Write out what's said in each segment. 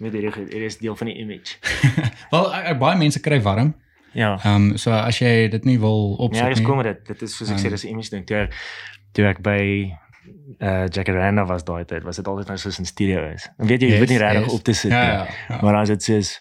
met hierdie. Hier is deel van die image. Wel ek, ek, baie mense kry warm. Ja. Ehm um, so as jy dit nie wil opsit Ja, nie. dis kom met dit. Dit is soos ek sê, Ja. dis 'n image ding. Toe ek toe ek by uh Jacaranda was daai tyd, was dit altyd nou soos 'n studio is. Dan weet jy, jy Yes, weet nie regtig yes. op te sit Ja, nie. ja, ja. Maar as dit soos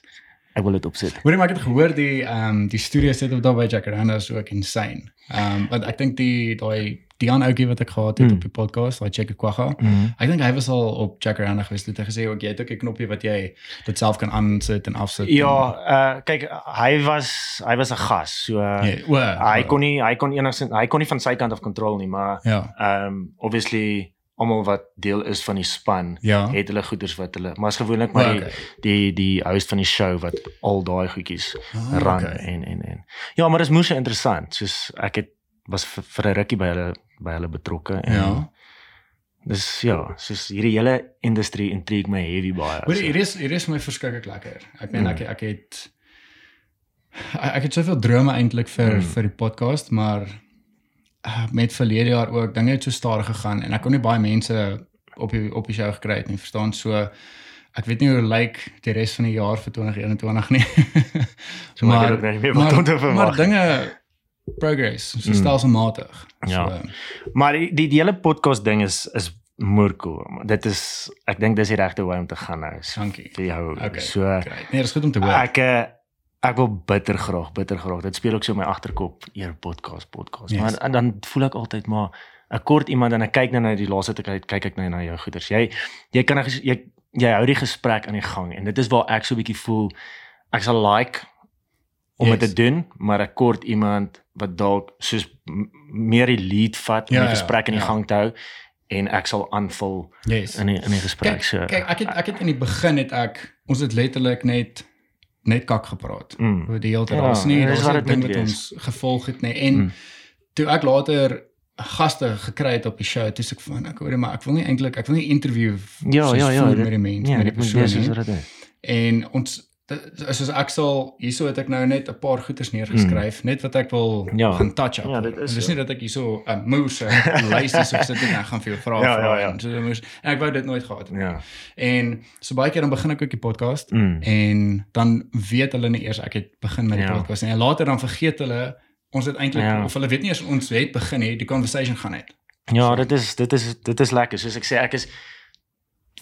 ek wil dit opsit. Hoorie maar ek het gehoor die ehm um, die studio setup daar by Jacaranda is ook insane. Ehm um, want ek dink die daai Dion ouetjie wat ek gehad het Mm. op die podcast, daai Check Kwagga. Mhm. Ek dink hy was al op Jacaranda gewees het. Hy gesê ook jy het ook 'n knoppie wat jy dit self kan aansit en afsit. Ja, uh kyk, hy was hy was 'n gas. So uh, en, ja, o, hy kon nie hy kon enigsins hy kon nie van sy kant af kontrol nie, maar ja. um obviously almal wat deel is van die span Ja. het hulle goeders wat hulle maar is gewoonlik maar die Okay. die die host van die show wat al daai goedjies Ah, run okay. en en en ja maar dis moeë interessant soos ek het was vir, vir 'n rukkie by hulle by hulle betrokke en Ja. dis ja soos hierdie hele industrie intrigue my heavy baie Hoor so. hier is hier is my verskriklik lekker. Ek meen Mm. ek ek het ek, het soveel drome eintlik vir Mm. vir die podcast, maar uh, met verlede jaar ook dinge het so stadig gegaan en ek kon nie baie mense op die op die show gekry het nie, verstaan? So ek weet nie hoe lyk die res van die jaar vir 2021 nie. So maar te maar verwag. dinge progress, so Mm. stelselmatig. Ja. So, Maar die die, die hele podcast ding is is moer cool. Dit is ek dink dis die regte wy om te gaan nou. So, dankie. vir jou. Okay. So Great. Nee, dis goed om te hoor. ek eh, ek wil bitter graag, bitter graag. Dit speel ook so in my agterkop eer podcast podcast. Yes. Maar en dan voel ek altyd maar 'n kort iemand en ek kyk nou na die laaste tyd kyk ek nou na jou goeders. Jy jy kan jy jy hou die gesprek aan die gang en dit is waar ek so 'n bietjie voel ek sal like om dit Yes. te doen, maar 'n kort iemand wat dalk soos meer die lead vat om Ja, die ja, gesprek in die ja. gang te hou en ek sal aanvul Yes. in die in die gesprek Kyk, so. kyk ek het ek het in die begin het ek ons het letterlik net net kak gepraat. Mm. Oor die hele tyd. Ja, nie en dis daar's wat nie dit ding moet wat wees. ons gevolg het nie. En Mm. toe ek later gaste gekry het op die show, toe sê ek van ek hoor maar ek wil nie eintlik ek wil nie interview Ja, ja, ja, dit- met die mens Ja, met die persoon wees soos nie. wat dit is. En ons soos ek sal hierso het ek nou net 'n paar goeders neergeskryf, net wat ek wil Mm. Ja. gaan touch up. Ja, dit is dis so. nie dat ek hierso 'n moes 'n lys is of sit en ek gaan vir jou vra Ja, vra ja, ja. en so moes en ek wou dit nooit gehad het. Ja. En so baie keer dan begin ek ook die podcast Mm. en dan weet hulle nie eers ek het begin met die Ja. podcast nie. En later dan vergeet hulle ons het eintlik Ja. of hulle weet nie eens ons het begin nie, die conversation gaan net. Ja, So. dit is dit is dit is lekker. Soos ek sê, ek is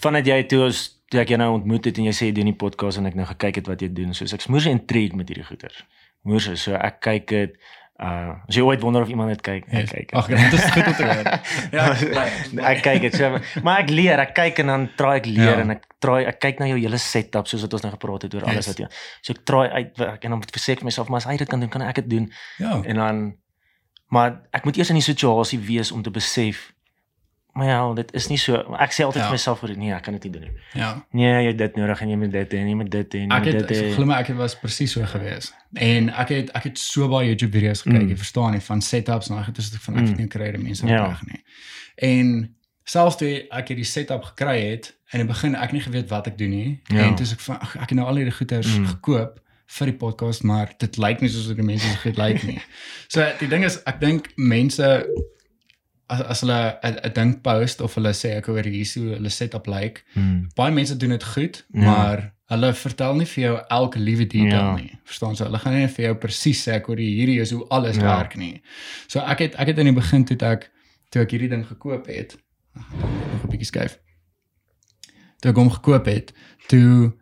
vanuit jy toe as toe ek jou nou ontmoet het en jy sê jy doen die podcast en ek nou gekyk het wat jy doen. Soos ek is moeë intrigued met hierdie goeie. Moeë so ek kyk dit uh as jy ooit wonder of iemand dit kyk, Yes. kyk. Ag, dit is goed om te hoor. Ja, ek kyk dit so, maar ek leer, ek kyk en dan try ek leer Ja. en ek try ek kyk na jou hele setup soos wat ons nou gepraat het oor alles Yes. wat jy. So ek try uitwerk en dan verseker myself maar as hy dit kan doen, kan ek dit doen. Ja. En dan maar ek moet eers in die situasie wees om te besef maar ja, dit is nie so ek sê altyd Ja. vir myself vir nee, ek kan dit nie doen nie. Ja. Nee, jy het dit nodig en jy moet dit en jy moet dit en Ek het dit. hê. glo my ek het was presies so gewees. En ek het ek het so baie YouTube video's gekyk, Mm. jy verstaan nie van setups en ek het dus van ek Mm. het nie kry die mense Ja. reg nie. En selfs toe ek hierdie setup gekry het in die begin ek nie geweet wat ek doen nie. Ja. En toe ek van ag, ek het nou al hierdie goeders Mm. gekoop vir die podcast, maar dit lyk nie soos wat die mense dit lyk nie. So die ding is ek dink mense as as hulle 'n ding post of hulle sê ek hoor hier so hulle setup lyk, Hmm. baie mense doen dit goed, Ja. maar hulle vertel nie vir jou elke liewe detail Ja. nie. Verstaan jy? Hulle gaan nie vir jou presies sê ek hoor hierdie is hoe alles Ja. werk nie. So ek het ek het in die begin toe ek toe ek hierdie ding gekoop het, nog 'n bietjie skuif. Toe ek hom gekoop het, toe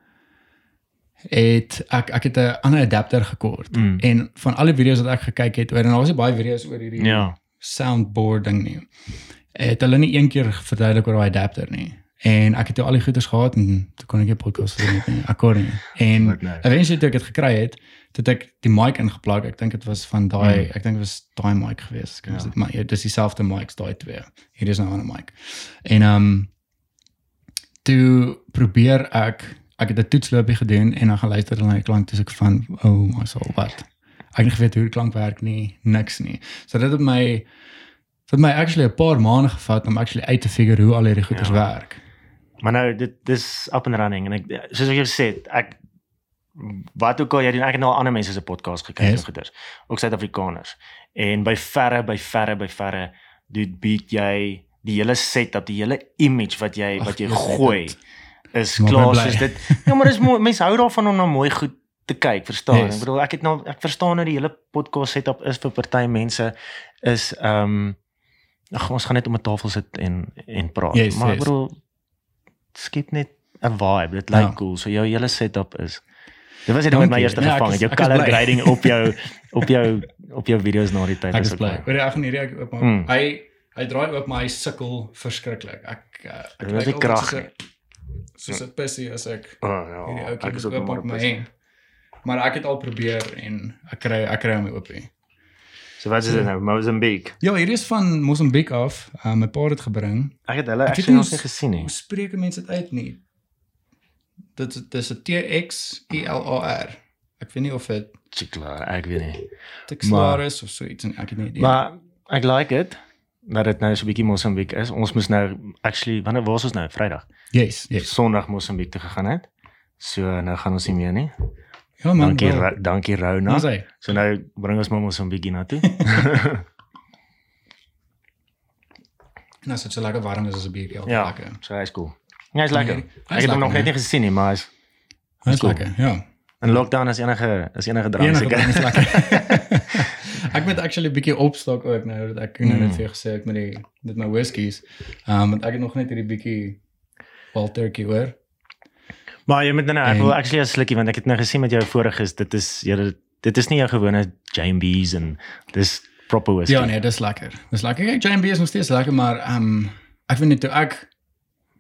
het ek ek het 'n ander adapter gekort. Mm. En van alle video's wat ek gekyk het oor en daar was baie video's oor hierdie Ja. Soundboard ding nie. Het hulle nie een keer verduidelik oor daai adapter nie. En ek het toe al die goeders gehad en toe kon ek 'n podcast doen met nie. Akkoord nie. En eventually toe ek dit gekry het, het ek die mic ingeplug. Ek dink dit was van daai, Mm. ek dink dit was daai mic geweest. Ek Ja. dit maar ja, dis dieselfde mics daai twee. Hier is nou 'n ander mic. En ehm um, toe probeer ek ek het 'n toetsloopie gedoen en dan gaan luister na die klank dis ek van oh my soul wat. Ek het nie geweet hoe die klank werk nie, niks nie. So dit het my het my actually 'n paar maande gevat om actually uit te figure hoe al hierdie goeders Ja. werk. Maar nou dit dis up and running en ek soos ek jou sê, ek wat ook al jy doen, ek het nou ander mense se podcast gekyk Yes. en goeders, ook Suid-Afrikaners. En by verre by verre by verre doen bied jy die hele setup, die hele image wat jy Ag, wat jy jy gooi dit. is klaar soos dit. Ja, maar dis. Mense hou daarvan om na mooi goed te kyk, verstaan? Yes. Ek bedoel ek het nou ek verstaan nou die hele podcast setup is vir party mense is ehm um, ag ons gaan net om 'n tafel sit en en praat. Yes, maar ek yes. bedoel skep net 'n vibe. Dit lyk Ja. cool. So jou hele setup is Dit was dit met my eerste Ja, ek gevang het. Jou ek is color grading op jou op jou op jou video's na die tyd Ek is ook. Hoor jy, ek gaan hierdie ek oopmaak. Mm. Hy hy draai oop maar hy sukkel verskriklik. Ek uh, ek nie altyd krag soos 'n- pissie as ek Oh, hierdie ja, ouetjie ek is oopmaak maar my hand. Maar ek het al probeer en ek kry ek kry hom oop. So wat is dit nou? Mozambique. Ja, hier is van Mosambik af. Uh, my pa het dit gebring. Ek het hulle Ek het nog hoe nie gesien nie. Hoe spreek mense dit uit nie? Dit is- dit is 'n T X E L A R. Ek weet nie of dit Chikla, ek weet nie. Texlar is of so iets en ek het nie idee. Maar ek like dit dat dit nou so 'n bietjie Mozambique is. Ons moes nou actually wanneer was ons nou? Vrydag. yes, yes. Sondag Mozambique toe gegaan het. So nou gaan ons nie meer nie. Ja man. Dankie. Ra- dankie Rona. Ons hy. So nou bring ons maar Mozambique na toe. En as dit so lekker warm is as 'n biertjie al ja. lekker. So hy's cool. Ja, hy's lekker. Hy Ek is het hom nog net né? nie gesien nie, maar hy's is cool. lekker. Ja. in lockdown is enige is enige drank Enige seker. ding is lekker. ek moet actually 'n bietjie opstok ook nou dat ek nou net Mm. vir jou gesê het met die met my whiskies. Ehm um, want ek het nog net hierdie bietjie Wild Turkey hoor. Maar jy moet nou nou, ek En- wil actually 'n slukkie want ek het nou gesien met jou vorige is dit is jy dit is nie jou gewone James en dis proper whisky. Ja nee, dis lekker. Dis lekker. Kyk, J&B is nog steeds lekker, maar ehm um, ek weet net toe ek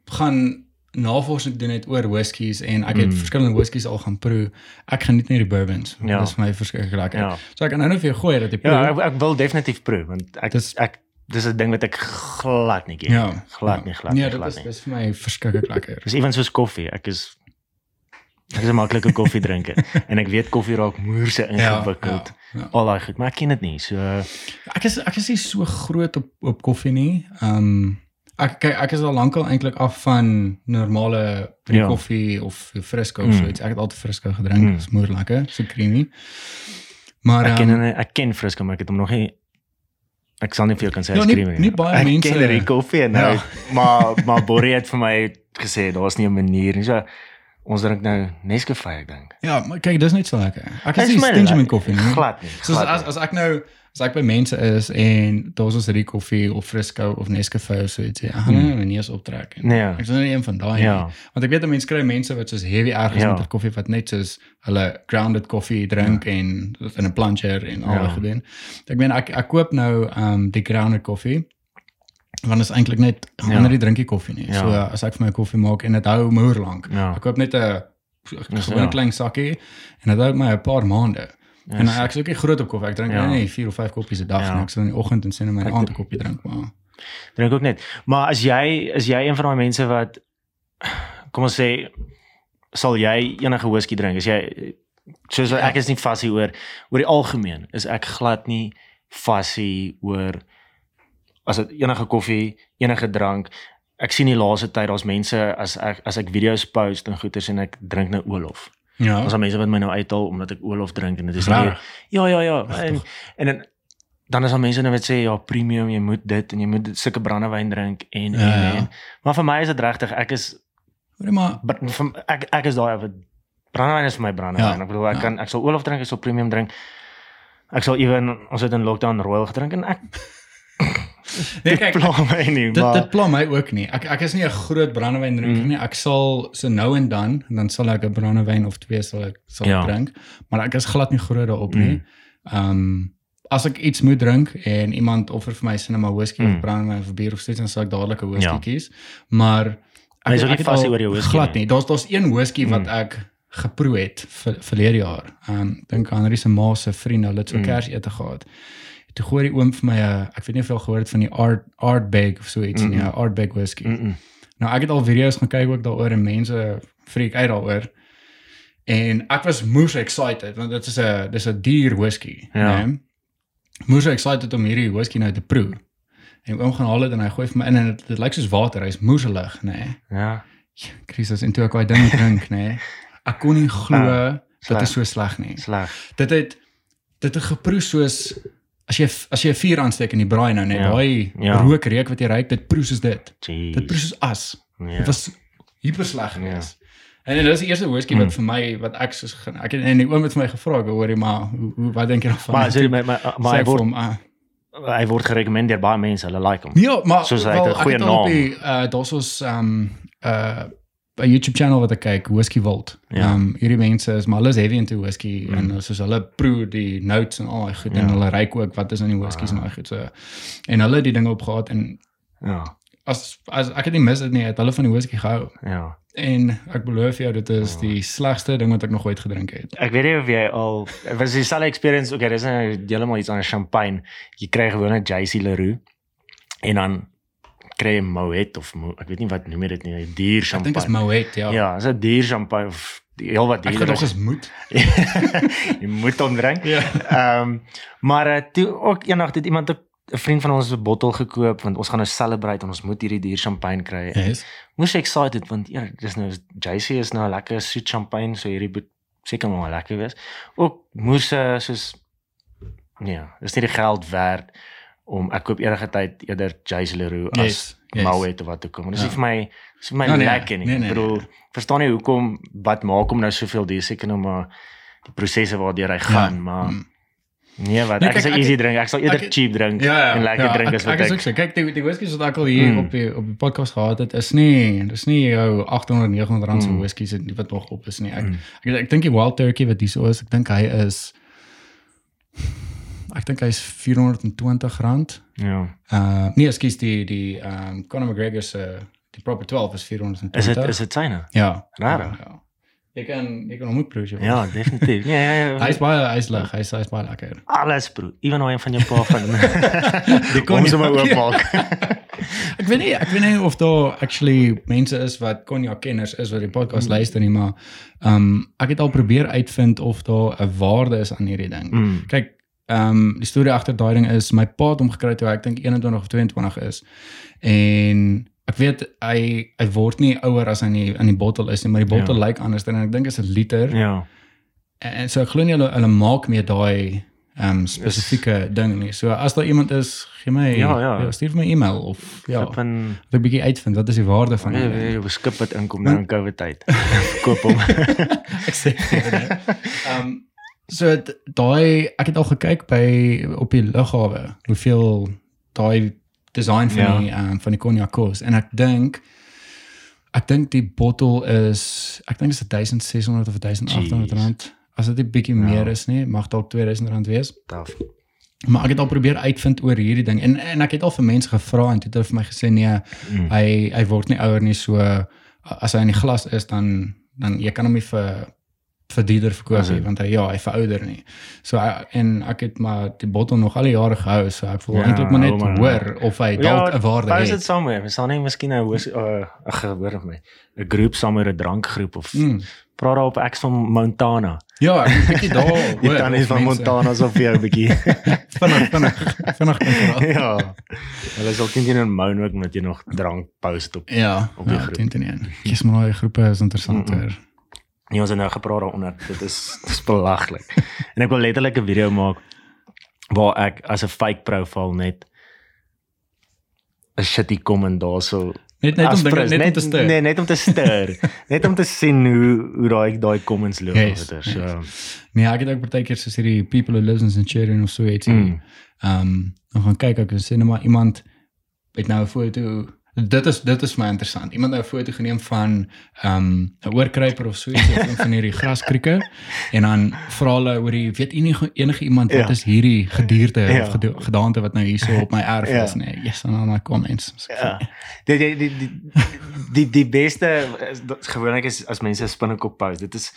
gaan navorsing doen het oor whiskies en ek het Mm. verskillende whiskies al gaan proe. Ek geniet net die bourbons. Ja. Dis vir my verskriklik lekker. Ja. So ek kan nou net vir jou gooi dat jy proe. Ja, ek, ek wil definitief proe want ek Dis- ek dis 'n ding wat ek glad nie ken. ja. glad ja. nie, glad nee, nie, dit glad is nie. dis vir my verskriklik lekker. Dis ewen soos koffie. Ek is ek is 'n maklike koffiedrinker en ek weet koffie raak moerse ingewikkeld. Ja, ja. Al daai goed, maar ek ken dit nie. So Ek is ek is nie so groot op op koffie nie. Ehm um, ek kyk ek is al lankal eintlik af van normale pre Ja. koffie of frisco of Mm. so iets. Ek het altyd frisco gedrink. Mm. Dis moer lekker, so creamy. Maar ek ken ehm, um, ek ken Frisco, maar ek het hom nog nie ek sal nie vir jou kan sê Ja, hy nie- skreeu nie baie ek mense- ken die koffie nou Ja. maar maar Borrie het vir my gesê daar's nie 'n manier nie. So ons drink nou Nescafe ek dink. ja, maar kyk, dis net so lekker. Ek is nie stingy met koffie nie. Glad nie. Soos glad as nie. as ek nou as ek by mense is en daar's ons hierdie koffie of frisco of Nescafe of so iets, ja, gaan Hmm. mm. nie eens optrek. Nee, ja. Ek is nou nie een van daai Ja. nie. Want ek weet dat mense kry mense wat soos heavy erg is Ja. met hulle koffie wat net soos hulle grounded koffie drink ja. en in 'n plancher en al Ja. daai gedoen. Ek meen ek ek koop nou um die grounded koffie want is eintlik net Ja. ja. net drinkie koffie nie. Ja. Ja. So as ek vir my koffie maak en dit hou moer lank. Ja. Ek koop net 'n gewone ja. klein sakkie en dit hou my 'n paar maande. Ja, en ek is ook nie groot op koffie. Ek drink Ja. ja. nie 4 of 5 koppies 'n dag Ja. nie. Ek sal in die oggend en sien my Ek- aand 'n koppie drink, maar drink ook net. Maar as jy is jy een van daai mense wat kom ons sê sal jy enige whisky drink? As jy soos Ja. ek is nie fassie oor oor die algemeen is ek glad nie fassie oor as dit enige koffie, enige drank. Ek sien die laaste tyd daar's mense as ek as ek video's post en goeters en ek drink nou Olof. ja. Ons het mense wat my nou uithaal omdat ek Olof drink en dit is nie Ja, ja, ja. En en dan dan is daar mense nou wat sê ja, premium, jy moet dit en jy moet sulke brandewyn drink en Ja, en, ja. en. Maar vir my is dit regtig, ek is Hoorie maar but, vir, ek ek is daai wat brandewyn is vir my brandewyn. Ja, ek bedoel ek ja. kan ek sal Olof drink, ek sal premium drink. Ek sal ewen ons het in lockdown Royal gedrink en ek Nee, dit kyk, pla my nie, Dit maar dit pla my ook nie. Ek ek is nie 'n groot brandewyn drinker Mm. nie. Ek sal so nou en dan en dan sal ek 'n brandewyn of twee sal ek sal Ja. ek drink, maar ek is glad nie groot daarop nie. Mm. Ehm um, as ek iets moet drink en iemand offer vir my sinema whisky Mm. of brandewyn of bier of steeds dan sal ek dadelik 'n whisky Ja. kies. Maar jy is nie al oor jou whisky Glad nie. nie. Daar's daar's een whisky wat Mm. ek geproe het vir verlede jaar. Ehm um, dink Rie se ma se vriende, hulle het so Mm. kersete gehad. Toe gooi die oom vir my 'n ek weet nie of jy al gehoor het van die Art Artbag of so iets nie, Mm-mm. 'n Artbag whisky. mm -mm. Nou ek het al video's gaan kyk ook daaroor en mense freak uit daaroor. En ek was moes excited want dit is 'n dis 'n duur whisky, Ja. né? Moes excited om hierdie whisky nou te proe. En oom gaan haal dit en hy gooi vir my in en dit, dit lyk soos water, hy's moeselig, né? Ja. Christus en toe ek daai ding drink, né? Ek kon nie glo Ah, dit sleg. is so sleg nie. Sleg. Dit het dit het geproe soos as jy as jy 'n vuur aansteek in die braai nou net Ja. daai Ja. rookreuk wat jy ruik, dit proe soos dit. Jeez. Dit proe soos as. Ja. Dit was hyper sleg Ja. gewees. En dit is die eerste whisky Mm. wat vir my wat ek soos gen- ek het en die oom het vir my gevra hoor jy maar hoe, hoe wat dink jy daarvan? Maar sorry, maar maar, maar hy word hom, ah, hy word gerekommendeer deur baie mense, hulle like hom. Ja, maar Soos hy het wel, goeie het al op naam. die uh daar's ons um uh 'n YouTube channel wat ek kyk, Whisky Vault. Ja. Um hierdie mense is maar hulle is heavy into whisky Mm. en soos hulle proe die notes en al daai goed Ja. en hulle ryk ook wat is in die whiskies en Ah. daai goed so. En hulle het die dinge opgehaat en Ja. as as ek het nie mis dit nie, het hulle van die whisky gehou. Ja. En ek beloof jou dit is Ja. die slegste ding wat ek nog ooit gedrink het. Ek weet nie of jy al was dieselfde experience. Okay, dis nou heeltemal iets anders champagne. Jy kry gewoon 'n JC Leroux en dan kry jy Moet of Mo, ek weet nie wat noem jy dit nie, dier Ek dink is champagne. Moet, ja. Ja, dis 'n dier champagne of die- heel wat Ek duurder. het nog is. moet. jy moet hom drink. Ja. Ehm maar uh, toe ook eendag het iemand 'n vriend van ons 'n bottel gekoop want ons gaan nou celebrate en ons moet hierdie duur champagne kry. Yes. Moes ek excited want ja, dis nou JC is nou 'n lekker soet champagne, so hierdie moet seker maar lekker wees. Ook moes uh, soos ja, dis nie die geld werd om ek koop enige tyd eerder JC Leroux as Yes. yes. Moet of wat ook al. Maar dis Ja. nie vir my dis vir my Ja, nee, lekker nie. nee, nee, ek bedoel, nee. verstaan nie hoekom wat maak hom nou soveel duur seker nou maar die prosesse waardeur hy gaan, maar Mm. nee, wat Nee, ek is kyk, 'n ek- easy drink. Ek sal eerder ek- cheap drink Ja, ja, en lekker ja, drink ek, as wat ek is ek. ook so. Kyk, die die whiskies wat ek al hier Mm. op die op die podcast gehad het, is nie dis nie jou 800 900 rand se Mm. whiskies wat nog op is nie. Ek Mm. ek, ek dink die Wild Turkey wat hierso is, ek dink hy is ek dink hy is 420 rand. Ja. Uh nee, ekskuus die die ehm um, Conor McGregor se die proper 12 is 420. Is dit is dit syne? ja. Rarig. Ja, ja. Jy kan jy kan hom ook proe. Ja, definitief. Nee, ja, ja. Hy is baie hy is lig, hy is hy is baie lekker. alles bro. Ewen een van jou pa van. Die kon Kom nie sommer maak, oop ja. maak. Ek weet nie ek weet nie of daar actually mense is wat konjak kenners is wat die podcast Mm. luister nie, maar ehm um, ek het al probeer uitvind of daar 'n waarde is aan hierdie ding. Mm. Kyk, ehm um, die storie agter daai ding is my pa het hom gekry toe ek dink 21 of 22 is. En ek weet hy hy word nie ouer as hy in die in die bottel is nie, maar die bottel Ja. lyk anders dan ek dink is 'n liter. Ja. En, en so ek glo nie hulle hulle maak meer daai ehm um, spesifieke ding nie. So as daar iemand is, gee my Ja, ja. stuur vir my e-mail of ja, Op 'n dat ek bietjie uitvind wat is die waarde van Ja, dit. ja, ja, skip wat inkom nou in COVID tyd. Koop hom. ek sê vir dit. So daai ek het al gekyk by op die lughawe hoeveel daai design van Ja. die ehm van die cognac kos en ek dink ek dink die bottel is ek dink dit is 1600 of 1800 Jeez. rand. As dit 'n bietjie Ja. meer is nie, mag dalk 2000 rand wees. Taaf. Maar ek het al probeer uitvind oor hierdie ding en en ek het al vir mense gevra en toe het hulle vir my gesê nee, Mm. hy hy word nie ouer nie so as hy in die glas is dan dan jy kan hom nie vir vir duurder verkoop nie Mhm. want hy ja hy verouder nie. So en ek het maar die bottel nog al die jare gehou so ek wil Ja, eintlik maar net hou maar. hoor of hy dalk 'n waarde Pas dit het. saam mee. Ons sal nie miskien 'n uh, ag gehoor of my 'n groep met 'n drankgroep of Mm. praat daar op ek van Montana. Ja, ek 'n bietjie daar hoor. tannies of van mense- Montana so vir 'n bietjie. vinnig vinnig vinnig kan vra. ja. Hulle sal teen teen moan ook met jy nog drank post op. Ja, Op die ja, groep. teen teen een. Kies maar daai groepe is interessant Mm-mm. hoor. Nee, ons het nou gepraat daaronder. Dit is dis belaglik. en ek wil letterlik 'n video maak waar ek as 'n fake profile net 'n shitty comment daarso Net net om dinge pres- net om te stir. Nee, net om te stir. net om te sien hoe hoe daai daai comments loop Yes, yes, so. Nee, ek het ook partykeer soos hierdie people who lives in Centurion of so iets. Mm. Ehm um, dan gaan kyk ek en sê net maar iemand het nou 'n foto dit is dit is my interessant. Iemand het 'n foto geneem van ehm um, 'n oorkruiper of so iets of een van hierdie graskrieke en dan vra hulle oor die weet enige enige iemand wat Ja. is hierdie gedierte Ja. of geda- gedaante wat nou hierso op my erf Ja. is nee. Yes, en dan kom mens. Ja. Die die die die die, die beste gewoonlik is as mense 'n spinnekop post. Dit is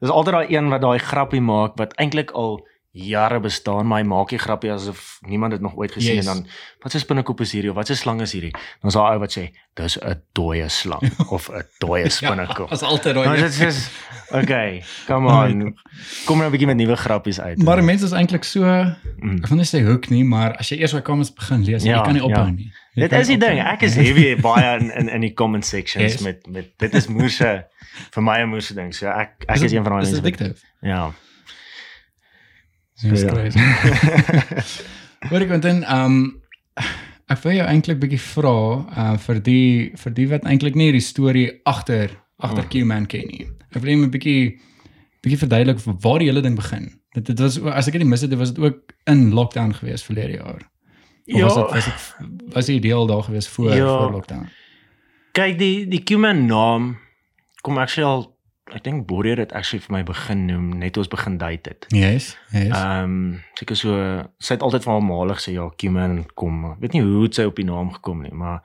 dis altyd daai een wat daai grappie maak wat eintlik al jare bestaan, maar hy maak die grappie asof niemand dit nog ooit gesien Yes. en dan wat 'n spinnekop is hierdie of wat 'n slang is hierdie. Dan is daar ou wat sê dis 'n dooie slang of 'n dooie spinnekop. As altyd Maar daai. dit is okay, come my on. Kom nou 'n bietjie met nuwe grappies uit. Maar mense is eintlik so Mm. ek wil nie sê hoek nie, maar as jy eers daai comments begin lees, Ja, jy kan nie ophou ja. nie. Jy Dit is die ding. Ek is heavy baie in in in die comment sections Yes. met met dit is moerse vir my 'n moerse ding. So ek ek is, een van daai Is mense. dit addictive? Ja. Dis Ja. crazy. Hoor ek dan ehm Ek wil jou eintlik bietjie vra uh vir die vir die wat eintlik nie die storie agter agter Mm. Q-Man ken nie. Ek wil net 'n bietjie bietjie verduidelik waar die hele ding begin. Dit dit was as ek dit nie mis het, was dit ook in lockdown gewees verlede jaar. Of was dit was dit was die deel daar gewees voor Ja. voor lockdown. kyk die die Cuman naam kom actually al ek dink Borie het dit actually vir my begin noem net ons begin date het. Yes. Yes. Ehm um, seker so sy het altyd van haar maalig sê ja Cuman kom. Ek weet nie hoe het sy op die naam gekom nie, maar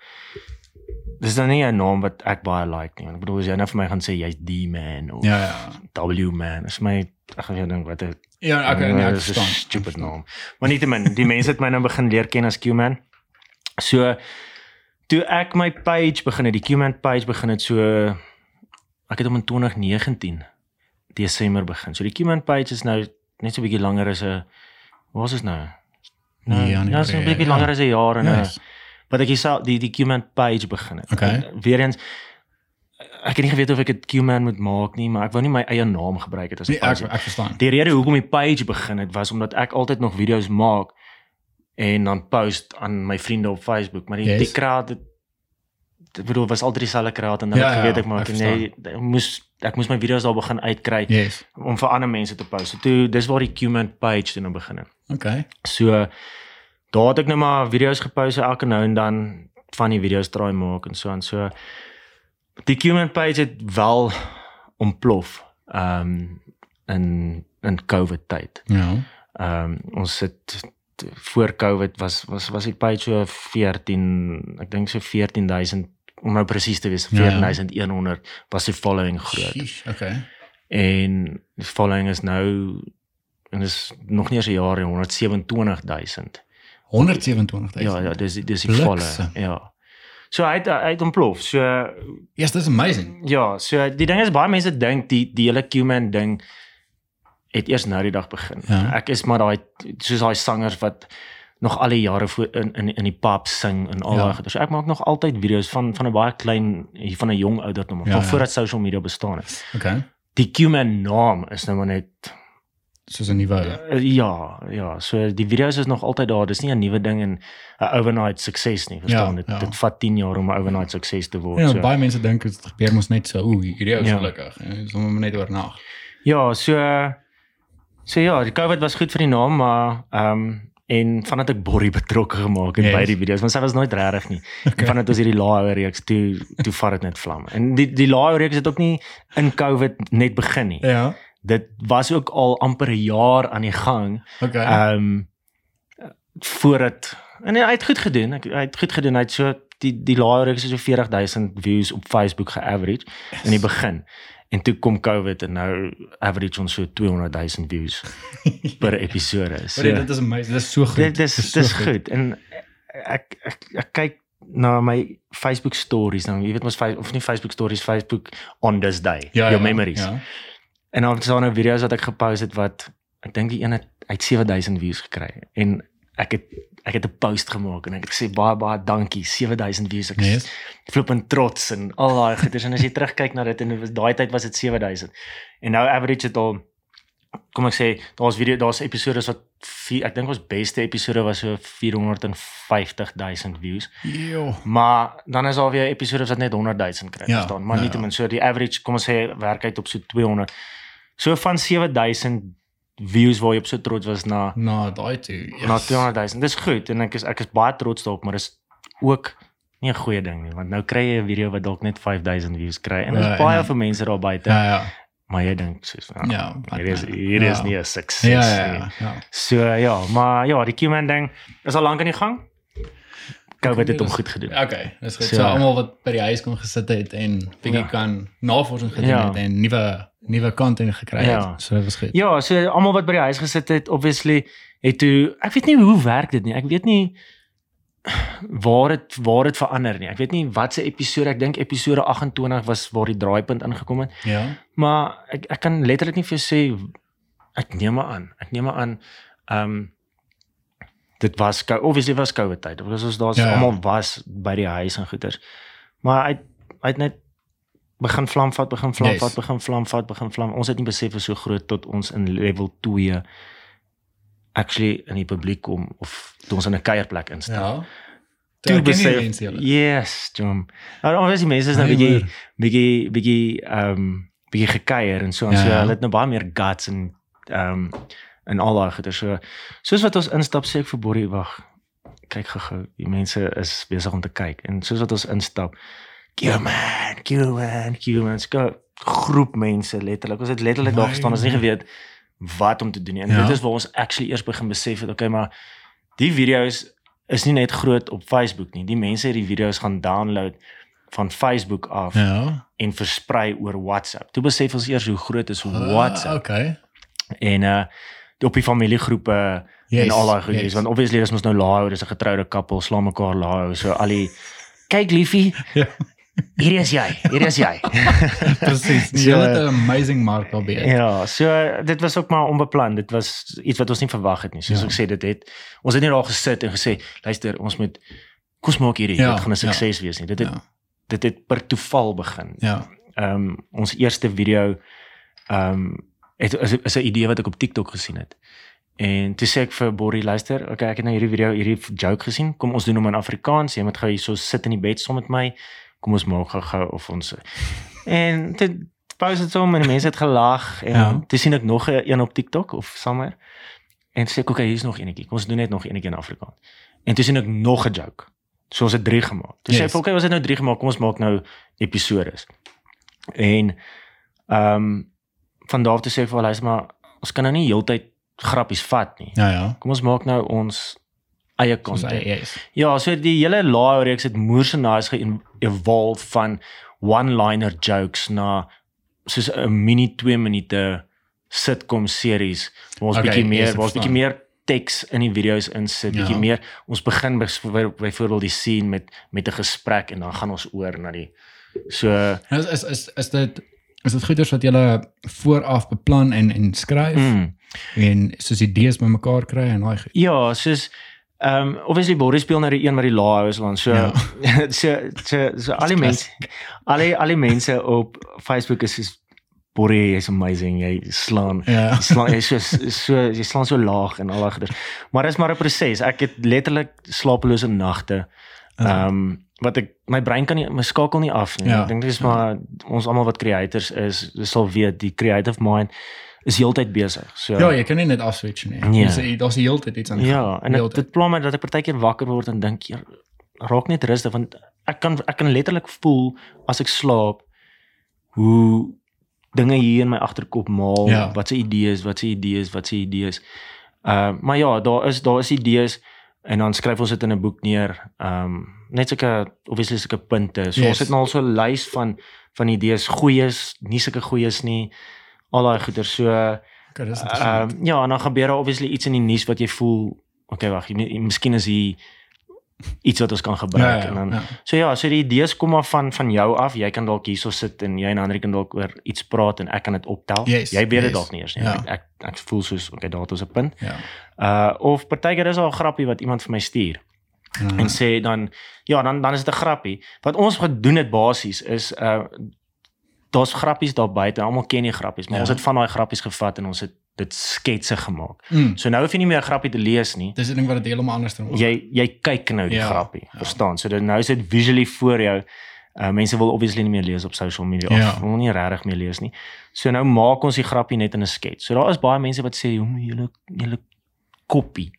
dis dan nie 'n naam wat ek baie like nie. Ek bedoel as jy nou vir my gaan sê jy's D man of ja ja. W man, is my ek gaan jou dink wat 'n Ja, nee, ek dis 'n verstaan. stupid naam. Maar nietemin, die mense het my nou begin leer ken as Q-man. So toe ek my page begin het, die Q-man page begin het so ek het hom in 2019 Desember begin. So die Q-man page is nou net so 'n bietjie langer as 'n wat is nou? Nou, Nee, ja, Januarie, ja, so 'n bietjie ja. langer as 'n jaar en 'n Yes. wat ek hierself die die Q-man page begin het. Okay. En Weer eens ek het nie geweet of ek dit Q-man moet maak nie, maar ek wou nie my eie naam gebruik het as 'n Nee, ek page. ek verstaan. Die rede hoekom die page begin het was omdat ek altyd nog video's maak en dan post aan my vriende op Facebook, maar die Yes. die crowd het ek bedoel was altyd dieselfde crowd en dan Ja, ek geweet ja, ek maak ek nee, ek moes ek moes my video's daar begin uitkry Yes. om vir ander mense te post. So toe dis waar die Qman page toe nou begin het. Okay. So daar het ek nou maar video's gepost elke nou en dan van die video's draai maak en so aan. So die Qman page het wel ontplof ehm in in COVID tyd. Ja. Ehm ons het voor COVID was was was die page so 14, ek dink so 14000 om nou presies te wees, Ja, ja. 14100 was die following groot. Sheesh, okay. En die following is nou en is nog nie eens 'n jaar nie, 127000. 127 Ja, ja, dis dis die volle. Ja. So hy het hy het ontplof. So Yes, dis amazing. ja, so die ding is baie mense dink die die hele Q-man ding het eers nou die dag begin. Ja. Ek is maar daai soos daai sangers wat nog al die jare voor in in in die pub sing en al Ja. daai goeie. So ek maak nog altyd video's van van 'n baie klein van 'n jong ouderdom, Ja, van ja. voordat social media bestaan het. Okay. Die Q-man naam is nou maar net Soos 'n nuwe. Uh, ja, ja, so die video's is nog altyd daar. Dis nie 'n nuwe ding en 'n overnight sukses nie, verstaan? Ja, dit ja. dit vat 10 jaar om 'n overnight sukses te word. Ja, so. baie mense dink dit gebeur mos net so, ooh, hierdie ou is Ja. gelukkig. Dis hom net oornag. Ja, so so ja, die COVID was goed vir die naam, maar ehm um, en vandat ek Borrie betrokke gemaak het Yes. by die video's, want sy was nooit regtig nie. Okay. En vandat ons hierdie lae reeks toe toe vat dit net vlam. En die die lae reeks het ook nie in COVID net begin nie. Ja. Dit was ook al amper 'n jaar aan die gang. Okay. Ehm um, voordat en hy het goed gedoen. Ek hy het goed gedoen. Hy het so die die lae reeks het so 40000 views op Facebook ge-average yes. in die begin. En toe kom COVID en nou average ons so 200000 views per episode. So nee, dit is amazing. Dit is so goed. dit dis so dis goed. En ek ek, ek kyk na my Facebook stories dan jy weet mos of nie Facebook stories Facebook on this day Ja, your ja, memories Ja. En dan staan nou video's wat ek gepost het wat ek dink die een het uit 7000 views gekry en ek het ek het 'n post gemaak en ek het gesê baie baie dankie 7000 views. Ek Nee. is flippend trots en al daai goeders en as jy terugkyk na dit en dit daai tyd was dit 7000 en nou average het al kom ek sê daar's video daar's episode wat vier, ek dink ons beste episode was so 450000 views. Jo. maar dan is daar weer episode wat net 100000 kry Ja, verstaan maar ja, nietemin so die average kom ons sê werk uit op so 200 so van 7000 views waar jy op so trots was na Na daai toe. Yes. na 200000 dis goed en ek is ek is baie trots daarop maar dis ook nie 'n goeie ding nie want nou kry jy 'n video wat dalk net 5000 views kry en Ja, daar's baie en- vir mense daar buite Ja, ja. maar jy dink soos nou, Ja, hier is hier is ja. nie 'n sukses Ja, ja, nie ja. ja. so ja maar ja die Q-man ding is al lank aan die gang COVID het hom goed gedoen Okay, dis goed. So- So, almal wat by die huis kon gesit het en bietjie Ja. kan navorsing gedoen Ja. het en nuwe nuwe content gekry Ja. het. So dit was goed. Ja, so almal wat by die huis gesit het, obviously het toe ek weet nie hoe werk dit nie. Ek weet nie waar dit waar dit verander nie. Ek weet nie wat se episode, ek dink episode 28 was waar die draaipunt ingekom het, Ja. maar ek ek kan letterlik nie vir jou sê ek neem maar aan. Ek neem maar aan ehm um, dit was co- obviously was COVID tyd. Ons was daar's Ja, ja. almal was by die huis en goeters. Maar hy hy het net begin vlam vat, begin vlam Yes. vat, begin vlam vat, begin vlam. Ons het nie besef is so groot tot ons in level 2 actually in die publiek kom of toe ons in 'n kuierplek instap. Ja. Toe besef julle. yes Jom nou die mense is nou Nee, bietjie bietjie bietjie ehm bietjie gekuier en so en Ja, so ja. hulle het nou baie meer guts en ehm en al daai goeie so soos wat ons instap sê ek vir Borrie wag kyk gou-gou die mense is besig om te kyk en soos wat ons instap Q man Q man Q man ska groep mense letterlik ons het letterlik daar gestaan ons het nie man. geweet wat om te doen nie en Ja. dit is waar ons actually eers begin besef het okay maar die video's is nie net groot op Facebook nie die mense het die video's gaan download van Facebook af Ja. en versprei oor WhatsApp. Toe besef ons eers hoe groot is WhatsApp Ah, okay. en uh op die familiegroepe Yes, en al daai goedjies yes. want obviously dis mos nou laai, dis 'n getroude koppel, slaan mekaar laai, so al die kyk liefie, Ja. hier is jy, hier is jy. Presies. So- Jy het 'n amazing mark daar by. ja, so dit was ook maar onbeplan. Dit was iets wat ons nie verwag het nie. Soos Ja. ek sê dit het ons het nie daar gesit en gesê, luister, ons moet kom ons maak hierdie, Ja, dit gaan 'n ja. sukses wees nie. Dit het Ja. dit het per toeval begin. Ja. ehm um, ons eerste video ehm um, het is, is 'n idee wat ek op TikTok gesien het. En toe sê ek vir Borrie luister, okay, ek het nou hierdie video, hierdie joke gesien. Kom ons doen hom in Afrikaans. Jy moet gou hier so sit in die bed saam met my. Kom ons maak gou-gou of ons En toe pause dit om en mense het gelag en Ja. toe sien ek nog 'n een op TikTok of somewhere. En sê ek okay, hier's nog eenetjie. Kom ons doen net nog eenetjie in Afrikaans. En toe sien ek nog 'n joke. So ons het 3 gemaak. Toe sê Yes. ek okay, ons het nou 3 gemaak. Kom ons maak nou episodes. En ehm um, van daar af toe sê vir hulle, luister maar, ons kan nou nie heeltyd grappies vat nie. Ja, ja. Kom ons maak nou ons eie content. hy is. Ja, so die hele laai reeks het moerse nice ge-evolve van one-liner jokes na soos 'n mini 2 minute sitcom series waar ons Okay, bietjie meer yes, waar ons bietjie meer teks in die video's insit, Ja. bietjie meer ons begin byv- byvoorbeeld die scene met met 'n gesprek en dan gaan ons oor na die so Is is is is dit is dit goeders wat jy vooraf beplan en en skryf mm, en soos idees bymekaar kry en daai goed. Ja, soos ehm um, obviously Boris speel nou die een wat die laai is want so Ja. so so so al die mense al die al die mense op Facebook is soos Boris is amazing jy slaan Ja. jy slaan jy so so jy slaan so laag en al daai goeders. Maar dis maar 'n proses. Ek het letterlik slapelose nagte. Ehm um, wat ek my brein kan nie my skakel nie af nie. Ja. Ek dink dis maar ons almal wat creators is, sal weet die creative mind is heeltyd besig. So Ja, jy kan nie net afswitch nie. Nee. Dis daar's die hele tyd iets aan. Ja, en dit, Heeltyd. dit pla my dat ek partykeer wakker word en dink hier raak net rustig want ek kan ek kan letterlik voel as ek slaap hoe dinge hier in my agterkop maal, Ja. wat se idees, wat se idees, wat se idees. Ehm uh, maar ja, daar is daar is idees en dan skryf ons dit in 'n boek neer. Ehm um, net sulke obviously sulke punte. So Yes. ons het nou al so 'n lys van van idees, goeies, nie sulke goeies nie. Al daai goeie so Okay, dis Ehm interessant. um, ja, en dan gebeur daar obviously iets in die nuus wat jy voel, okay, wag, miskien is hier iets wat ons kan gebruik ja, en dan ja. so ja, so die idees kom maar van van jou af. Jy kan dalk hierso sit en jy en Henry kan dalk oor iets praat en ek kan dit optel. Yes, jy weet dit yes. dalk nie eers nie. Ja. Ek, ek ek voel soos okay, daar het ons 'n punt. Ja. Uh of partykeer is daar 'n grappie wat iemand vir my stuur Ja. en sê dan ja, dan dan is dit 'n grappie. Wat ons gedoen het basies is uh daar's grappies daar buite. Almal ken die grappies, maar Ja. ons het van daai grappies gevat en ons het dit sketse gemaak. Mm. So nou hoef jy nie meer 'n grappie te lees nie. Dis 'n ding wat dit heeltemal anders doen. Jy jy kyk nou die Ja, grappie, ja. verstaan? So dit nou is dit visually voor jou. Uh mense wil obviously nie meer lees op social media Ja. of wil nie regtig meer lees nie. So nou maak ons die grappie net in 'n skets. So daar is baie mense wat sê, "Hoe moet julle julle kopie?"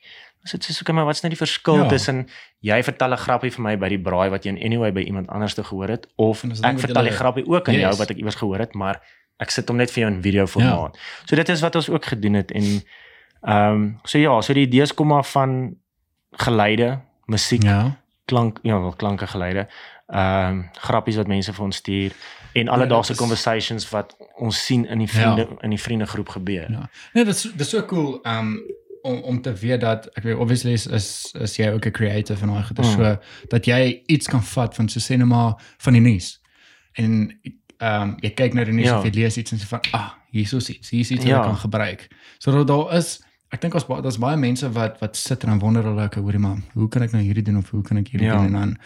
Dis dit sê, "Okay, maar wat's nou die verskil Ja. tussen jy vertel 'n grappie vir my by die braai wat jy in anyway by iemand anders te gehoor het of ek vertel die grappie ook aan jou Yes. wat ek iewers gehoor het, maar ek sit hom net vir jou in video formaat." So dit is wat ons ook gedoen het en ehm um, so ja, so die idees kom maar van geleide, musiek, ja. Ja. klank, ja, wel klanke geleide. Ehm um, grappies wat mense vir ons stuur en alledaagse dit is- conversations wat ons sien in die vriende ja. in die vriendegroep gebeur. Ja. Nee, dit is dit is so cool um om om te weet dat ek weet obviously is is, is jy ook 'n creative en daai goeie Mm. so dat jy iets kan vat van so sê net maar van die nuus. En um jy kyk na die nuus Ja. of jy lees iets en sê van ah, hier's iets, hier's iets wat Ja. ek kan gebruik. So dat daar is ek dink ons ba- daar's baie mense wat wat sit en dan wonder hulle okay, hoorie maar, hoe kan ek nou hierdie doen of hoe kan ek hierdie Ja. doen en dan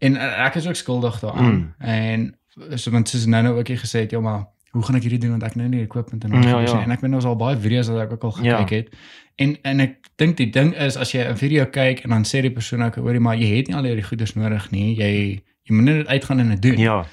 en ek is ook skuldig daaraan. Mm. En so want soos nou nou ook jy gesê het, ja maar hoe gaan ek hierdie doen want ek nou nie equipment en Ja, ja. ja, en ek weet nou al baie video's wat ek ook al Ja. gekyk het. En en ek dink die ding is as jy 'n video kyk en dan sê die persoon ook hoorie maar jy het nie al hierdie goeders nodig nie. Jy jy moet net uitgaan en dit doen. Ja,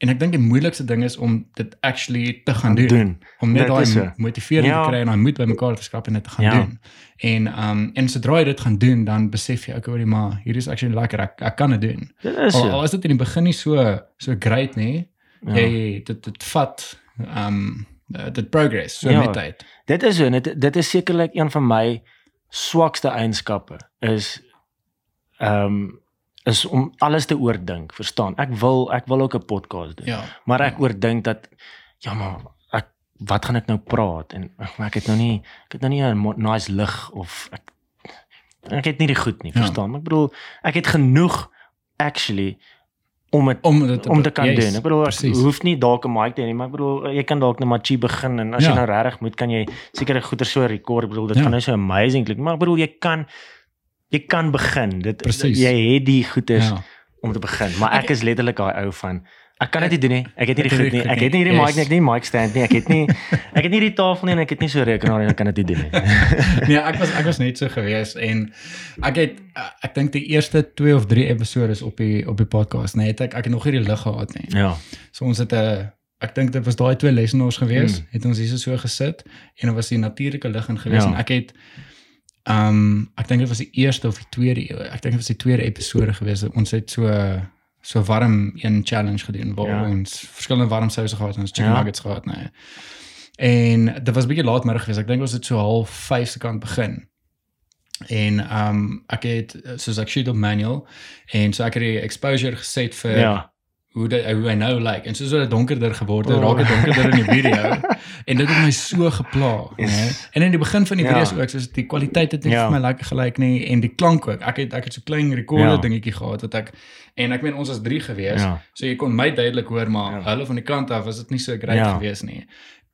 En ek dink die moeilikste ding is om dit actually te gaan doen. doen. Om net daai motivering Ja. te kry en daai moed bymekaar te skrap en dit te gaan Ja. doen. En um en sodra jy dit gaan doen, dan besef jy ook hoorie maar hier is actually lekker ek, ek kan dit doen. Dit is Al, al is dit in die begin nie so so great nie. Ja. Jy dit dit vat um uh, dit progress so Ja. met tyd. Dit is so en dit dit is sekerlik een van my swakste eienskappe is ehm is om alles te oordink, verstaan? Ek wil ek wil ook 'n podcast doen. Ja. Maar ek oordink dat ja maar ek wat gaan ek nou praat en ek het nou nie ek het nou nie 'n nice lig of ek ek het nie die goed nie, Ja. verstaan? Maar ek bedoel ek het genoeg actually om het Om dit om te kan yes, doen. Ek bedoel ek precies. hoef nie dalk 'n mic te hê nie, maar ek bedoel jy kan dalk net maar chi begin en as Ja. jy nou regtig moet kan jy sekere goeder so rekord. Ek bedoel dit Ja. gaan nou so amazing klink, maar ek bedoel jy kan jy kan begin. Dit Precies. jy het die goeders Ja. om te begin. Maar ek is letterlik daai ou van ek kan dit nie doen nie. Ek het nie die goed nie. Ek het nie hierdie mic Yes. nie, ek het nie mic stand nie. Ek het nie ek het nie die tafel nie en ek het nie so rekenaar en ek kan dit nie doen nie. nee, ek was ek was net so gewees en ek het ek dink die eerste 2 of 3 episode op die op die podcast, nee, het ek ek het nog nie die lig gehad nie. Ja. So ons het 'n ek dink dit was daai twee lesenaars gewees, Mm. het ons hier so gesit en dit was die natuurlike lig in gewees Ja. en ek het ehm ek dink dit was die eerste of die tweede ek dink dit was die tweede episode gewees. Ons het so so warm een challenge gedoen waar Ja. ons verskillende warm souse gehad het, ons chicken Ja. nuggets gehad, nee. En dit was 'n bietjie laatmiddag geweest. Ek dink ons het so half 5 se kant begin. En ehm um, ek het soos ek shoot op manual en so ek het die exposure geset vir Ja. Hoe dit hoe hy nou lyk en soos dit donkerder geword het, Oh. raak dit donkerder in die video. en dit het my so gepla, Yes. né? En in die begin van die Ja. video's ook, soos die kwaliteit het nie Ja. vir my lekker gelyk nie en die klank ook. Ek het ek het so klein recorder Ja. dingetjie gehad wat ek en ek meen ons was 3 gewees. Ja. So jy kon my duidelik hoor, maar Ja. hulle van die kant af was dit nie so great Ja. gewees nie.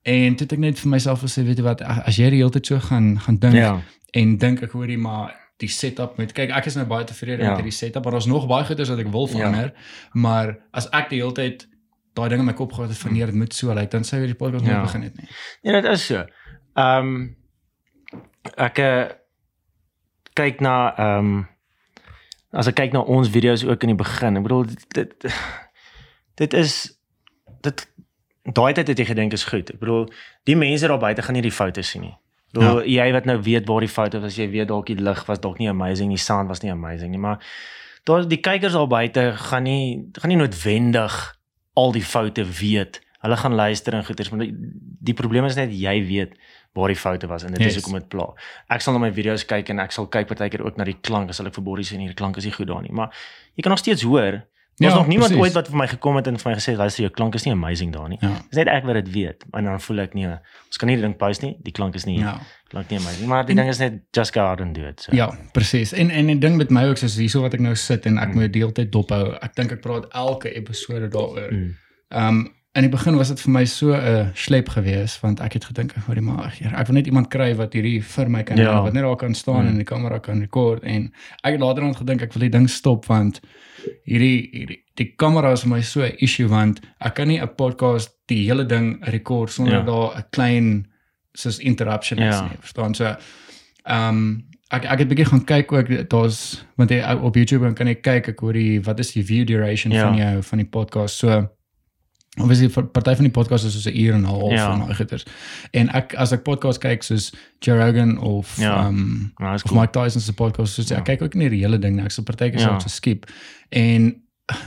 En toe het ek net vir myself gesê, weet jy wat, as jy die hele tyd so gaan gaan dink Ja. en dink ek hoorie maar die setup met kyk ek is nou baie tevrede Ja. met hierdie setup maar daar's nog baie goeders wat ek wil verander maar as ek die hele tyd daai ding in my kop gehad het van nee dit moet so lyk dan sou jy die podcast Ja. nooit begin het nie. Ja, dit is so. Ehm ek uh, kyk na ehm as ek kyk na ons video's ook in die begin. Ek bedoel dit dit, dit is dit daai tyd het jy gedink is goed. Ek bedoel die mense daar buite gaan nie die foute sien nie. Bedoel ja. jy wat nou weet waar die foute was, jy weet dalk die lig was dalk nie amazing, die sound was nie amazing nie, maar daar die kykers daar buite gaan nie gaan nie noodwendig al die foute weet. Hulle gaan luister en goeters, maar die, die probleem is net jy weet waar die foute was en dit yes. Is hoekom dit pla. Ek sal na my video's kyk en ek sal kyk partykeer ook na die klank as ek vir Boris nee, die klank is nie goed daar nie, maar jy kan nog steeds hoor. Daar's Ja, nog niemand precies. ooit wat vir my gekom het en vir my gesê luister jou klank is nie amazing daar nie. Ja. Dis net ek wat dit weet. En dan voel ek nee, ons kan nie die ding post nie. Die klank is nie Ja. klank nie amazing, maar die En- ding is net just go out and do it. So. Ja, presies. En en die ding met my ook is hierso wat ek nou sit en ek Mm. moet deeltyd dophou. Ek dink ek praat elke episode daaroor. Mm. Ehm um, in die begin was dit vir my so 'n uh, slep geweest want ek het gedink ek hoor maar Here, ek wil net iemand kry wat hierdie vir my kan Ja. ja. wat net daar kan staan Mm. en die kamera kan rekord en ek het later aan gedink ek wil die ding stop want hierdie hierdie die kamera is vir my so 'n issue want ek kan nie 'n podcast die hele ding rekord sonder Ja. daar 'n klein soos interruption is Ja. nie verstaan so ehm um, ek ek het bietjie gaan kyk ook daar's want jy, op YouTube kan jy kyk ek hoor die wat is die view duration ja. van jou van die podcast so obviously vir party van die podcast is so 'n uur en 'n half Ja. en daai goeters. En ek as ek podcast kyk soos Joe Rogan of Ja. ehm um, Nou, dis of cool. Mike Tyson se podcast soos Ja. ek kyk ook nie die hele ding nie. Ek sal partykeer Ja. ja. so skip. En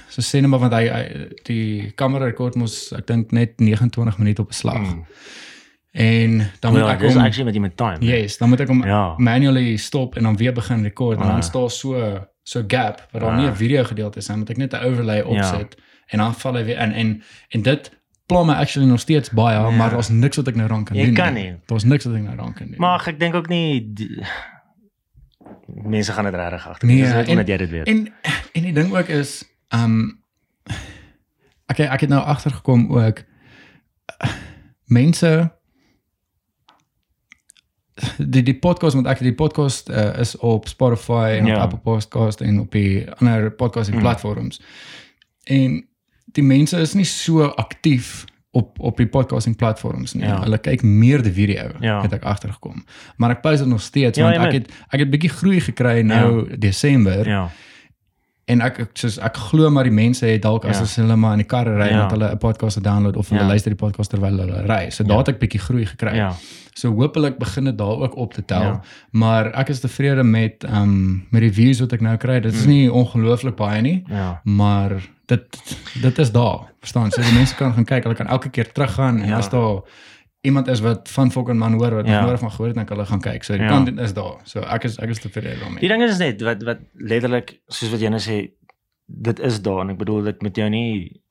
so sê net maar want hy, hy die kamera rekord mos ek dink net 29 minute op 'n slag. Mm. En dan moet Ja, ek dis hom actually met die met time. Yes, dan moet ek hom Ja. manually stop en dan weer begin rekord en Ah. dan staan so so gap waar daar Ah. nie 'n video gedeelte is nie, moet ek net 'n overlay opsit en dan val hy weer in en en dit pla my actually nog steeds baie, Ja. maar daar's niks wat ek nou raan kan Jy doen. kan nie. Daar's niks wat ek nou raan kan doen. Maar ek dink ook nie die, mense gaan dit regtig agter. Nee, Dis net omdat jy dit weet. En en die ding ook is um ek ek het nou agtergekom ook mense die die podcast want ek die podcast uh, is op Spotify en Ja. op Apple Podcast en op die ander podcasting Mm. platforms. En die mense is nie so aktief op op die podcasting platforms nie. Ja. Hulle kyk meer die video Ja. het ek agtergekom. Maar ek post dit nog steeds Ja, want jy ek het ek het bietjie groei gekry nou Desember Ja. en ek ek soos ek glo maar die mense het dalk Ja. as hulle maar in die karre ry Ja. dat hulle 'n podcast download of hulle Ja. luister die podcast terwyl hulle ry. So daar het ek bietjie groei gekry. Ja. So hopelik begin dit daar ook op te tel. Ja. Maar ek is tevrede met ehm um, met die views wat ek nou kry. Dit is Mm. nie ongelooflik baie nie, Ja. maar dit dit is daar. Verstaan? So die mense kan gaan kyk, hulle kan elke keer teruggaan en Ja. as daar iemand is wat van fucking man hoor wat Ja. nooit van gehoor het, dan kan hulle gaan kyk. So die Ja. content is daar. So ek is ek is tevrede daarmee. Die ding is net wat wat letterlik soos wat jy nou sê dit is daar en ek bedoel dit moet jou nie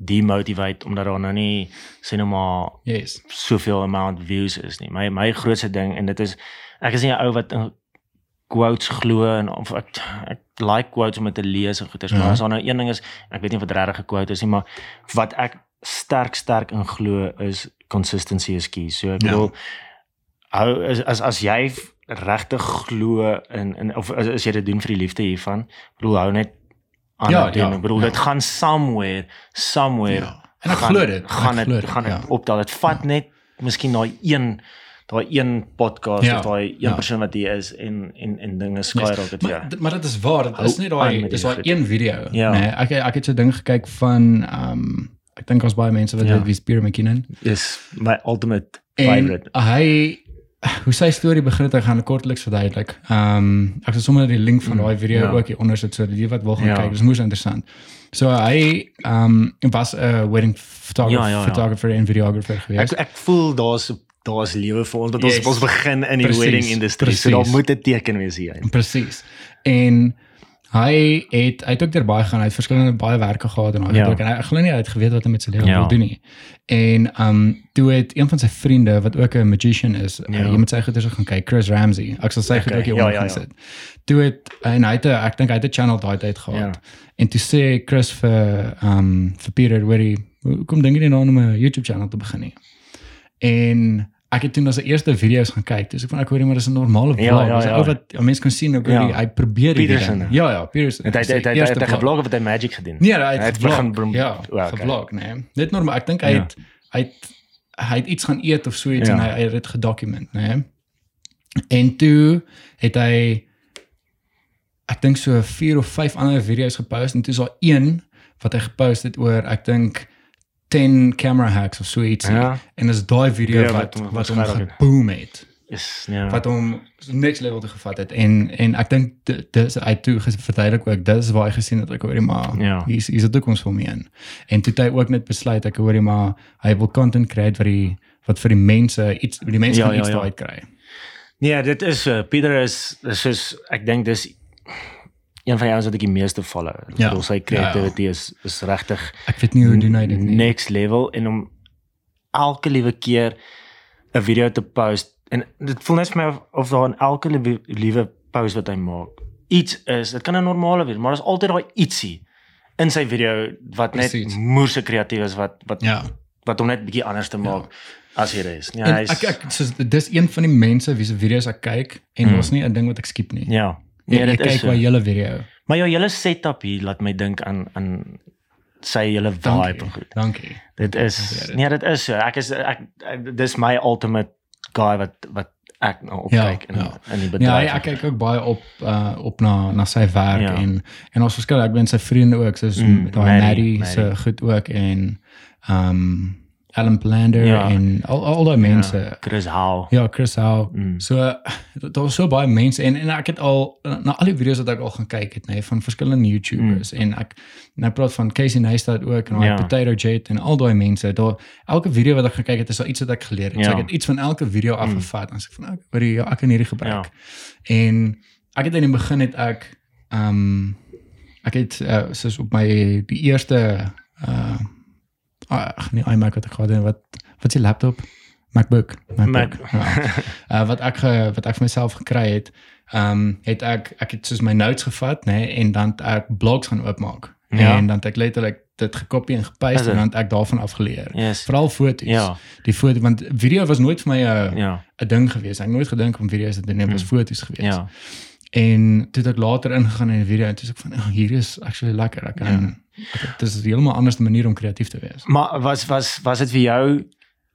demotivate omdat daar nou nie sê nou maar Yes. soveel amount views is nie. My my grootste ding en dit is ek is nie 'n ou wat in quotes glo en of ek ek like quotes om dit te lees en goeders, Ja. maar as daar nou een ding is, ek weet nie of dit regtig 'n quote is nie, maar wat ek sterk sterk in glo is consistency is key. So ek Ja. bedoel hou as as as jy regtig glo in in of as, as jy dit doen vir die liefde hiervan, bedoel hou net aan Ja, doen. ja, ek bedoel ja. dit gaan somewhere somewhere Ja. En ek glo dit. gaan dit gaan dit ja. optel. Dit vat net miskien daai een daai een podcast Ja, of daai een ja. persoon wat hier is en en en dinge skaai raak dit Maar, ja. dit- maar dit is waar, dit is aan daai dis daai een video, Ja. nee. Ek ek het so ding gekyk van ehm um, ek dink ons baie mense wat Ja. weet wie Spear McKinnon Dis my ultimate en favorite. hy hoe sy storie begin het, ek gaan dit kortliks verduidelik. Ehm um, ek sal sommer die link van daai video ja. ook hier onder sit sodat die wat wil gaan Ja. kyk. Dis moes interessant. So hy ehm um, was 'n wedding photographer, Ja, ja, ja. photographer en videographer geweest. Ek ek voel daar's daar's lewe vir ons dat ons Yes. ons begin in die Precies, wedding industrie. So daar precies. moet 'n teken wees hier. Presies. En hy het hy het ook daar baie gaan, hy het verskillende baie werke gehad en hy Ja. het ook en hy glo nie hy het geweet wat hy met sy lewe Ja. wil doen nie. En um toe het een van sy vriende wat ook 'n magician is, Ja. ja. jy moet sy goeders gaan kyk, Chris Ramsey. Ek sal sy Okay, goed ook hier ja, onder ja, ja. sit. Toe het en hy het ek dink hy het 'n channel daai tyd gehad. Ja. En toe sê Chris vir um vir Peter waar hy hoekom dink jy nou om 'n YouTube channel te begin nie? En ek het toe na sy eerste video's gaan kyk. Dis ek van ek hoor maar dis 'n normale vlog. Ja, ja, ja. ou wat ja, mense kan sien ook Ja. hy, hy probeer Peterson. ding. Ja ja, Peterson. Hy het hy het- hy het vlog. geblog of het hy magic gedoen. Nee, hy Hy het het gevlog. begin Ja, O, okay. gevlog, nee. Net normaal. Ek dink hy Ja. het hy het hy het iets gaan eet of so iets Ja. en hy, hy het dit gedokument, nee. En toe het hy ek dink so 4 of 5 ander video's gepost en toe is daar een wat hy gepost het oor ek dink 10 camera hacks of so iets. Ja. En dis daai video Ja, wat wat wat hom geboom het Is ja. wat hom next level toe gevat het en en ek dink di- dis hy toe verduidelik ook dis waar hy gesien het ek hoorie maar Ja. hier's hier's 'n toekoms vir my in. En toe hy ook net besluit ek hoorie maar hy wil content create wat die wat vir die mense iets die mense Ja, ja, iets ja. daaruit kry. Nee, dit is uh, Pieter is is soos ek dink dis een van die ouens wat ek die meeste follow. Ja. bedoel, sy Ja, ja. creativity is is regtig Ek weet nie hoe doen hy dit nie. next level en om elke liewe keer 'n video te post en dit voel net vir my of, of daar in elke liewe, liewe post wat hy maak iets is. Dit kan 'n normale wees, maar daar's altyd daai ietsie in sy video wat net moerse kreatief is wat wat Ja. wat hom net bietjie anders te maak as hy is. Ja, En hy's ek ek soos dis een van die mense wie se video's ek kyk en Mm. daar's nie 'n ding wat ek skiep nie. ja. Nee, Nee, dit is kyk so. my hele video. Maar jou hele setup hier laat my dink aan aan sy hele vibe Dankie. en goed. Dankie. Dit is dit. nee, dit is so. Ek is ek, ek dis my ultimate guy wat wat ek nou opkyk in ja. in die Ja, bedryf. hy, ek kyk ook baie op uh op na na sy werk Ja. en en ons verskil ek ben sy vriende ook soos Mm, daai Maddie, se Maddie. goed ook en um Alan Plander Ja. en al al daai mense. Ja, Chris Howe. Ja, Chris Howe. Mm. So daar was so baie mense en en ek het al na al die video's wat ek al gaan kyk het nê nee, van verskillende YouTubers en ek nou praat van Casey Neistat ook en daai Mm. Ja. Potato Jet en al daai mense. Daar elke video wat ek gekyk het is daar iets wat ek geleer het. So Ja. ek het iets van elke video afgevat en ek sê van ek hoor jy, ja, ek kan hierdie gebruik. Ja. En ek het in die begin het ek ehm um, ek het uh, soos op my die eerste uh ag nee iMac wat ek gehad het wat wat is die laptop MacBook MacBook Mac- ja. uh, wat ek wat ek vir myself gekry het ehm um, het ek ek het soos my notes gevat nê nee, en dan ek blogs gaan oopmaak Ja. en dan het ek letterlik dit gekopie en gepaste en dan ek daarvan afgeleer Yes. veral foto's Ja. die foto want video was nooit vir my 'n Ja. 'n ding gewees. Ek nooit gedink om video's te doen, dit was Mm. foto's gewees. Ja. En toe het ek later ingegaan in die video en toe is ek van oh, hier is actually lekker. Ek kan dit is 'n heeltemal anders manier om kreatief te wees. Maar was was was dit vir jou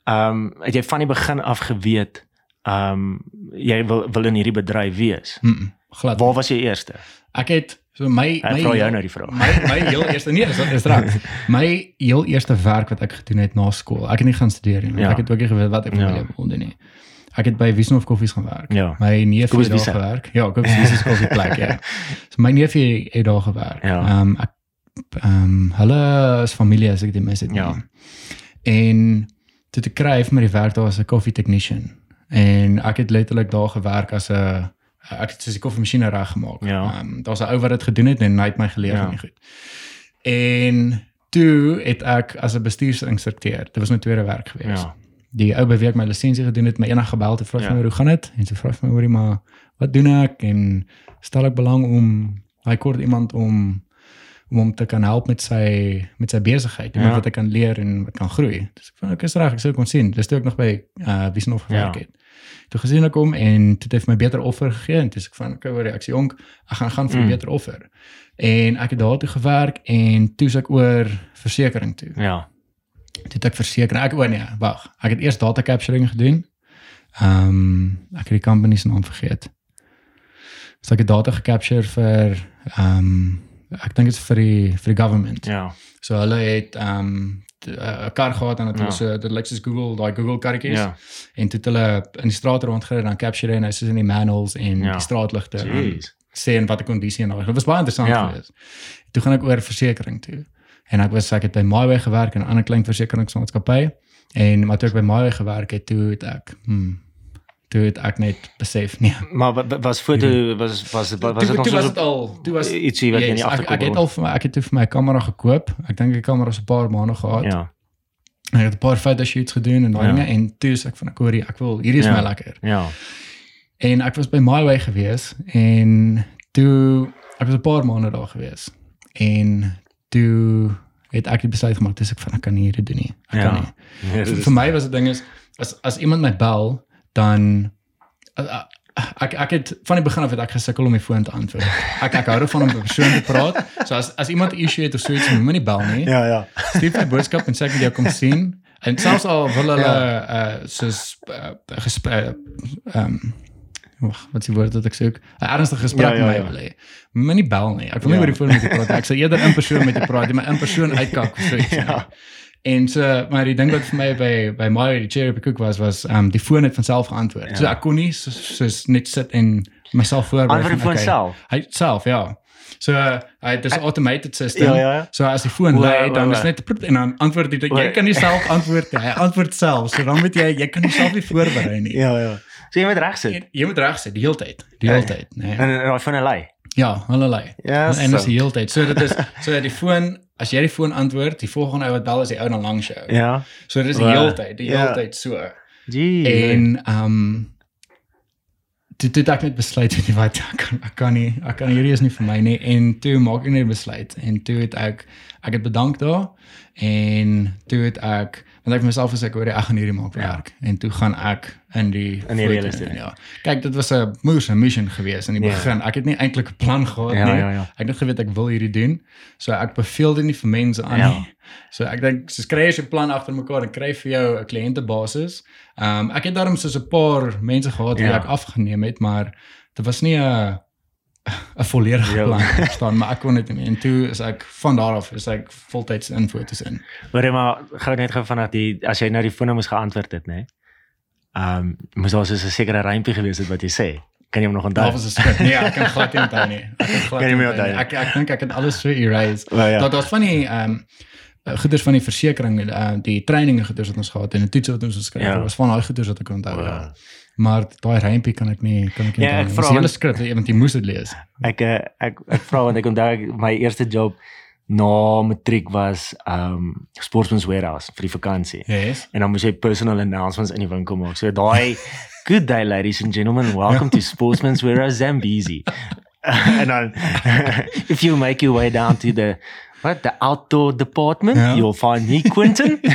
ehm um, het jy van die begin af geweet ehm um, jy wil wil in hierdie bedryf wees? Mm -mm, glad. Waar was jy eerste? Ek het so my Ek vra jou nou die vraag. my my heel eerste nee, dis is reg. My heel eerste werk wat ek gedoen het na skool. Ek het nie gaan studeer nie. Ja. Ek het ook nie geweet wat ek Ja. wil wil doen nie. Ek het by Wiesenhof Koffies gaan werk. Ja. My neef Kobus het daar gewerk. Ja, Kobus Wiese se koffieplek, ja. So my neef het daar gewerk. Ja. Ehm um, ek ehm um, hulle is familie as ek dit mis het. nie. Ja. En toe te kry vir my die werk daar as 'n coffee technician. En ek het letterlik daar gewerk as 'n ek het soos die koffiemasjiene reggemaak. Ja. Ehm daar's 'n ou wat dit gedoen het en hy het my geleer Ja. die goed. En toe het ek as 'n bestuursinstrukteur, dit was my tweede werk gewees. Ja. Die ou by wie ek my lisensie gedoen het, my eendag gebel te vra Ja. vir my hoe gaan dit? En sy vra vir my hoorie maar wat doen ek en stel ek belang om hy kort iemand om om hom te kan help met sy met sy besigheid, iemand Ja. wat ek kan leer en wat kan groei. Dus ek van ek is reg, ek sou kon sien. Dis toe ek nog by uh Wiesenhof gewerk Ja. het. Toe gesien ek hom en toe het hy vir my beter offer gegee en toe ek van okay, hoor, ek sê jonk, ek gaan gaan vir 'n Mm. beter offer. En ek het daar toe gewerk en toe is ek oor versekerings toe. Ja. Het ek versekerings, ek o nee, wag. Ek het eers data capturing gedoen. Ehm um, ek het die company se naam vergeet. So ek het data gecapture vir ehm um, ek dink dit is vir die vir die government. Ja. So hulle het ehm um, 'n kar gehad en dit Ja. was so dit lyk soos Google, daai Google karretjies. Ja. En toe het hulle in die straat rondgery en dan capture en hy soos in die manuals en Ja. die straatligte en Jeez. sê in watter kondisie en al. Dit was baie interessant Ja. geweest. Toe gaan ek oor versekerings toe. En ek was ek het by MyWay gewerk en 'n ander klein versekeringsmaatskappy en maar toe ek by MyWay gewerk het, toe het ek hmm, toe het ek net besef nee. Maar wa- wa- was foto was was was, was dit nog so was al, toe was ietsie wat jy in die Yes, ek, ek het al vir my ek het toe vir my kamera gekoop. Ek dink die kamera is 'n paar maande gehad. Ja. Ek het 'n paar fotoshoots gedoen en daai Ja. dinge en toe is ek van ek hoor ek wil hierdie is Ja. my lekker. Ja. En ek was by MyWay gewees en toe ek was 'n paar maande daar gewees. En toe het ek die besluit gemaak dis ek van ek kan nie hierdie doen nie. Ek Ja. kan nie. Dit Vir, vir my was dit ding is as as iemand my bel dan uh, ek ek het van die begin af het ek gesukkel om die foon te antwoord. Ek ek hou daarvan om met 'n persoon te praat. So as as iemand 'n issue het of so iets, moet nie bel nie. Ja, ja. Stuur my boodskap en sê ek wil jou kom sien. En selfs al wil hulle Ja. uh soos uh, gesprek ehm wag, wat is die woord wat ek soek? 'n Ernstige gesprek Ja, ja, met ja. my wil hê. Moet nie bel nie. Ek wil nie Ja. oor die foon met jou praat. Ek sal eerder in persoon met jou praat, jy maar in persoon uitkak of so iets. Ja. Ja. En so maar die ding wat vir my by by my die cherry cook was was um, die foon het van self geantwoord. Ja. So ek kon nie soos so, so net sit en myself voorberei. Antwoord die foon self? Hy self, ja. So uh, hy dis 'n automated system. Ja, ja, ja. So as die foon lei, dan is net prut en dan antwoord hy. Jy Wa- kan nie self antwoord nie. Hy antwoord self. So dan moet jy jy kan jouself nie voorberei nie. Ja, ja. So jy moet reg sit. En Jy moet reg sit die hele tyd. Die hele ja. tyd, nee. En daai van 'n lei. Ja, allerlei. Ja, en dis die hele tyd. So dit is so die foon as jy die foon antwoord, die volgende ou wat bel is die ou dan langs jou. Ja. So dit is die hele tyd, die hele ja. tyd so. Gee. En ehm um, toe het ek net besluit jy wat ek kan ek kan nie ek kan hierdie is nie vir my nie en toe maak ek net besluit en toe het ek ek het bedank daar en toe het ek want ek vir myself gesê ek hoor ek gaan hierdie maak werk en toe gaan ek in die In die estate. in, ja kyk dit was 'n moes 'n mission geweest in die Ja. begin ek het nie eintlik 'n plan gehad Ja, nie ja, ja. ek het net geweet ek wil hierdie doen so ek beveel dit nie vir mense aan Ja. nie So ek dink so kry jy 'n plan agter mekaar en kry vir jou 'n kliëntebasis. Ehm um, ek het daarom soos 'n paar mense gehad wie Ja. ek afgeneem het, maar dit was nie 'n 'n volledige Ja. plan verstaan, maar ek kon dit nie. En toe is ek van daar af is ek voltyds in fotos in. Hoor jy maar gou net gou vanaf die as jy nou die foon moes geantwoord het, nê? Ehm um, moes daar so 'n sekere rympie gewees het wat jy sê. Kan jy hom nog onthou? Daar was 'n skrip. Nee, ek kan glad nie onthou nie. Ek kan glad nie onthou nie. Ek ek dink ek het alles so erase. Wel, ja. Daar daar's van die ehm um, goeders van die versekerings, uh, die traininge goeders wat ons gehad het en die toetse wat ons geskryf het. Ja. Ja. was van daai goeders wat ek onthou. Ja. Maar daai rympie kan ek nie kan ek nie. Ja, ek vra Dis 'n hele want- skrip, iemand jy moes dit lees. Ek eh, ek ek vra want ek onthou ek- my eerste job na matriek was um Sportsman's Warehouse vir die vakansie. Yes. En dan moes jy personal announcements in die winkel maak. So daai good day ladies and gentlemen, welcome to Sportsman's Warehouse Zambezi. and then if you make your way down to the what the outdoor department, Ja. you'll find me Quentin. so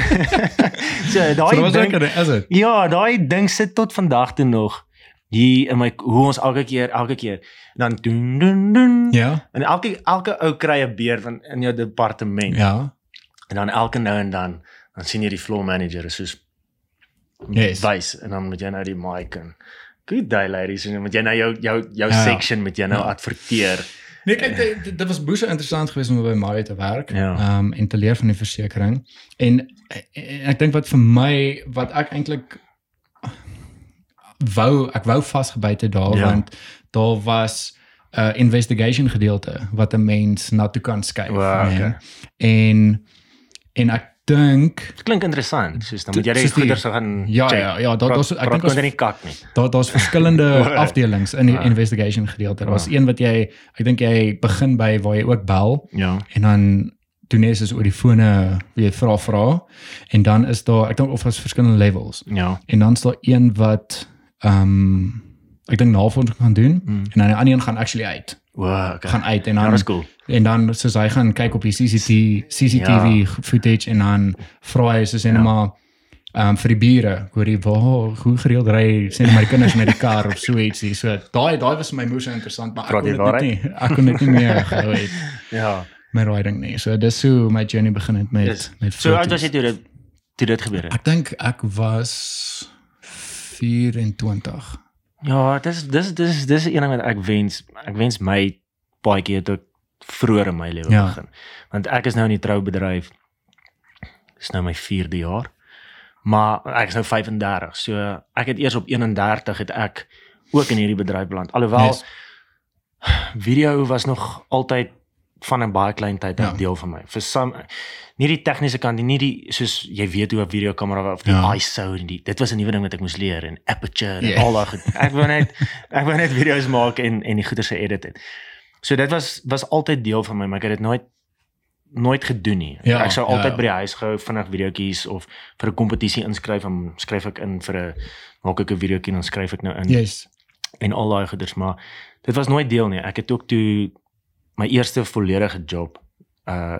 So daai was ding- ek is dit. Ja, daai ding sit tot vandag toe nog hier in my hoe ons elke keer elke keer dan doen doen doen Ja. en elke elke ou kry 'n beer van in jou departement Ja. en dan elke nou en dan dan sien jy die floor manager is soos Yes. wys en dan moet jy nou die mic en good day ladies en dan moet jy nou jou jou jou Ja, section met jy nou Ja. adverteer Nee, kyk dit, dit- dit was boese interessant geweest om by Maai te werk. Ja. Um, en te leer van die versekering. En, en ek dink wat vir my wat ek eintlik wou ek wou vasgebyt het daar Ja. want daar was 'n uh, investigation gedeelte wat 'n mens na toe kan skuif. Wow, okay. En en ek dink Dit klink interessant soos dan moet jy die die- goeders gaan ja check. ja ja daar daar's ek dink ons nie kak nie daar daar's verskillende afdelings in die Wow. investigation gedeelte. Daar was Wow. een wat jy ek dink jy begin by waar jy ook bel ja en dan doen jy is oor die fone jy vra vra en dan is daar ek dink of daar's verskillende levels ja en dan is daar een wat ehm um, ek dink navorsing gaan doen Mm. en dan die ander een gaan actually uit wow okay gaan uit en ja dan cool en dan soos hy gaan kyk op die CCTV CCTV Ja. footage en dan vra hy soos net Ja. maar ehm um, vir die bure hoor jy waar hoe gereeld ry sien my kinders met die kar of so ietsie so daai daai was vir my moes interessant maar ek kon dit net nie ek kon dit nie meer gehou het ja met riding nie. So dis hoe my journey begin het met Yes. met so oud was jy toe dit toe dit gebeur het Ek dink ek was 24. ja dis dis dis dis een ding wat ek wens ek wens my paadjie het ook vroeër in my lewe Ja. begin want ek is nou in die troubedryf dis nou my 4de jaar maar ek is nou 35 so ek het eers op 31 het ek ook in hierdie bedryf beland alhoewel Yes. video was nog altyd van 'n baie klein tyd 'n Ja. deel van my. Vir some nie die tegniese kant nie, nie die soos jy weet hoe 'n videokamera of die Ja. ISO en die dit was 'n nuwe ding wat ek moes leer en aperture Ja. en al daai goed. Ek wou net ek wou net video's maak en en die goeie se edit het. So dit was was altyd deel van my, maar ek het dit nooit nooit gedoen nie. Ja, ek sou ja, altyd ja. by die huis gehou vinnig videoetjies of vir 'n kompetisie inskryf en skryf ek in vir 'n maak ek 'n videoetjie en dan skryf ek nou in Yes. en al daai goeders maar dit was nooit deel nie. Ek het ook toe my eerste volledige job uh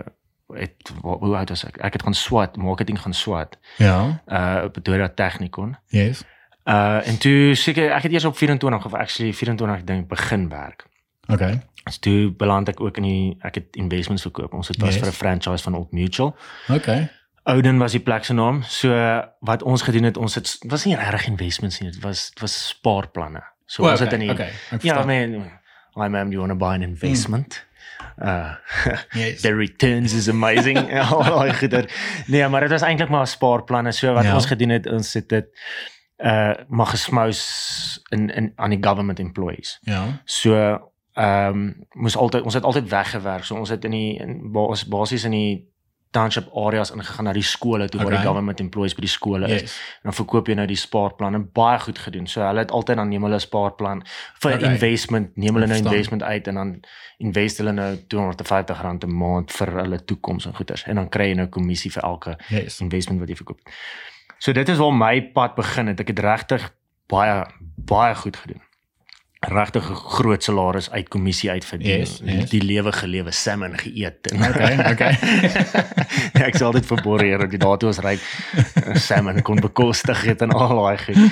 het wa- hoe oud was ek? Ek het gaan swat, marketing gaan swat Ja. uh op Pretoria Technikon. Yes. Uh en toe seker ek het eers op 24 of actually 24 dink begin werk. Okay. So toe beland ek ook in die ek het investments verkoop. Ons het was Yes. vir 'n franchise van Old Mutual. Okay. Ouden was die plek se naam. So wat ons gedoen het, ons het was nie regtig investments nie. Dit was dit was spaarplanne. So O, ons het okay, in die okay. Ja, verstaan. man. Hi ma'am, do you want to buy an investment? Uh Yes. the returns is amazing. Al daai goeder. Nee, maar dit was eintlik maar spaarplanne. So wat Ja. ons gedoen het, ons het dit uh maar gesmous in in aan die government employees. Ja. So ehm um, moes altyd ons het altyd weggewerk. So ons het in die in bas, basies in die township areas ingegaan na die skole toe waar die Okay. government employees by die skole is Yes. dan verkoop jy nou die spaarplanne baie goed gedoen. So hulle het altyd dan neem hulle 'n spaarplan vir Okay. okay. investment, neem hulle nou investment uit en dan invest hulle nou R250 'n maand vir hulle toekoms en goeders en dan kry jy nou kommissie vir elke Yes. investment wat jy verkoop. So dit is waar my pad begin het. Ek het regtig baie baie goed gedoen. Regtig 'n groot salaris uit kommissie uit verdien. Yes, die, yes. die lewe gelewe, salmon geëet. Okay, okay. ja, ek sal dit verborreer dat die daartoe was ryk salmon kon bekostig het en al daai goed.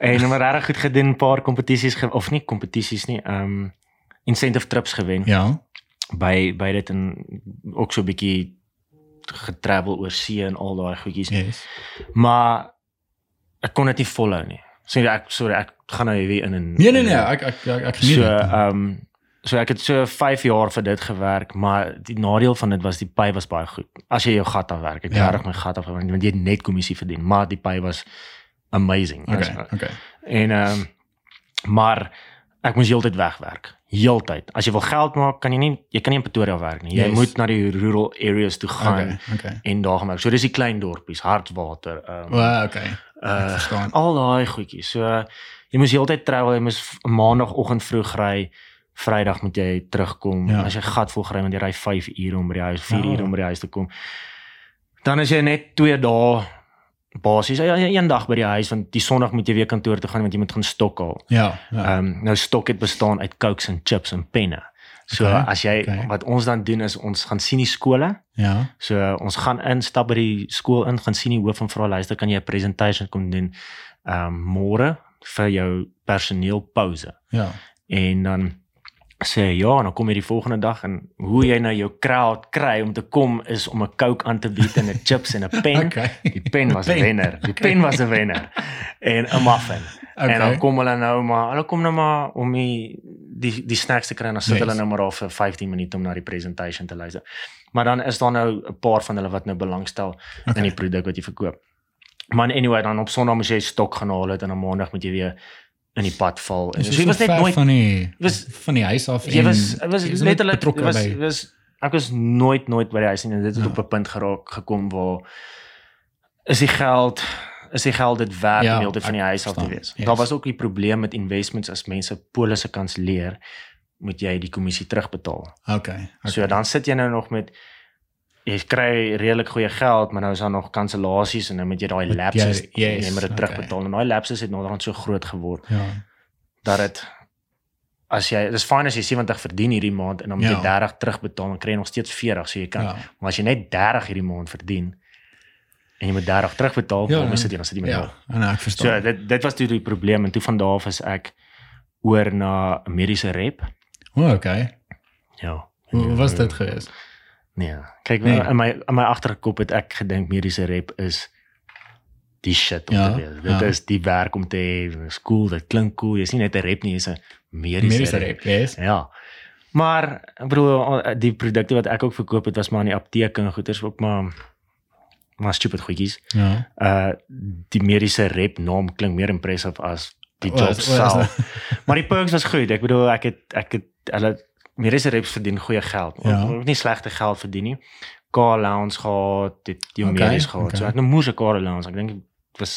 En maar regtig goed gedoen, 'n paar kompetisies of nie kompetisies nie, ehm um, incentive trips gewen Ja. by by dit en ook so 'n bietjie getravel oor see en al daai goedjies. Yes. Maar ek kon dit nie volhou nie. So ek sorry, ek gaan nou weer in en Nee nee nee, ek ek ek, ek geniet So ehm so ek het so 5 jaar vir dit gewerk, maar die nadeel van dit was die pay was baie goed. As jy jou gat af werk, ek Ja. reg my gat af want jy het net kommissie verdien, maar die pay was amazing. Okay, okay. En ehm maar ek moes heeltyd wegwerk. Heeltyd. As jy wil geld maak, kan jy nie jy kan nie in Pretoria werk nie. Jy Yes. moet na die rural areas toe gaan Okay, okay. en daar gaan werk. So dis die klein dorpies, Hartswater, ehm Well, okay. uh verstaan. al daai goedjies. So jy moes heeltyd travel, jy moes v- maandagooggend vroeg ry, Vrydag moet jy terugkom. Ja. Ja. As jy gatvol ry want jy ry 5 ure om by die huis, 4 Ja. ure om by die huis te kom. Dan is jy net 2 dae basies ja, ja, een dag by die huis want die Sondag moet jy weer kantoor toe gaan want jy moet gaan stok haal. Ja, ja. Ehm um, nou stok het bestaan uit cokes en chips en penne. So Okay, as jy okay. wat ons dan doen is ons gaan sien die skole ja. So ons gaan in stap by die skool in gaan sien die hoof en vra luister kan jy 'n presentation kom doen ehm um, môre vir jou personeel pouse. Ja. En dan sê hy, ja, en dan kom jy die volgende dag en hoe jy nou jou crowd kry om te kom is om 'n Coke aan te bied en 'n chips en 'n pen. Okay. Die pen was 'n wenner. Die pen was 'n wenner. En 'n muffin. Okay. En dan kom hulle nou maar, hulle kom nou maar om die die die snacks te kry en dan sit Yes. hulle nou maar daar vir 15 minute om na die presentation te luister. Maar dan is daar nou 'n paar van hulle wat nou belangstel okay. in die produk wat jy verkoop. Maar anyway, dan op Sondag moet jy stok gaan haal het en dan Maandag moet jy weer in die pad val. En so jy was net nooit van die was- van die huis af jy was jy was letterlik was by was ek was nooit nooit by die huis nie en dit het Ja. op 'n punt geraak gekom waar is die geld is die geld dit werd Ja, om heeltyd van die huis af te wees. Yes. Daar was ook die probleem met investments as mense polisse kanselleer, moet jy die kommissie terugbetaal. Okay. okay. So dan sit jy nou nog met jy kry redelik goeie geld, maar nou is daar nog kansellasies en nou moet jy daai lapses jy- yes, jy moet dit okay. terugbetaal en daai lapses het dan so groot geword Ja. dat dit as jy dis fyn as jy 70 verdien hierdie maand en dan moet Ja. jy 30 terugbetaal dan kry jy nog steeds 40 so jy kan. Ja. Maar as jy net 30 hierdie maand verdien en jy moet 30 terugbetaal, Ja, dan is dit jy dan sit jy met Ja, nul. en ek So verstaan. dit dit was toe die probleem en toe van daar af is ek oor na mediese rep. O, oh, okay. Ja. Hoe was dit geweest? Nee. Kyk, Nee. in my in my agterkop het ek gedink mediese rep is die shit om Ja, te wees. Dit ja. is die werk om te hê, dis cool, dit klink cool. Jy's nie net 'n rep nie, jy's 'n mediese, Mediese rep. rep, yes. Ja. Maar ek bedoel die produkte wat ek ook verkoop het was maar in die apteek en goeders ook maar maar stupid goedjies. Ja. Uh die mediese rep naam klink meer impressive as die job self. Maar die perks was goed. Ek bedoel ek het ek het hulle mediese reps verdien goeie geld. Ja. Ja. Ook nie slegte geld verdien nie. Car allowance gehad, dit die Okay, medies gehad. okay. So ek het 'n moeë car allowance. Ek dink dit was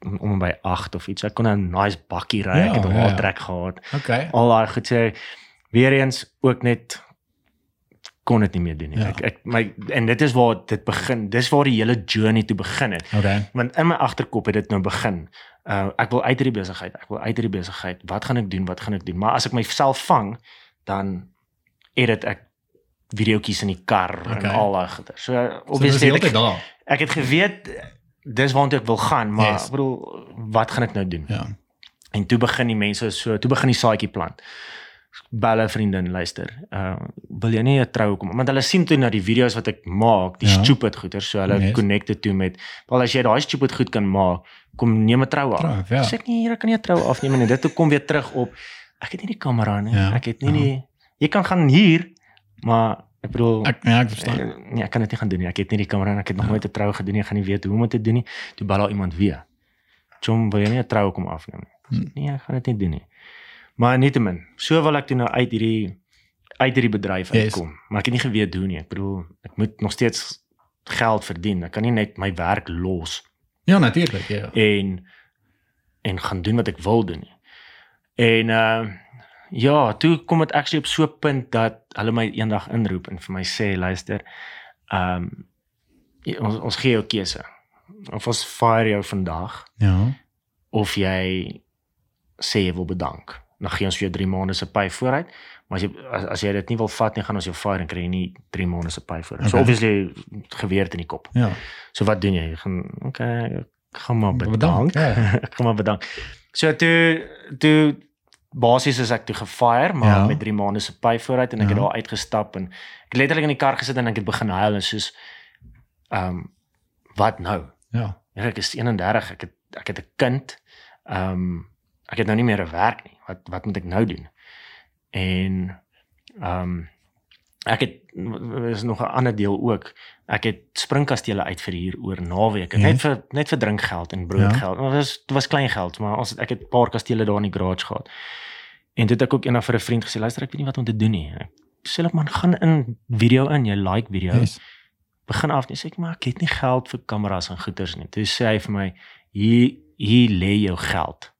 om en by 8 of iets. Ek kon 'n nice bakkie ry. Ja, ek het 'n ja, ja. hardtrek gehad. Okay. Al daai goed sê weer eens ook net kon dit nie meer doen nie. Ja. Ek ek my en dit is waar dit begin. Dis waar die hele journey toe begin het. Okay. Want in my agterkop het dit nou begin. Uh ek wil uit hierdie besigheid. Ek wil uit hierdie besigheid. Wat gaan ek doen? Wat gaan ek doen? Maar as ek myself vang, dan edit ek videoetjies in die kar okay. En al daai goeie. So So obviously heeltyd ek, daar. ek het geweet dis waartoe ek wil gaan, maar Yes. ek bedoel wat gaan ek nou doen? Ja. En toe begin die mense so, toe begin die saadjie plant. Belle vriendin luister. Uh wil jy nie 'n troue kom want hulle sien toe na die video's wat ek maak, die Ja. stupid goeters, so hulle Yes. connected toe met wel as jy daai stupid goed kan maak, kom neem 'n troue af. Trou, ja. Sê ek nie hier kan jy 'n troue afneem nie. Dit toe kom weer terug op. Ek het nie die kamera nie. Ja, Ek het nie ja. die jy kan gaan hier, maar ek bedoel Ek nee, ek verstaan. Eh, Nee, ek kan dit nie gaan doen nie. Ek het nie die kamera en ek het nog Ja. nooit 'n troue gedoen nie. Ek gaan nie weet hoe om dit te doen nie. Toe bel daar iemand weer. Chom, wil jy nie 'n troue kom afneem nie? Hm. Nee, ek gaan dit nie doen nie. Maar nietemin, so wil ek toe nou uit hierdie uit hierdie bedryf Yes. uitkom. Maar ek het nie geweet hoe nie. Ek bedoel, ek moet nog steeds geld verdien. Ek kan nie net my werk los Ja, natuurlik, ja. en en gaan doen wat ek wil doen nie. En uh ja, toe kom dit actually op so 'n punt dat hulle my eendag inroep en vir my sê, luister, ehm um, ons ons gee jou keuse. Of ons fire jou vandag Ja. of jy sê jy wil bedank. Dan gee ons vir jou 3 maande se pay vooruit. Maar as jy as, as jy dit nie wil vat nie, gaan ons jou fire en kry nie 3 maande se pay vooruit. So Okay. obviously geweerd in die kop. Ja. So wat doen jy? Jy gaan okay, ek gaan maar Bedank, bedank. ja. ek gaan maar bedank. So toe toe basies is ek toe gefire, maar Ja. met 3 maande se pay vooruit en ek Ja. het daar uitgestap en ek letterlik in die kar gesit en ek het begin huil en soos ehm um, wat nou? Ja. Ja, ek is 31, ek het ek het 'n kind. Ehm um, ek het nou nie meer 'n werk nie. Wat wat moet ek nou doen? En ehm um, ek het is nog 'n ander deel ook. Ek het springkastele uit vir hier oor naweke, Ja. net vir net vir drinkgeld en broodgeld. Ja. Dit was dit was klein geld, maar ons het ek het 'n paar kastele daar in die garage gehad. En dit het ek ook eendag vir 'n vriend gesê, luister ek weet nie wat om te doen nie. Ek sê ek man gaan in video in, jy like video Yes. begin af nie sê ek maar ek het nie geld vir kameras en goeders nie. Toe sê hy vir my hier hier lê jou geld.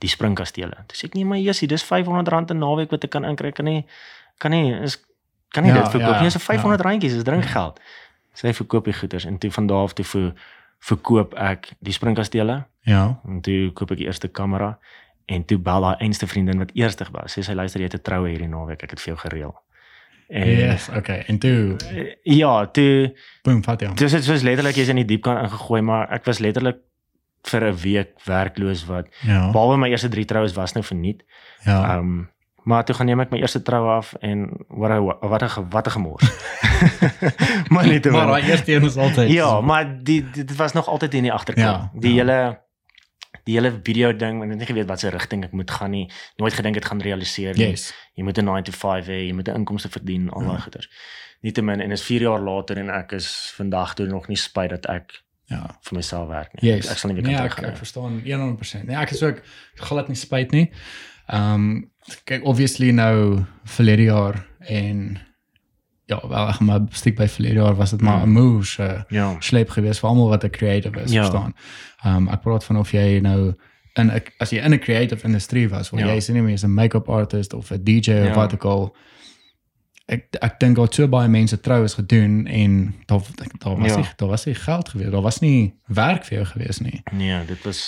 Die springkastele. Toe sê ek nee maar Jessie, dis R500 'n naweek wat ek kan inkry. Kan nie kan nie is kan nie Ja, dit verkoop ja, nie. Dis 'n ja. R500 randjies, dis drinkgeld. Sê hy verkoop die goeders en toe van daar af toe ver, verkoop ek die springkastele Ja. en toe koop ek die eerste kamera en toe bel haar einste vriendin wat eerste gebel. Sê sy luister jy het 'n troue hierdie naweek, ek het vir jou gereël. En Yes, okay. En toe ja, toe boom, vat hom. Dis dit soos letterlik jy's in die diep kan ingegooi, maar ek was letterlik vir 'n week werkloos wat Ja. behalwe my eerste 3 troues was nou verniet. Ja. Ehm um, maar toe gaan neem ek my eerste trou af en wat 'n wat 'n wat 'n gemors. maar nie te Maar daai eerste een is altyd Ja, maar die dit was nog altyd in die agterkop. Ja, die ja. hele die hele video ding, ek het nie geweet wat se rigting ek moet gaan nie. Nooit gedink dit gaan realiseer nie. Yes. Jy moet 'n 9 to 5 hê, jy moet 'n inkomste verdien, al daai Ja. goeders. Nietemin en is 4 jaar later en ek is vandag toe nog nie spyt dat ek Ja. vir myself werk nie. Yes. Ek sal nie weer nee, kan ek, teruggaan. ek verstaan 100%. Nee, ek is ook glad nie spyt nie. Ehm um, kyk obviously nou verlede jaar en ja, wel ek maar stiek by verlede jaar was dit maar 'n Mm. moves uh, Ja. sleep geweest vir almal wat 'n creative is, Ja. verstaan. Ehm um, ek praat van of jy nou in 'n as jy in 'n creative industrie was, waar Ja. jy sien nie meer 'n make-up artist of 'n DJ of Ja. wat ook al ek ek dink daar so baie mense troues gedoen en daar daar was Ja. nie daar was nie geld gewees, daar was nie werk vir jou gewees nie. Nee, dit was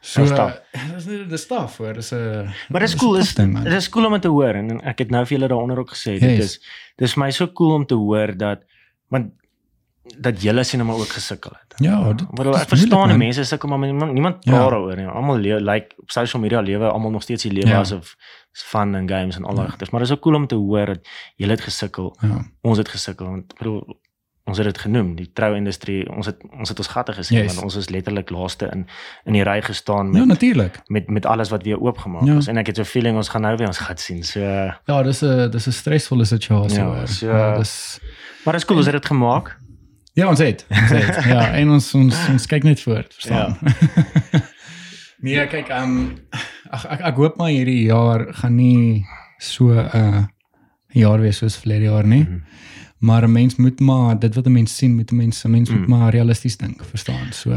So Dis uh, tough. dis nie dis staf hoor, dis 'n Maar dit is cool, is dit is cool om dit te hoor en, en ek het nou vir julle daaronder ook gesê dit Yes. is dis my so cool om te hoor dat want dat julle sien hom ook gesukkel het. Ja, dit- Ek bedoel dis ek verstaan die mense sukkel maar niemand niemand Ja. praat daaroor nie. Almal lewe like op social media lewe almal nog steeds die lewe Ja. asof is fun en games en al daai Ja. goeders. Maar dit is ook cool om te hoor dat julle het gesukkel. Ja. Ons het gesukkel want bedoel ons het dit genoem, die trouindustrie, ons het ons het ons gatte gesien Yes. want ons is letterlik laaste in in die ry gestaan met Ja, natuurlik. met met alles wat weer oopgemaak Ja. is en ek het so 'n feeling ons gaan nou weer ons gat sien. So Ja, dis 'n dis 'n stresvolle situasie Ja, hoor. so- Ja, dis maar dit is cool ons het dit gemaak. Ja, ons het. Ons het. ja, en ons ons ons kyk net voort, verstaan. nee, kyk, ehm um, ag ek ek hoop maar hierdie jaar gaan nie so 'n uh, jaar wees soos verlede jaar nie. Mhm. Maar 'n mens moet maar dit wat 'n mens sien, moet 'n mens 'n mens moet Mm. maar realisties dink, verstaan? So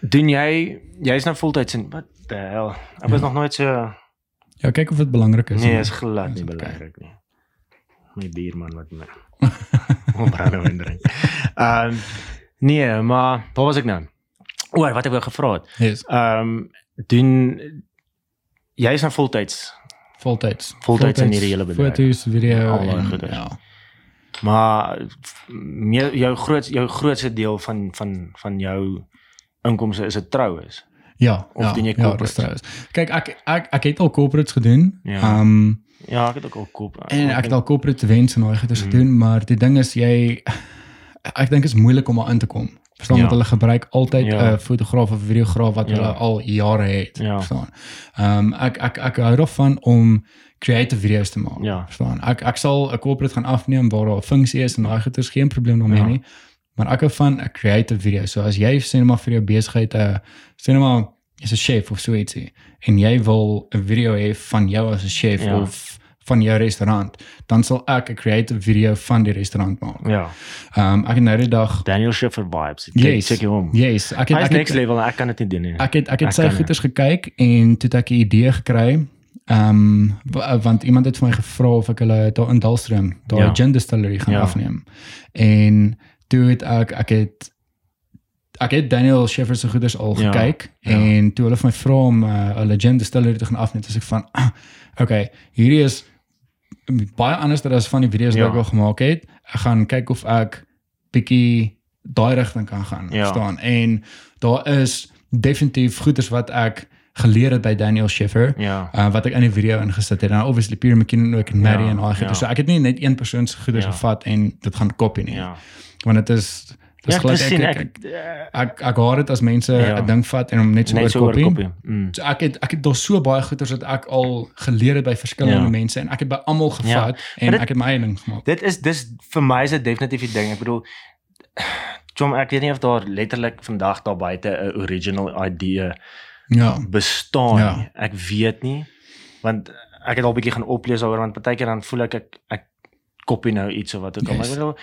Doen jy jy's nou voltyds in wat the hell? Ek was Ja. nog nooit so ja, kyk of dit belangrik is. Nee, is glad nie oké. belangrik nie. My bierman wat my opbranding drink. Ehm nee, maar waar was ek nou? O, wat ek wou gevra het. Yes, Ehm doen jy is nou voltyds, voltyds. Voltyds in hierdie hele bedryf. Foto's, video Al daai goeders. ja. maar meer jou groot jou grootste deel van van van jou inkomste is dit troues. Ja, Of ja, doen jy ja, dis corporates? trouwens. Kyk, ek ek ek het al corporates gedoen. Ja. Um, Ja, ek het ook al koop. en ek het al corporate events en daai goeders Mhm. gedoen, maar die ding is jy ek dink is moeilik om daar in te kom. Verstaan Ja. want hulle gebruik altyd 'n Ja. fotograaf of videograaf wat Ja. hulle al jare het, Ja. verstaan. Ehm um, ek ek ek hou daarvan om creative video's te maak. Ja. Verstaan? Ek ek sal 'n corporate gaan afneem waar daar 'n funksie is en daai goeders geen probleem daarmee Ja. nie. Maar ek hou van 'n creative video. So as jy sê net maar vir jou besigheid 'n sê net maar is 'n chef of so ietsie en jy wil 'n video hê van jou as 'n chef Ja. of van jou restaurant, dan sal ek 'n creative video van die restaurant maak. Ja, Ehm um, ek het nou die dag Daniel Schiffer vibes. Ek Yes. check jou om. Yes, ek het ek next het, level, ek kan dit nie doen nie. ek het ek het Ek sy goeders gekyk en toe het ek 'n idee gekry. Ehm um, want iemand het vir my gevra of ek hulle daar in Dalstroom, daar Ja. ja. gin distillery gaan Ja. ja. afneem. En toe het ek ek het ek het Daniel Schiffer se goeders al Ja, gekyk ja. en toe hulle vir my vra om uh, hulle gin distillery te gaan afneem, dis ek van ah, okay, hierdie is baie anders as van die video's Ja. wat ek al gemaak het. Ek gaan kyk of ek bietjie daai rigting kan gaan Ja. staan. En daar is definitief goeders wat ek geleer het by Daniel Schiffer. Ja. Uh, wat ek in die video ingesit het en obviously Pierre McKinnon ook en Mary Ja, en daai goeders. ja. So ek het nie net een persoon se goeders Ja. gevat en dit gaan kopie nie. Ja. Want dit is dis Ja, glad ek ek, ek ek, ek haat dit as mense 'n Ja. ding vat en hom net so net so oor oorkopie. kopie. Mm. So ek het ek het daar so baie goeders wat ek al geleer het by verskillende Ja. mense en ek het by almal gevat Ja. en Maar dit- ek het my eie ding gemaak. Dit is dis vir my is dit definitief die ding. Ek bedoel Jom, ek weet nie of daar letterlik vandag daar buite 'n original idee Ja. bestaan Ja. nie. Ek weet nie want ek het al 'n bietjie gaan oplees daaroor want partykeer dan voel ek ek ek kopie nou iets of wat ook al. Maar Yes. ek bedoel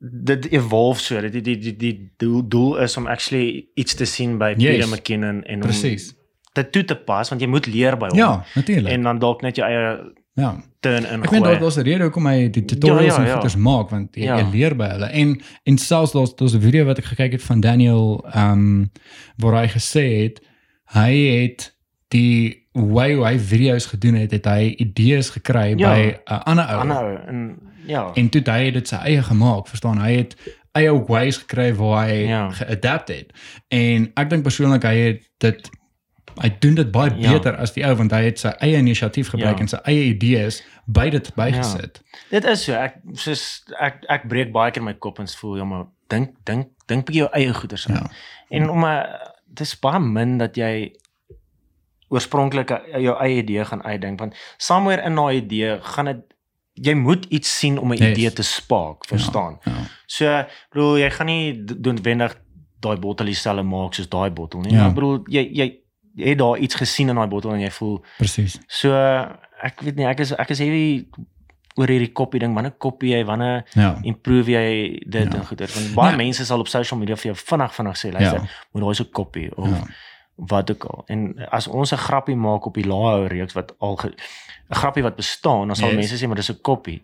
dit evolve so. Dit die die die, die doel, doel is om actually iets te sien by Yes. Peter McKinnon en om Presies. dit toe te pas want jy moet leer by hom. Ja, natuurlik. En dan dalk net jou eie ja. turn in Ek weet daar daar's 'n rede hoekom hy die tutorials Ja, ja, en ja. goeders maak want jy, Ja. jy leer by hulle. En en selfs daar's daar's 'n video wat ek gekyk het van Daniel ehm um, waar hy gesê het hy het die way hoe hy video's gedoen het, het hy idees gekry Ja. by 'n ander ou. aanhou en ja. En toe het hy dit sy eie gemaak, verstaan? Hy het eie ways gekry waar hy Ja. geadapt het. En ek dink persoonlik hy het dit hy doen dit baie Ja. beter as die ou want hy het sy eie inisiatief gebruik Ja. en sy eie idees by dit bygesit. Dit is so. Ek soos ek ek breek baie keer my kop en voel ja maar dink dink dink bietjie jou eie goeders aan. Ja. En om 'n dis baie min dat jy oorspronklik jou eie idee gaan uitdink want somewhere in daai idee gaan dit jy moet iets sien om 'n Yes. idee te spaak, verstaan? Ja. So, ek bedoel jy gaan nie d- noodwendig daai bottel dieselfde maak soos daai bottel nie. Ja. Maar ek bedoel jy jy het daar iets gesien in daai bottel en jy voel Presies. so ek weet nie ek is ek is heavy oor hierdie koppie ding, wanneer koppie jy, wanneer Ja. improve jy dit Ja. en goeie. Want baie Ja. mense sal op social media vir jou vinnig vinnig sê, luister, Ja. moet daai so koppie of Ja. wat ook al. En as ons 'n grappie maak op die lae reeks wat al 'n grappie wat bestaan, dan sal Yes. mense sê maar dis 'n koppie.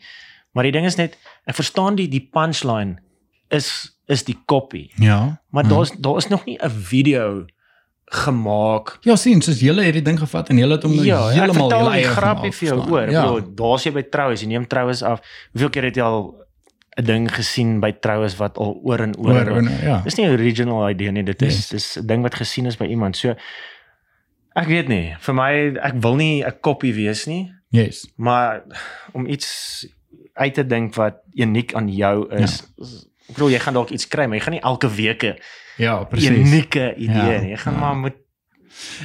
Maar die ding is net ek verstaan die die punchline is is die koppie. Ja. Maar Ja. daar's daar is nog nie 'n video gemaak. Ja, sien, soos julle het die ding gevat en julle het hom nou Ja, heeltemal julle die eie grappie vir jou oor. Ja. bedoel, daar's jy by troues, jy neem troues af. Hoeveel keer het jy al 'n ding gesien by troues wat al oor en oor, Oor, oor, ja. Dis nie 'n original idee nie, dit is Yes. dis 'n ding wat gesien is by iemand. So ek weet nie, vir my ek wil nie 'n koppie wees nie, Yes. maar om iets uit te dink wat uniek aan jou is. Ek bedoel jy gaan dalk iets kry, maar jy gaan nie elke week 'n Ja, presies. unieke idee Ja, nie. Jy gaan ja. maar moet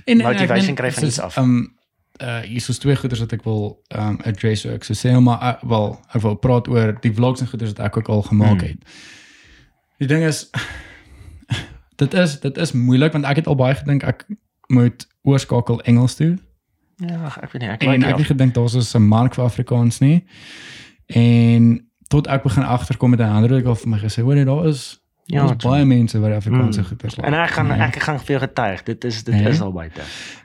En, motivation kry van iets af. Um uh hier is twee goeders wat ek wil um address ook. So sê nou maar uh, wel ek wil praat oor die vlogs en goeders wat ek ook al gemaak Hmm. het. Die ding is dit is dit is moeilik want ek het al baie gedink ek moet oorskakel Engels toe. Ja, ek weet nie, ek En like ek die het gedink daar's 'n mark vir Afrikaans nie. En tot ek begin agterkom met 'n ander ook al vir my gesê, hoor jy daar is Ja, true. baie mense wat Afrikaanse Mm. goeders En ek gaan Nee. ek gaan vir jou getuig. Dit is dit Nee. is al buite.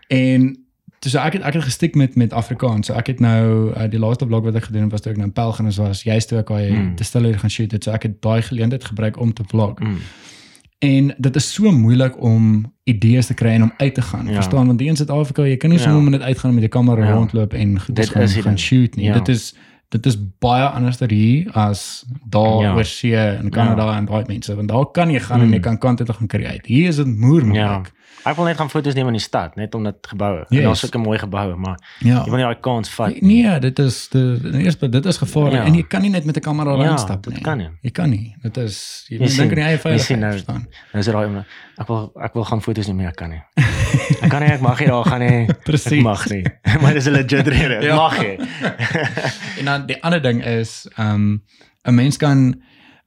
En dus ek het ek het gestik met met Afrikaans. So ek het nou uh, die laaste vlog wat ek gedoen het was toe ek nou in Pelgrims was, juist toe ek daai Mm. mm. distillery gaan shoot het. So ek het daai geleentheid gebruik om te vlog. Mm. En dit is so moeilik om idees te kry en om uit te gaan. Ja. Verstaan? Want hier in Suid-Afrika, jy kan nie Ja. sommer net uitgaan met 'n kamera Ja. rondloop en Dit gaan, is gaan shoot nie. Ja. Dit is dit is baie anderster hier as daar Ja. oor see in Kanada en daai mense want daar kan jy gaan Mm. en jy kan kante toe gaan create. Hier is dit moer Ja. Ek wil net gaan foto's neem in die stad, net omdat geboue. Yes. Yes. Daar's sulke mooi geboue, maar Ja. jy wil nie daai kans vat nie. Nee, dit is de eerste dit is gevaarlik Ja. en jy kan nie net met 'n kamera Ja, instap dit nie. kan nie. Jy kan nie. Dit is jy Jy dink aan die eie jy veiligheid. nou- verstaan? Dan is dit daai ek wil ek wil gaan foto's neem, maar ek kan nie. Ek kan nie, ek mag nie daar gaan nie. Presies. Mag nie. maar dis 'n legit rede. Ja. mag nie. En dan die ander ding is ehm 'n mens kan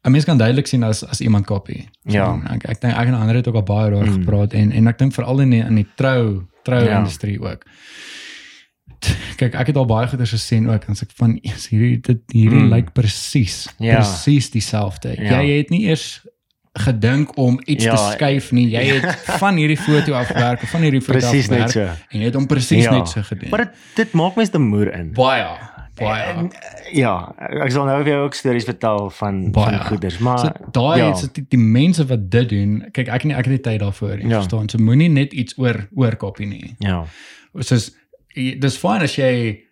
'n mens kan duidelik sien as as iemand kopie. Ja. ek ek dink ek en ander het ook al baie daaroor Mm. gepraat en en ek dink veral in die in die trou trou Ja. industrie ook. Kyk, ek het al baie goeders gesien ook en as ek van is hierdie dit hierdie Mm. lyk presies Ja. presies dieselfde. Ja. Jy het nie eers gedink om iets Ja. te skuif nie. Jy het van hierdie foto afgewerk of van hierdie foto Presies net afgewerk so. en jy het hom presies Ja. net so gedoen. Maar dit dit maak mens te moer in. baie baie En, ja, ek sal nou vir jou ook stories vertel van Baie. van goeders, maar so daai ja. so die, die mense wat dit doen, kyk ek nie ek het nie tyd daarvoor nie, Ja. verstaan. So moenie net iets oor oor kopie nie. ja. Soos jy- dis fyn as jy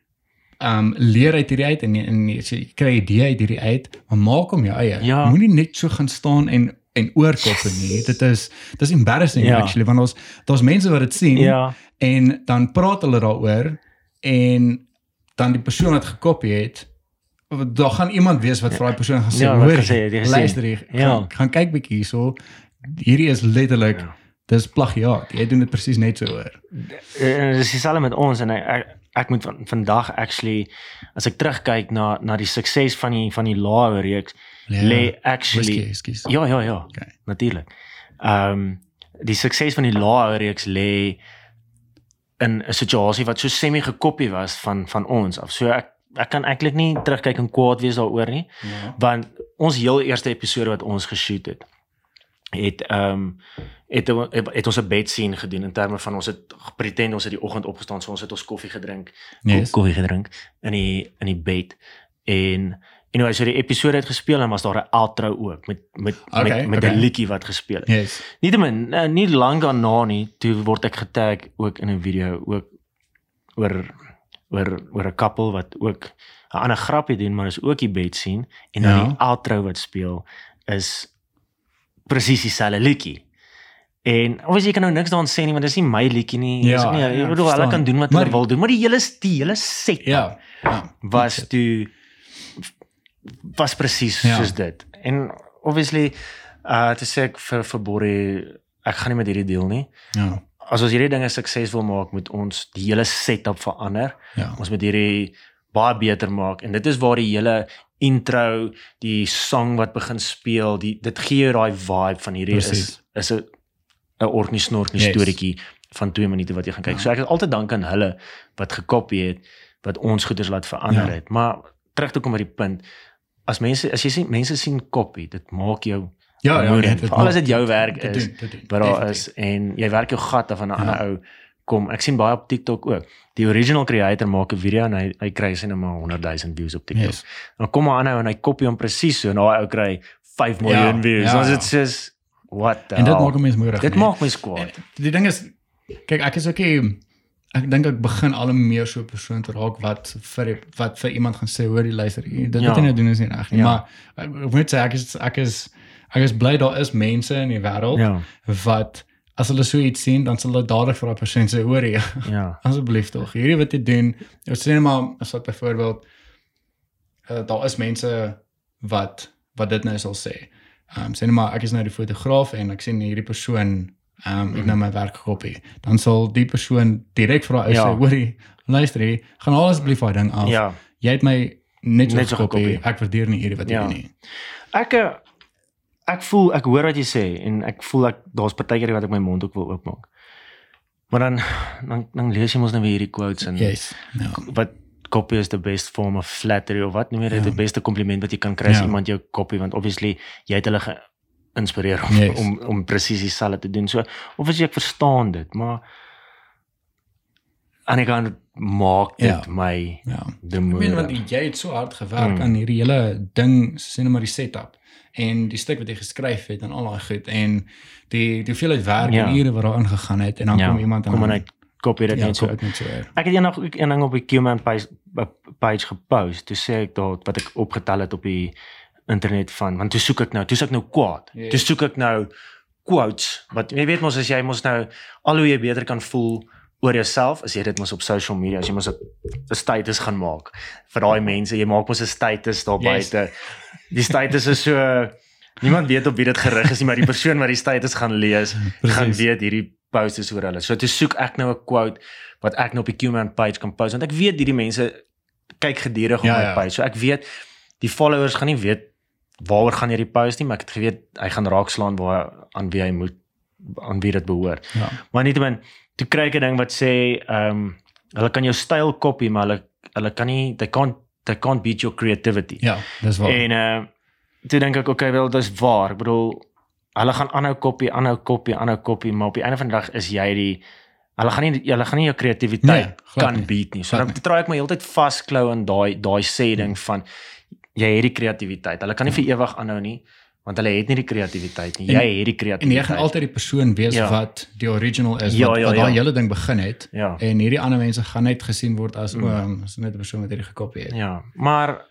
um leer uit hierdie uit en en jy, kry idee uit hierdie uit, maar maak hom jou eie. Ja. Moenie net so gaan staan en en oorkoppe nie. Dit is dis embarrassing Ja. actually want ons daar's mense wat dit sien Ja. en dan praat hulle daaroor en dan die persoon wat gekopie het daar gaan iemand wees wat vir daai persoon gaan sê Ja, hoor gesê gesien. luister hier Ja. gaan, gaan kyk bietjie hierso hierdie is letterlik Ja. dis plagiaat jy doen dit presies net so hoor En dis dieselfde met ons en ek ek, moet van, vandag actually as ek terugkyk na na die sukses van die van die lae reeks Ja. lê actually ekskuus. Ja, ja, ja. Okay. Natuurlik. Ehm um, die sukses van die lae reeks lê in 'n situasie wat so semi gekopie was van van ons af. So ek ek kan eintlik nie terugkyk en kwaad wees daaroor nie, ja want ons heel eerste episode wat ons geshoot het het ehm um, het het ons 'n bed scene gedoen in terme van ons het pretend ons het die oggend opgestaan so ons het ons koffie gedrink Yes. koffie gedrink in die in die bed en anyway so die episode het gespeel en was daar 'n outro ook met met Okay, met met 'n okay. liedjie wat gespeel het. yes Nietemin uh, nie lank daarna nie toe word ek getag ook in 'n video ook oor oor oor 'n koppel wat ook 'n ander grappie doen maar is ook die bed sien en dan Ja. die outro wat speel is presies dieselfde liedjie. En obviously jy kan nou niks daaraan sê nie, want dis nie my liedjie nie. Dis Ja, ook nie, ja, ek bedoel hulle verstaan. kan doen wat hulle wil doen, maar die hele die hele set Ja. Ja. was toe was presies Ja. soos dit. En obviously uh te sê ek vir vir Borrie ek gaan nie met hierdie deel nie. Ja. As ons hierdie dinge suksesvol maak, moet ons die hele setup verander. Ja. Ons moet hierdie baie beter maak en dit is waar die hele intro, die song wat begin speel, die dit gee jou daai vibe van hierdie Presies. is is 'n 'n orknie snorknie Yes. storieetjie van 2 minute wat jy gaan kyk. Ja. So ek is altyd dank aan hulle wat gekopie het wat ons goeders laat verander Ja. het. Maar terug toe kom by die punt. As mense as jy sien mense sien kopie, dit maak jou Ja, ja, nee, dit as maak- dit jou werk Dit is dit wat daar is en jy werk jou gat af aan 'n Ja. ander ou kom. Ek sien baie op TikTok ook. Die original creator maak 'n video en hy hy kry net maar 100 000 views op TikTok. Yes. Dan kom 'n ander en hy kopie hom presies so en daai ou kry 5 miljoen Ja, views. ja, Dan is ja. dit soos what the En dit hell? maak 'n mens moedig. dit nee. maak my kwaad. Die ding is kyk ek is ook nie ek dink ek begin al meer so 'n persoon te raak wat vir wat vir iemand gaan sê hoor die luister dit Ja. wat jy nou doen is nie reg nie Ja. maar ek, ek moet sê ek is ek is ek is bly daar is mense in die wêreld Ja, wat as hulle so iets sien dan sal hulle dadelik vir daai persoon sê hoor jy ja. asseblief tog hierdie wat jy doen ons sê net maar as wat byvoorbeeld uh, daar is mense wat wat dit nou sal sê. Ehm um, sê net maar ek is nou die fotograaf en ek sien hierdie persoon ehm um, ek nou my werk gekopie. Dan sal die persoon direk vra Ja. sê hoorie luister hier gaan haal asseblief daai ding af. Ja. Jy het my net so Net gekopie. gekopie. Ek waardeer nie hierdie wat jy Ja. doen nie. Ek eh, ek voel ek hoor wat jy sê en ek voel ek daar's partykeer wat ek my mond ook wil oopmaak. Maar dan dan dan lees jy mos nou weer hierdie quotes en Yes. Ja. wat copy is the best form of flattery of wat noem jy dit Ja. die beste kompliment wat jy kan kry as Ja. iemand jou copy want obviously jy het hulle geïnspireer om Yes. om om presies dieselfde te doen. So obviously ek verstaan dit, maar aan die kant maak dit Ja. my Ja. de Ek meen want jy het so hard gewerk Mm. aan hierdie hele ding, sê net maar die setup en die stuk wat jy geskryf het en al daai goed en die die hoeveelheid werk Ja. en ure wat daarin gegaan het en dan Ja, kom iemand en kom en dan- hy copy dit ja, net so. net so. Ek het eendag ook een ding op die Qman page page gepost. Toe sê ek daar wat ek opgetel het op die internet van want toe soek ek nou, toe soek ek nou kwaad. Ja. Toe soek ek nou quotes wat jy weet mos as jy mos nou al hoe jy beter kan voel oor jouself as jy dit mos op social media as jy mos 'n status gaan maak vir daai mense jy maak mos 'n status daar Yes. buite die status is so niemand weet op wie dit gerig is nie maar die persoon wat die status gaan lees gaan Presies. weet hierdie post is oor hulle so toe soek ek nou 'n quote wat ek nou op die Qman page kan post want ek weet hierdie mense kyk gedurig op Ja, my ja. page so ek weet die followers gaan nie weet waaroor gaan hierdie post nie maar ek het geweet hy gaan raakslaan waar aan wie hy moet aan wie dit behoort Ja. Maar nietemin, toe kry ek 'n ding wat sê, ehm um, hulle kan jou styl kopie, maar hulle hulle kan nie they can't they can't beat your creativity. Ja, dis waar. En uh toe dink ek okay, wel dis waar. Ek bedoel hulle gaan aanhou kopie, aanhou kopie, aanhou kopie, maar op die einde van die dag is jy die hulle gaan nie hulle gaan nie jou kreatiwiteit Nee, kan nie. beat nie. So dan draai ek my heeltyd vasklou aan daai daai sê ding van jy het die kreatiwiteit. Hulle kan nie vir ewig aanhou nie want hulle het nie die kreatiwiteit nie. En- Jy het die En kreatiwiteit. jy gaan altyd die persoon wees Ja. wat die original is Ja, wat, ja, wat daai ja. hele ding begin het ja. en hierdie ander mense gaan net gesien word as Mm. o, um, is net 'n persoon wat hierdie gekopie het. Ja, maar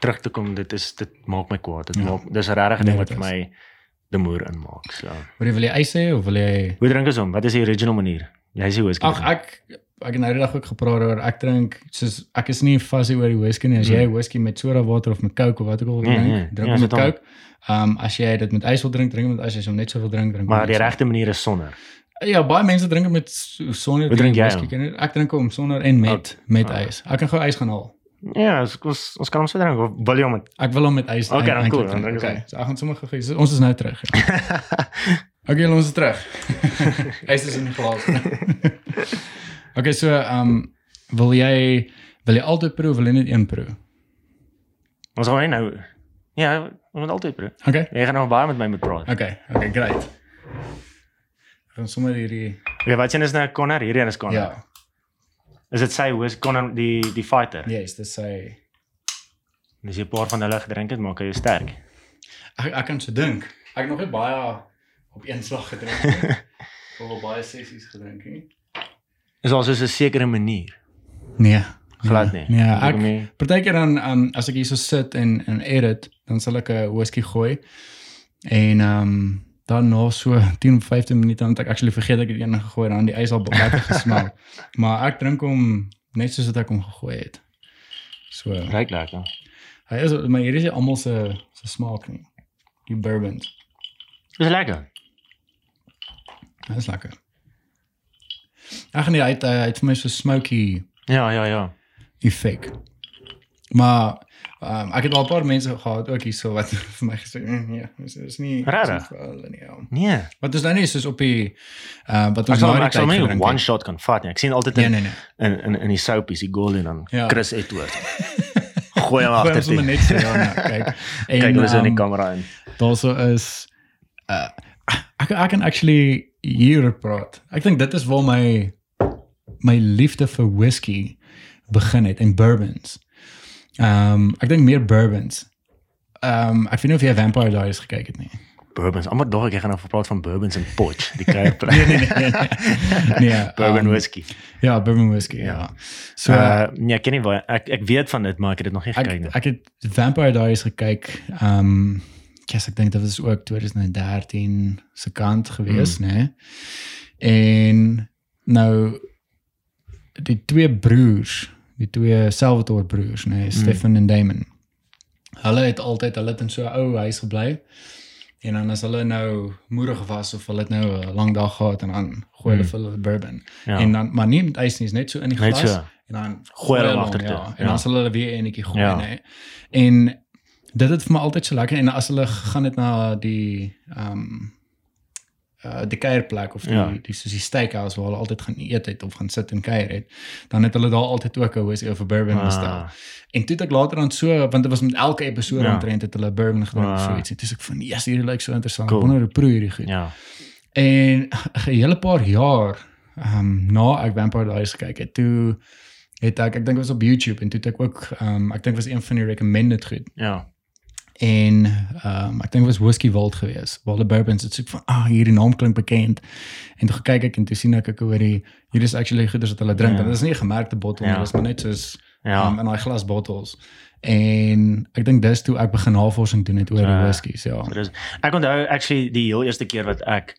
terug te kom, dit is dit maak my kwaad. Dit Ja. maak dis 'n regte Nee, ding wat dit vir is. my de moer inmaak. So. Wil jy wil jy ys hê of wil jy Hoe drink is hom? Wat is die original manier? Jy sê whisky. Ag ek ek het nou die dag ook gepraat oor ek drink soos ek is nie fuzzy oor die whisky nie. As jy whisky met soda water of met coke of wat ook al wil Nee, drink, nee. drink Ja, met coke. Ehm um, as jy dit met ys wil drink, drink met ys. As jy hom net so wil drink, drink maar die regte manier is sonder. Ja, baie mense drink dit met so- sonder Hoe drink jy whisky. Ek drink hom sonder en met met Ah. ys. Ek kan gou ys gaan haal. Ja, ons ons, ons kan hom so drink of wil jy hom met Ek wil hom met ys. Okay, dan cool, dan drink. drink ons Okay, so ek gaan sommer gou gee. Ons is nou terug. Okay, ons is terug. ys is in die glas. okay, so ehm um, wil jy wil jy altyd proe of wil jy net een proe? Ons gaan nou Ja, ons moet altyd proe. Okay. Jy gaan nog baie met my moet praat. Okay, okay, great. Gaan sommer hierdie Okay, wat sien is nou Connor? Hierdie is Connor. ja, Is dit sy hoe is Connor die die fighter? yes, dis sy Dis 'n paar van hulle gedrink het, maak hy jou sterk. ek ek kan so dink. Ek het nog nie baie op een slag gedrink nie. of op baie sessies gedrink nie. Is al soos 'n sekere manier. Nee. Glad nie. Nee, Ek partykeer dan um, as ek hier so sit en en edit, dan sal ek 'n whisky gooi En ehm um, dan na so 10 of 15 minute het ek actually vergeet ek het een gegooi en dan die ys al lekker gesmel. maar ek drink hom net soos wat ek hom gegooi het. So Ryk lekker. hy is maar hier is almal se se smaak nie. Die bourbons. Dis lekker. Dit is lekker. Ag nee, hy het, hy het vir my so smoky Ja, ja, ja. effek. Maar um, ek het al 'n paar mense gehad ook hier so wat vir my gesê "Mm, nee, dis is nie Regtig? hulle nie. Ja. Nee. Wat is nou nie soos op die uh wat ons ek sal tyd nie gedrink one shot kan vat nie. Ek sien altyd Nee, in nee, nee. in in in die soapies, die golden dan Ja. Chris Edwards. Gooi hom agter ons sommer die. net so ja, nou, kyk. En Kyk hulle so in die um, kamera in. daarso is uh ek ek kan actually hier praat. Ek dink dit is waar my my liefde vir whisky begin het en bourbons. Ehm um, ek dink meer bourbons. Ehm um, ek weet nie of jy Vampire Diaries gekyk het nie. Bourbons. Almal dog ek gaan nou praat van bourbons en potch, die kuierplek. Nee nee nee. nee. nee Bourbon um, whisky. Ja, bourbon whisky. Ja. Ja. So Uh nee, ek ken nie waar ek ek weet van dit, maar ek het dit nog nie gekyk ek nie. ek het Vampire Diaries gekyk. Ehm um, yes, ek dink dit was ook 2013 se kant gewees, mm. né? En nou die twee broers, die twee Salvatore broers, né, Stefan en Damon. Hulle het altyd hulle het in so 'n ou huis gebly. En dan as hulle nou moedig was of hulle het nou 'n lang dag gehad en dan gooi hulle vir hulle bourbon. Ja. En dan maar nie met ys nie, is net so in die Net glas so. en dan Gooi hulle agtertoe, Ja, en ja. dan sal hulle weer enetjie gooi, Ja. nê. En dit het vir my altyd so lekker en as hulle gegaan het na die ehm um, uh die kuierplek of die Ja. die soos die steakhouse waar hulle altyd gaan eet het of gaan sit en kuier het, dan het hulle daar altyd ook 'n whisky of 'n bourbon Ah. bestel. En toe het ek later dan so want dit was met elke episode Ja. omtrent het hulle bourbon gedrink of Ah. so iets. Toe sê ek van, "Yes, hierdie lyk so interessant. Cool. Wonder hoe proe hierdie goed." Ja. En 'n hele paar jaar ehm um, na ek Vampire Diaries gekyk het, toe het ek ek dink dit was op YouTube en toe het ek ook ehm um, ek dink was een van die recommended goed. Ja. En ehm um, ek dink was Whiskey Vault geweest. Waar die bourbons het soek van ah hierdie naam klink bekend. En toe kyk ek en toe sien ek ek hoor die hier is actually goeders wat hulle drink. Ja. Dit is nie 'n gemerkte bottel nie, Ja. dit is maar net soos Ja. um, in daai glasbottels. En ek dink dis toe ek begin navorsing doen het oor die Ja. whiskies, ja. Dit is ek onthou actually die heel eerste keer wat ek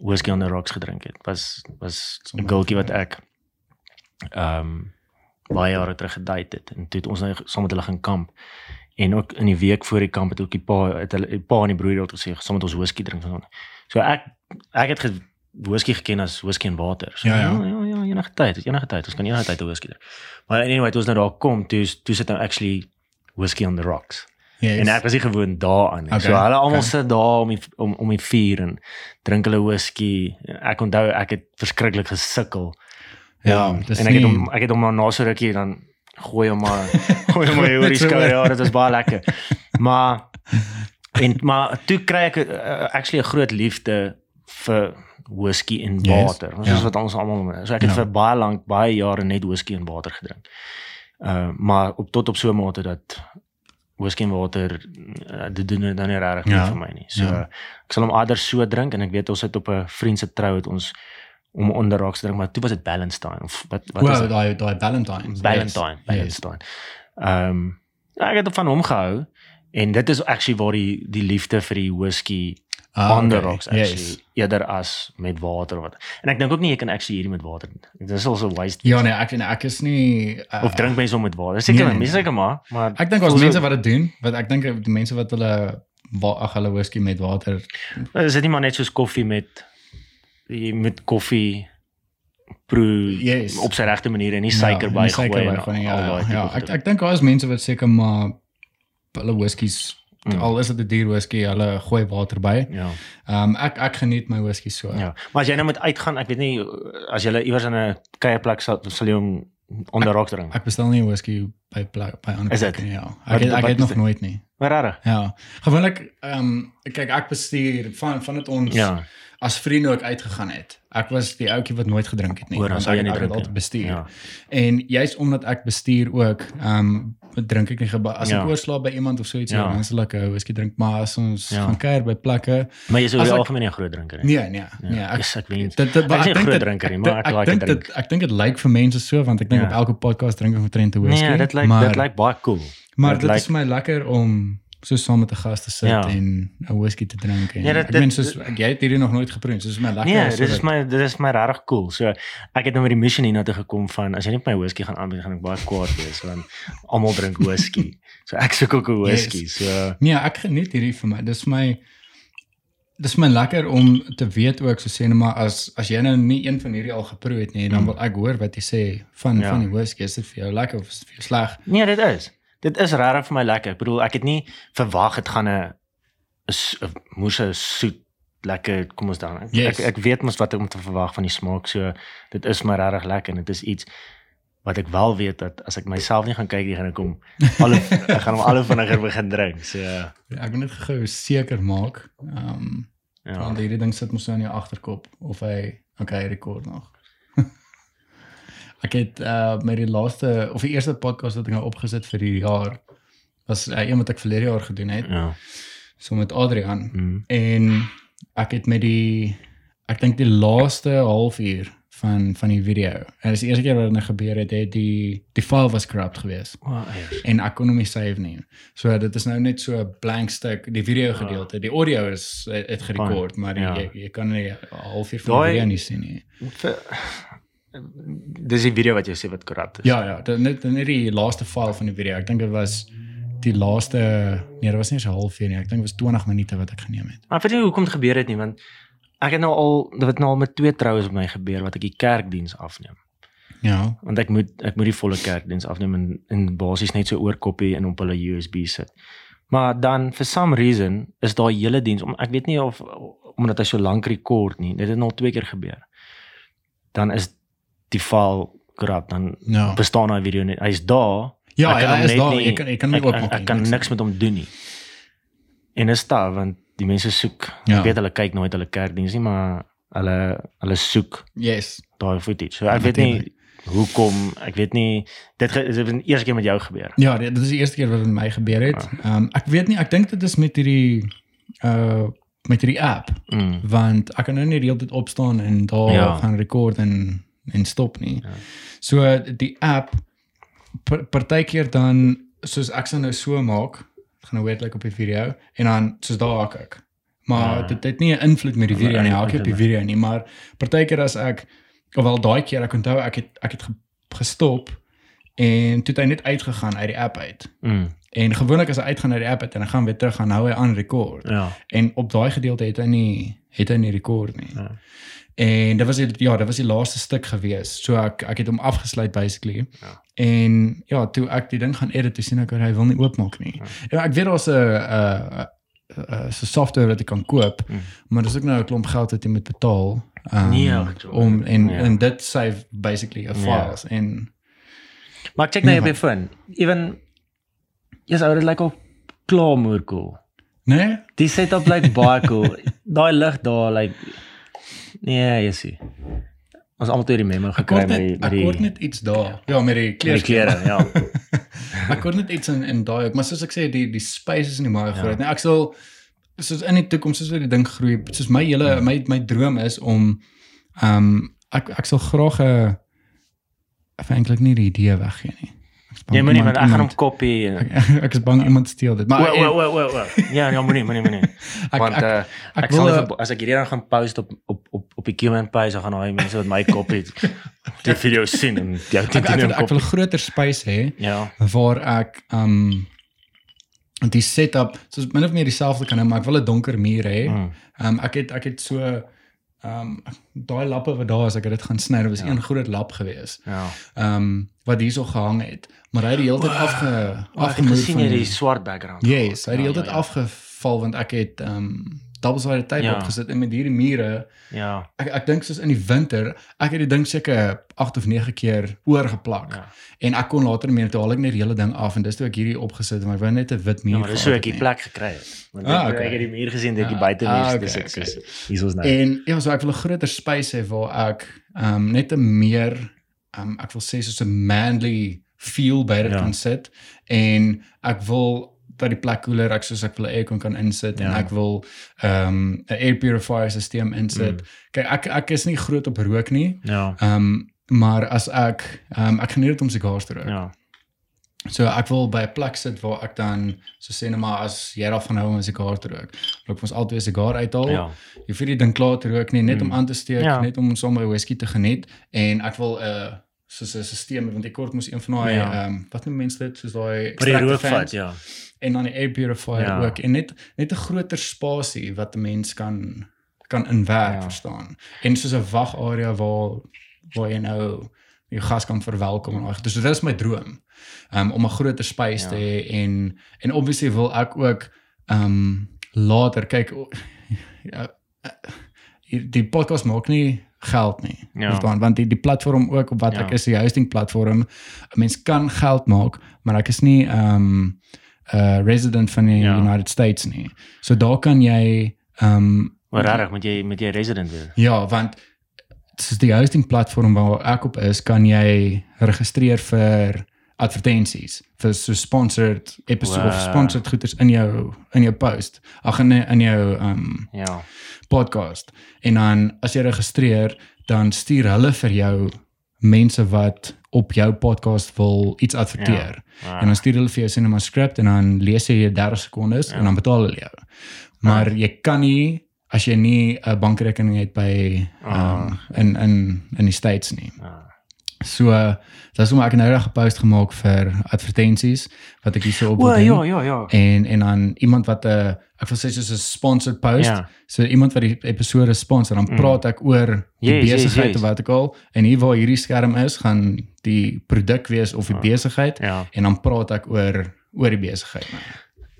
whisky on the rocks gedrink het was was 'n gultjie wat ek ehm um, baie jare terug gedate het en toe het ons nou saam met hulle gaan kamp en ook in die week voor die kamp het ook die pa het hulle die pa en die broer het gesê saam met ons whisky drink en so. Ek ek het ge, whisky geken as whisky en water. So, Ja, ja. ja, ja, ja, enige tyd, enige tyd, ons kan enige tyd whisky drink. Maar anyway, toe ons nou daar kom, toe toe sit nou actually whisky on the rocks. Yes. En ek was nie gewoond daaraan nie. Okay, So hulle almal okay. sit daar om die, om om die vuur en drink hulle whisky. Ek onthou ek het verskriklik gesukkel. Ja, dis en ek het hom ek het hom na so rukkie dan gooi hom maar gooi hom maar oor die skouer. Ja, dit was baie lekker. Maar en maar toe kry ek uh, actually 'n groot liefde vir whisky en Yes, water. Ons ja. is wat ons almal so ek het Ja. vir baie lank baie jare net whisky en water gedrink. Uh maar op tot op so 'n mate dat whisky en water uh, dit doen nou nie regtig Ja. ja. vir my nie. So Ja. ja. ek sal hom eerder so drink en ek weet ons het op 'n vriend se trou het ons om onder rocks drink maar toe was dit Valentine of wat wat Well, is daai daai. Valentine, Yes. Valentine. Ehm um, ja, ek het van hom gehou en dit is actually waar die die liefde vir die whisky Ah, on the okay. rocks actually Yes. eerder as met water of wat. En ek dink ook nie jy kan actually hierdie met water. Dit is also waste. Ja nee, ek en ek is nie uh, of drink mense hom met water. Seker nee, nee, nee, mense seker maar, maar Ek dink so- mense wat dit doen, wat ek dink die mense wat hulle ag hulle whisky met water. is dit nie maar net soos koffie met jy met koffie proe Yes. op sy regte manier en nie suiker ja, by nie suiker gooi en bygooi nie, al Ja, daai ja, ja. goed. Ek ek dink daar is mense wat seker maar hulle whiskies Mm. al is dit 'n duur whisky, hulle gooi water by. ja. Ehm um, ek ek geniet my whisky so. Ja. Maar as jy nou moet uitgaan, ek weet nie as jy iewers in 'n kuierplek sal sal jy hom onder rocks drink. Ek bestel nie whisky by plek by ander plekke nie, ja. Ek het, ek het nog nooit nie. Maar rare. Ja. Gewoonlik ehm um, kyk ek bestuur van van dit ons Ja. As vriende ook uitgegaan het. Ek was die ouetjie wat nooit gedrink het nie. Want sou jy ek- nie ek drink nie. bestuur. Ja. En juist omdat ek bestuur ook, ehm um, drink ek nie as Ja. ek oorslaap by iemand of so iets, Ja. dan sal ek 'n whisky drink, maar as ons Ja. gaan kuier by plekke, Maar jy is oor As die ek- algemeen nie 'n groot drinker nie. nee, nee, nee, Ja. ek Yes, ek weet. dit dit Ek is 'n ek groot dit- drinker nie, ek maar ek like dink dit dit ek dink dit lyk vir mense so want ek dink Ja. op elke podcast drink ek omtrent 'n whisky. Nee, dit lyk dit lyk baie cool. maar dit dit lyk- is my lekker om so saam met 'n gas te sit Ja. en 'n whisky te drink en Ja, dit- ek meen dit- soos ek jy het hierdie nog nooit geproe, so dis my lekker. Nee, as dit is my dit is my regtig cool. So ek het nou met die mission hiernatoe gekom van as jy net my whisky gaan aanbied, gaan ek baie kwaad wees want almal drink whisky. So ek soek ook 'n whisky. Yes. So Nee, ek geniet hierdie vir my. Dis my dis my lekker om te weet ook so sê net maar as as jy nou nie een van hierdie al geproe het nie, dan Mm. wil ek hoor wat jy sê van Ja. van die whisky. Is dit vir jou lekker of is dit vir jou sleg? nee, dit is. Dit is regtig vir my lekker. Ek bedoel, ek het nie verwag dit gaan 'n 'n soet lekker kom ons dan. Ek, Yes. ek ek weet mos wat om te verwag van die smaak. So dit is my regtig lekker en dit is iets wat ek wel weet dat as ek myself nie gaan kyk nie gaan ek hom al ek gaan hom al vinniger begin drink. So ja. Ek wil net gou seker maak. Ehm um, Ja. want hierdie ding sit mos nou in jou agterkop of hy okay, rekord nog. Ek het uh met die laaste of die eerste podcast wat ek nou opgesit vir hierdie jaar was uh, een wat ek verlede jaar gedoen het, Ja. so met Adrian. Mm. En ek het met die ek dink die laaste halfuur van van die video. En dis die eerste keer wat dit nou gebeur het, het die die file was corrupt geweest Wow, eiers. en ek kon hom nie save nie. So dit is nou net so 'n blank stuk die video gedeelte. Die audio is het, gerekord, maar die, Ja. jy, jy kan nie halfuur van die video nie sien nie. Vir- Dis die video wat jy sê wat korrupt is. Ja ja, net net die laaste file van die video. Ek dink dit was die laaste nee, dit was nie eens 'n halfuur nie. Ek dink dit was 20 minute wat ek geneem het. Maar ek weet nie hoekom dit gebeur het nie want ek het nou al dit het nou al met twee troues met my gebeur wat ek die kerkdiens afneem. Ja. Want ek moet ek moet die volle kerkdiens afneem en en basies net so oorkopie en op hulle USB sit. Maar dan for some reason is daai hele diens om ek weet nie of omdat hy so lank rekord nie. Dit het nou al twee keer gebeur. Dan is die file korrupt dan Ja. bestaan daai video nie. Hy's daar. Ja, Ek ja, hom hy is net daar. nie- Jy kan jy kan Ek, nie ek, oopmaak ek nie, kan niks. met hom doen nie. En is daar want die mense soek. Ja. Ek weet hulle kyk nooit hulle kerkdiens nie, maar hulle hulle soek Yes. daai footage. So ek weet nie hoekom, ek weet nie dit dit het die eerste keer met jou gebeur. Ja, dit is die eerste keer wat met my gebeur het. Ehm um, ek weet nie, ek dink dit is met hierdie uh met hierdie app Mm. want ek kan nou nie die hele tyd opstaan en daar Ja. gaan rekord en en stop nie. Ja. So die app par- partykeer dan soos ek sal nou so maak, ek gaan nou weet like op die video en dan soos daar hak ek. Maar Ja. dit het nie 'n invloed met die video nie, hak op die video nie, maar partykeer as ek ofwel daai keer ek onthou ek het ek het ge- gestop en toe het hy net uitgegaan uit die app uit. Mm. En gewoonlik as hy uitgaan uit die app uit en dan gaan weer terug gaan hou hy aan rekord. Ja. En op daai gedeelte het hy nie het hy nie rekord nie. Ja. En dit was die, ja, dit was die laaste stuk gewees. So ek ek het hom afgesluit basically. Ja. En ja, toe ek die ding gaan edit, toe sien ek hy wil nie oopmaak nie. Ja. Ja, ek weet daar's 'n 'n 'n so software wat jy kan koop, Mm. maar dis ook nou 'n klomp geld wat jy moet betaal. Um, Nee, ja, om en ja. en dit save basically 'n Ja. files en Maar ek check nou op die foon. Even Yes, ou, dit lyk al klaar moer cool. nee, Die setup lyk baie cool. Daai lig daar lyk Nee, jy sien. Ons almal toe die memo ek gekry met net die met ek hoor die net iets daar. Ja, met die met die klere. klere, ja. ek hoor net iets in in daai ook, maar soos ek sê die die space is nie baie Ja. groot nie. Ek sal soos in die toekoms soos wat die ding groei, soos my hele my my droom is om ehm um, ek ek sal graag 'n eintlik nie die idee weggee nie. Ek is Jy moenie iemand- want ek gaan hom kopie ek, ek is bang iemand steel dit. Maar Wow, wow, wow, wow, wow. Ja, ja, moenie, moenie, moenie. ek, Want ek, uh, ek ek wil, sal eh, as ek hierdie dan gaan post op op op op die Q&A page, dan gaan daai mense wat my kopie die video sien en jou dit wil, in ek wil kop. 'n groter space hê Ja. waar ek um die setup soos min of meer dieselfde kan hê, maar ek wil 'n donker muur hê. Mm. Um ek het ek het so um daai lappe wat daar is, ek het dit gaan sny. Dit was Ja. een groot lap gewees. Ja. Um wat hierso gehang het, maar hy het die hele tyd afge Oh, ek het van jy die swart background. Yes, hy het die hele Ja, tyd ja, ja. afgeval want ek het um double-sided tape Ja. opgesit en met hierdie mure Ja. ek ek dink soos in die winter, ek het die ding seker 8 of 9 keer oorgeplak. Ja. En ek kon later meer toe haal ek net die hele ding af en dis toe ek hierdie opgesit maar ek wou net 'n wit muur. Ja, maar dis so ek die plek gekry het. Want Ah, ek, okay. ek het die muur gesien, dit die Ah, buitemuur, ah, dis okay, ek okay. hier is nou. En ja, so ek wil 'n groter space hê waar ek um net 'n meer um ek wil sê soos 'n manly feel by dit Ja. kan sit en ek wil dat die plek koeler ek soos ek wil 'n aircon kan insit en Ja. ek wil um 'n air purifier stelsel insit. Mm. Kyk, ek ek is nie groot op rook nie. Ja. Um maar as ek um ek geniet dit om sigars te rook. Ja. So ek wil by 'n plek sit waar ek dan so sê net maar as jy daarvan hou om 'n sigaar te rook, wil ek ons altyd 'n sigaar uithaal. Ja. Jy vir die ding klaar te rook nie, net om aan te steek, Ja. net om sommer whisky te geniet en ek wil 'n uh, soos 'n stelsel want ek kort moes een van daai ehm Ja. um, wat noem mense dit soos daai rookvat, fans ja. En dan die air purifier Ja. ook en net net 'n groter spasie wat 'n mens kan kan inwerk, Ja. verstaan. En soos 'n wagarea waar waar jy nou jou gas kan verwelkom en al. Dus dit is my droom. Um om 'n groter space Ja. te hê en en obviously wil ek ook um later kyk ja, eh, die podcast maak nie geld nie. Ja. Verstaan? Want die die platform ook op wat Ja. ek is die hosting platform. 'n Mens kan geld maak, maar ek is nie um 'n uh, resident van die Ja. United States nie. So daar kan jy um Maar regtig, moet jy met jy resident wees. Ja, want soos die hosting platform waar ek op is, kan jy registreer vir advertensies, vir so sponsored episode of Wow. sponsored goeders in jou in jou post. Ag in in jou um Ja. podcast. En dan as jy registreer, dan stuur hulle vir jou mense wat op jou podcast wil iets adverteer. Ja. En dan stuur hulle vir jou cinema script en dan lees jy dit 30 sekondes Ja. en dan betaal hulle jou. Maar jy kan nie as jy nie 'n bankrekening het by Ah. um, in in in die States nie. Ja. So uh, dis hoekom ek nou reg 'n post gemaak vir advertensies wat ek hierso op O, doen. ja, ja, ja. En en dan iemand wat 'n uh, ek wil sê soos 'n sponsored post. Ja. So iemand wat die episode sponsor, dan Mm. praat ek oor die Yes, yes, besigheid yes. of wat ook al. En hier waar hierdie skerm is, gaan die produk wees of die Ah. besigheid Ja. en dan praat ek oor oor die besigheid.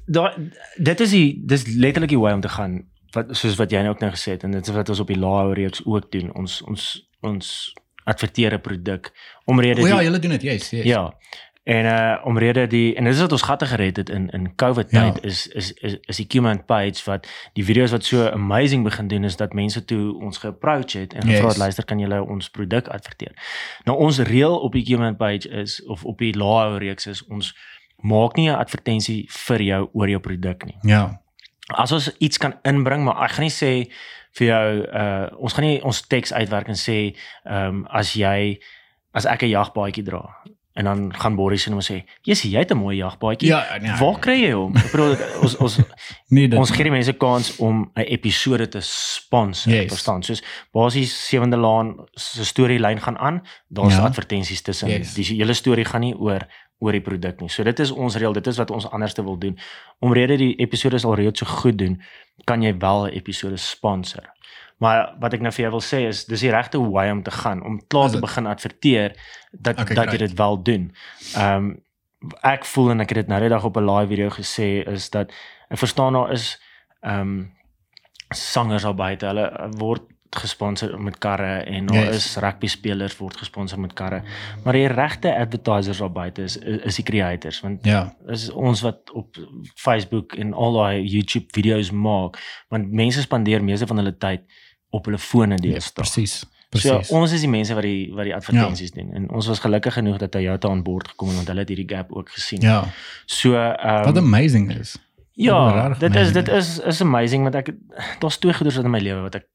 Daar dit is die dis letterlik die way om te gaan wat soos wat jy nou ook nou gesê het en dit is wat ons op die lae reeks ook doen. Ons ons ons adverteer 'n produk omrede O ja, die julle doen dit, yes, yes. ja. En uh omrede die en dis wat ons gatte gered het in in COVID tyd Ja. is is is is die Qman page wat die video's wat so amazing begin doen is dat mense toe ons ge-approach het en gevra Yes. het luister kan julle ons produk adverteer. Nou ons reël op die Qman page is of op die lae reeks is ons maak nie 'n advertensie vir jou oor jou produk nie Ja. as ons iets kan inbring, maar ek gaan nie sê vir jou uh ons gaan nie ons teks uitwerk en sê ehm um, as jy as ek 'n jagbaadjie dra en dan gaan Boris en hom sê, "Jessie, jy het 'n mooi jagbaadjie." Ja, nee, Waar kry jy hom? Ek bedoel ons ons Nee, dit ons gee die mense kans om 'n episode te sponsor, Yes. verstaan? Soos basies Sewende Laan se storielyn gaan aan, daar's Ja. advertensies tussen. Yes. Die hele storie gaan nie oor oor die produk nie. So dit is ons reël, dit is wat ons anderste wil doen. Omrede die episode al reeds so goed doen, kan jy wel 'n episode sponsor. Maar wat ek nou vir jou wil sê is dis die regte way om te gaan om klaar te begin adverteer dat Okay, dat jy dit wel doen. Ehm um, ek voel en ek het dit nou net dag op 'n live video gesê is dat ek verstaan daar is ehm um, sangers daar buite. Hulle word gesponsor met karre en daar Yes. is rugby spelers word gesponsor met karre. Maar die regte advertisers daar buite is is is die creators want Ja. is ons wat op Facebook en al daai YouTube video's maak want mense spandeer meeste van hulle tyd op hulle fone Ja, deesdae. presies. So Presies. ons is die mense wat die wat die advertensies ja. doen en ons was gelukkig genoeg dat Toyota aan boord gekom het want hulle het hierdie gap ook gesien. ja. So ehm Wat amazing is. Ja, dit is dit is is amazing want ek daar's twee goeders in my lewe wat ek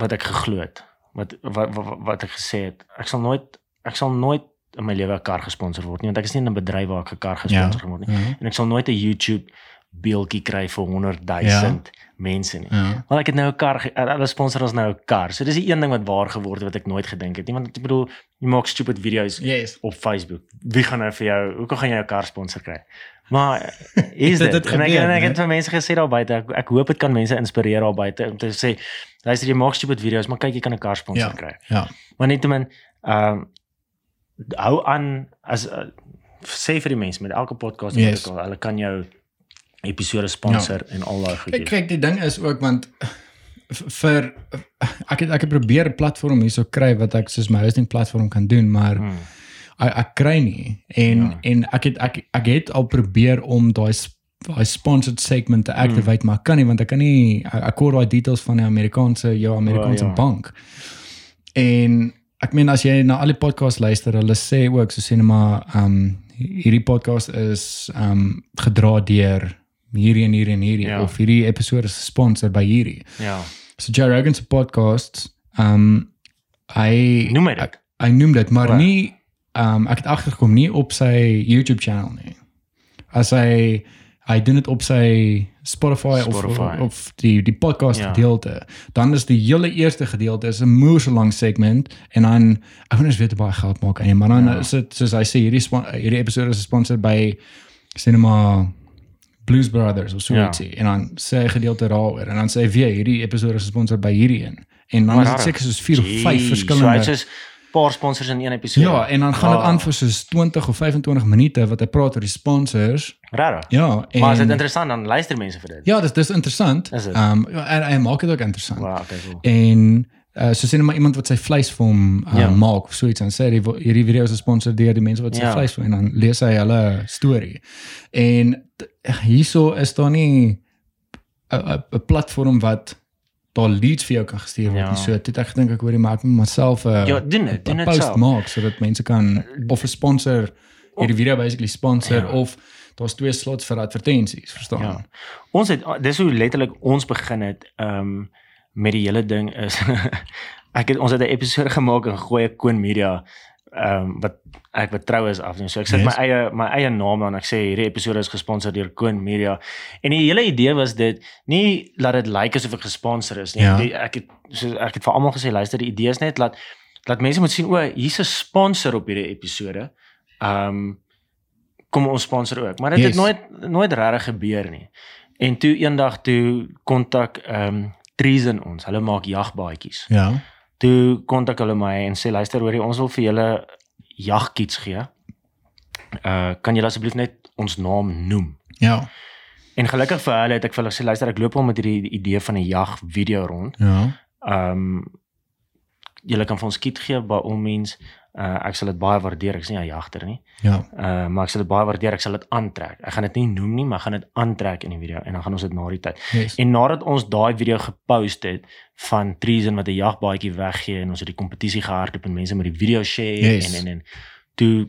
wat ek geglo het. Wat wat wat, wat ek gesê het. Ek sal nooit ek sal nooit in my lewe 'n kar gesponsor word nie want ek is nie in 'n bedryf waar ek 'n kar gesponsor ja. word nie. Ja. En ek sal nooit 'n YouTube beeldjie kry vir 100 000 ja. Mense nie. Ja. Want ek het nou 'n kar, hulle sponsor ons nou 'n kar. So dis die een ding wat waar geword het wat ek nooit gedink het nie. Want ek bedoel, jy maak stupid video's Yes. op Facebook. Wie gaan nou vir jou, hoe kan gaan jy 'n kar sponsor kry? Maar is Dit dit? het En ek, gebeur, en ek het vir mense gesê daar buite, ek, ek hoop dit kan mense inspireer daar buite om te sê, luister jy maak stupid video's, maar kyk jy kan 'n kar sponsor Ja. kry. Ja. Maar nietemin ehm um, hou aan as uh, sê vir die mense met elke podcast Yes. yes. wat ek al, hulle kan jou episode sponsor ja. en al daai Kyk, goedjies. kyk die ding is ook want vir ek het ek het probeer 'n platform hierso kry wat ek soos my hosting platform kan doen, maar Hmm. ek, ek kry nie en Ja. en ek het ek ek het al probeer om daai daai sponsored segment te activate Hmm. maar kan nie want ek kan nie ek, ek hoor daai details van die Amerikaanse jou Amerikaanse O, ja. bank. En ek meen as jy na al die podcasts luister, hulle sê ook so sê net maar ehm um, hierdie podcast is ehm um, gedra deur hierdie en hierdie en hierdie Ja. of hierdie episode is gesponsor by hierdie. Ja. So Joe Rogan se podcast ehm um, hy Noem dit. hy noem dit maar O. nie um ek het agtergekom nie op sy YouTube channel nie. As hy hy doen dit op sy Spotify, Spotify. of of die die podcast Ja. gedeelte. Dan is die hele eerste gedeelte is 'n moeë lang segment en dan ek weet nie weet baie geld maak hy, maar dan Ja. is dit soos hy sê hierdie hierdie episode is gesponsor by Cinema Blues Brothers of so Ja. ietsie en dan sê hy gedeelte daaroor en dan sê hy weer hierdie episode is gesponsor by hierdie een. En dan Maar is dit rarig. seker soos 4 of 5 Jeez, So hy verskillende het soos paar sponsors in een episode. Ja, en dan gaan dit Ah, aan vir soos 20 of 25 minute wat hy praat oor die sponsors. Regtig. Ja, en Maar as dit interessant dan luister mense vir dit. Ja, dis dis interessant. Is? Ehm um, en hy maak dit ook interessant. Wow, okay, cool. En uh, so sien maar iemand wat sy vleis vir hom uh, Ja. maak of so iets en sê die hierdie video is gesponsor deur die mense wat sy Ja. vleis vir en dan lees hy hulle storie. En hierso is daar nie 'n platform wat daar leads vir jou kan gestuur word. Ja. So dit ek dink ek hoor die maak myself 'n Ja, doen dit, doen dit self. maak sodat mense kan of 'n sponsor hierdie video basically sponsor Ja. of daar's twee slots vir advertensies, verstaan? Ja. Ons het dis hoe letterlik ons begin het um met die hele ding is ek het ons het 'n episode gemaak en gooi 'n Koen Media um wat ek wat trou is af. So ek sit Yes. my eie my eie naam aan. Ek sê hierdie episode is gesponsor deur Koen Media. En die hele idee was dit nie laat dit lyk like asof ek gesponsor is nie. Ja. Die, ek het so ek het vir almal gesê luister die idee is net laat laat mense moet sien o, hier's 'n sponsor op hierdie episode. Um kom ons sponsor ook. Maar dit Yes. het nooit nooit regtig gebeur nie. En toe eendag toe kontak ehm um, Treason ons. Hulle maak jagbaadjies. Ja. Toe kontak hulle my en sê luister hoorie ons wil vir julle jagkits gee. Uh kan julle asseblief net ons naam noem? Ja. En gelukkig vir hulle het ek vir hulle gesê luister ek loop al met hierdie idee van 'n jag video rond. Ja. Ehm um, julle kan vir ons kit gee by all means. Uh ek sal dit baie waardeer. Ek is nie 'n jagter nie. Ja. Uh maar ek sal dit baie waardeer. Ek sal dit aantrek. Ek gaan dit nie noem nie, maar ek gaan dit aantrek in die video en dan gaan ons dit na die tyd. Yes. En nadat ons daai video gepost het van Treason wat 'n jagbaadjie weggee en ons het die kompetisie gehardloop en mense met die video share Yes. en en en toe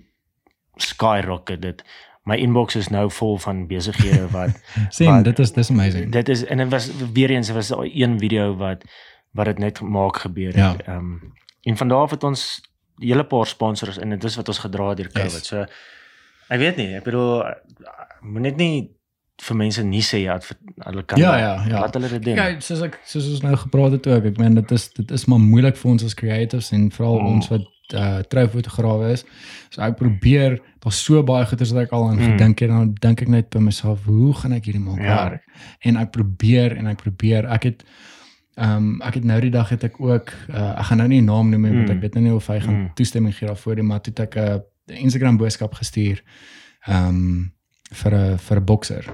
skyrocket dit. My inbox is nou vol van besighede wat sien, wat- dit is dis amazing. dit is en dit was weer eens was een video wat wat dit net maak gebeur Ja. het. Ehm um, en van daar af het ons hele paar sponsors en dit is wat ons gedra het deur COVID. Yes. So ek weet nie, ek bedoel moet net nie vir mense nie sê ja, hulle kan Ja, ja, ja. laat hulle dit doen. Ja, soos ek soos ons nou gepraat het ook. Ek meen dit is dit is maar moeilik vir ons as creatives en veral Mm. ons wat uh troufotograwe is. So ek probeer daar's so baie goeders wat ek al aan Mm. gedink het en dan dink ek net by myself, hoe gaan ek hierdie maak Ja. werk? En ek probeer en ek probeer. Ek het ehm um, ek het nou die dag het ek ook uh ek gaan nou nie 'n naam noem nie want Mm. ek weet nou nie of hy gaan Mm. toestemming gee daarvoor nie, maar toe het ek 'n Instagram boodskap gestuur ehm um, vir 'n vir 'n bokser.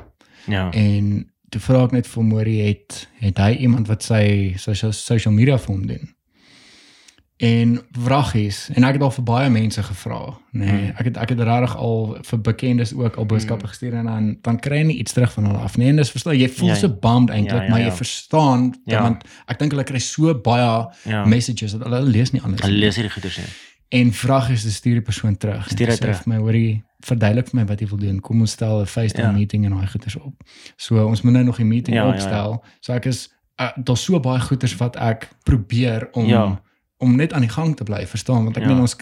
Ja. En toe vra ek net vir Mori het het hy iemand wat sy social social media vir hom doen. En vragies en ek het al vir baie mense gevra, nê. Nee, Hmm. ek het ek het regtig al vir bekendes ook al boodskappe gestuur en dan dan kry jy nie iets terug van hulle af nie. En dis verstaan jy voel Ja, so bummed eintlik, ja, ja, maar jy ja. verstaan Ja. want ek dink hulle kry so baie Ja. messages dat hulle lees nie alles Hulle lees hierdie goeders nie. En vragies te stuur die persoon terug. Stuur hy sê terug. vir my hoorie verduidelik vir my wat jy wil doen. Kom ons stel 'n FaceTime Ja. meeting en daai goeders op. So ons moet nou nog die meeting Ja, ja, ja. opstel. So ek is uh, daar's so baie goeders wat ek probeer om Ja. Om net aan die gang te bly, verstaan? Want ek Ja. meen ons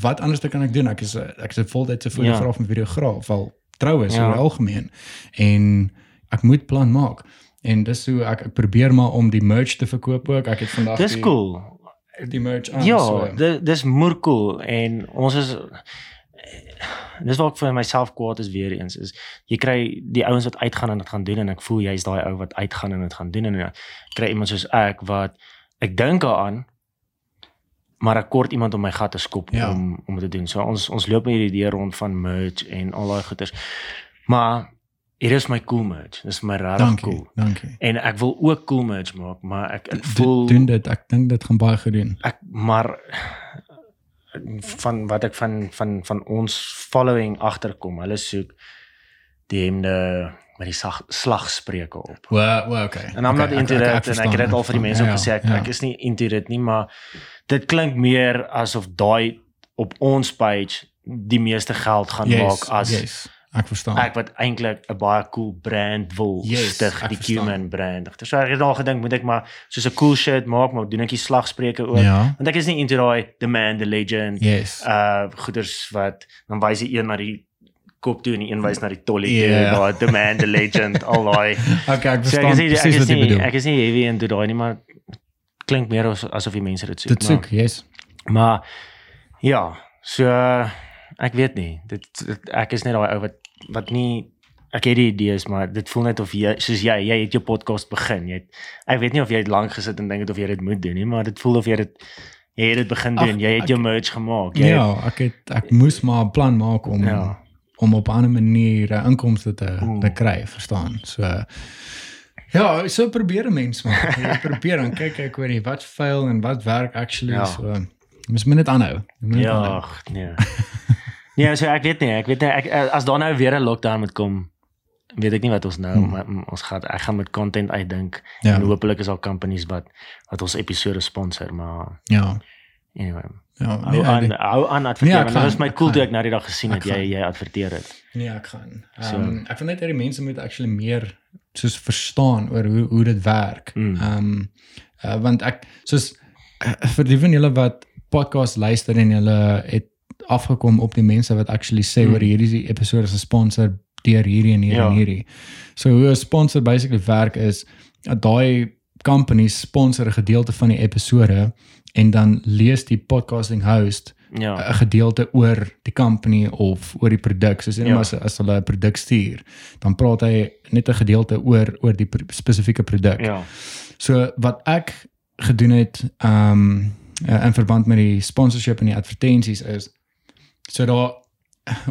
wat anders kan ek doen? Ek is ek is 'n voltydse fotograaf en videograaf, al trou is Ja. die algemeen. En ek moet plan maak. En dis hoe ek, ek probeer maar om die merch te verkoop ook. Ek het vandag Dis die, cool. die merch aan. Ja, so. di- dis moer cool en ons is dis wat ek vir myself kwaad is weer eens is jy kry die ouens wat uitgaan en dit gaan doen en ek voel jy's daai ou wat uitgaan en dit gaan doen en kry iemand soos ek wat ek dink daaraan maar ek kort iemand om my gat te skop Ja. om om te doen. So ons ons loop met hierdie idee rond van merch en al daai goeders. Maar hier is my cool merch. Dis my regtig Dankie. cool. Dankie. En ek wil ook cool merch maak, maar ek ek Do- voel doen dit. Ek dink dit gaan baie goed doen. ek maar van wat ek van van van ons following agterkom. Hulle soek die hemde met die sag, slagspreuke op. Well, well okay. En I'm not okay, into ek- ek- that ek en ek het dit al vir die mense ook Ja, gesê ek, ja. ek is nie into dit nie, maar dit klink meer asof daai op ons page die meeste geld gaan Yes, maak as yes. Ek verstaan. ek wat eintlik 'n baie cool brand wil Yes, stig, ek die verstaan. Cuman brand. Agter so ek het al gedink moet ek maar soos 'n cool shit maak, maar doen ek die slagspreuke ook. Ja. Want ek is nie into daai the man the legend Yes. uh goeders wat dan wys die een na die kop toe en die een wys na die tollie toe, Ja. daai the man the legend al daai. Okay, ek So ek verstaan is nie ek presies wat jy bedoel. ek is nie heavy into daai nie, maar klink meer as, asof die mense dit soek. Dit soek, yes. Maar, maar ja, so ek weet nie. Dit, dit ek is net daai ou wat wat nie ek het die idees maar dit voel net of jy soos jy jy het jou podcast begin. Jy het ek weet nie of jy het lank gesit en dink het of jy dit moet doen nie, maar dit voel of jy dit jy het dit begin doen. Jy het ek- jou merch gemaak. Jy Ja, ek het ek moes maar 'n plan maak om Ja. om op 'n ander manier inkomste te Mm. te kry, verstaan? So ja, so probeer 'n mens maar. Jy probeer dan kyk ek hoor jy wat fail en wat werk actually Ja. so. Jy moet net aanhou. Moet Ja, ag, nee. nee, so ek weet nie, ek weet nie ek as daar nou weer 'n lockdown moet kom, weet ek nie wat ons nou Hmm. maar, ons gaan ek gaan met content uitdink Ja. en hopelik is daar companies wat wat ons episode sponsor, maar Ja. anyway. Ja, Hou nee, aan, hou aan adverteer. Nee, want dit gaan, was my cool toe gaan. ek nou die dag gesien het jy gaan. jy adverteer het. nee, ek gaan. So- Ehm ek vind net dat die mense moet actually meer soos verstaan oor hoe hoe dit werk. Mm. Ehm uh, want ek soos uh, vir die van julle wat podcast luister en julle het afgekom op die mense wat actually sê Mm. oor hierdie episode is gesponsor deur hierdie en hierdie Ja. en hierdie. So hoe 'n sponsor basically werk is dat daai companies sponsor 'n gedeelte van die episode en dan lees die podcasting host Ja. 'n gedeelte oor die company of oor die produk. Soos net Ja. ja. as as hulle 'n produk stuur, dan praat hy net 'n gedeelte oor oor die pr spesifieke produk. Ja. So wat ek gedoen het ehm um, uh, in verband met die sponsorship en die advertensies is so daar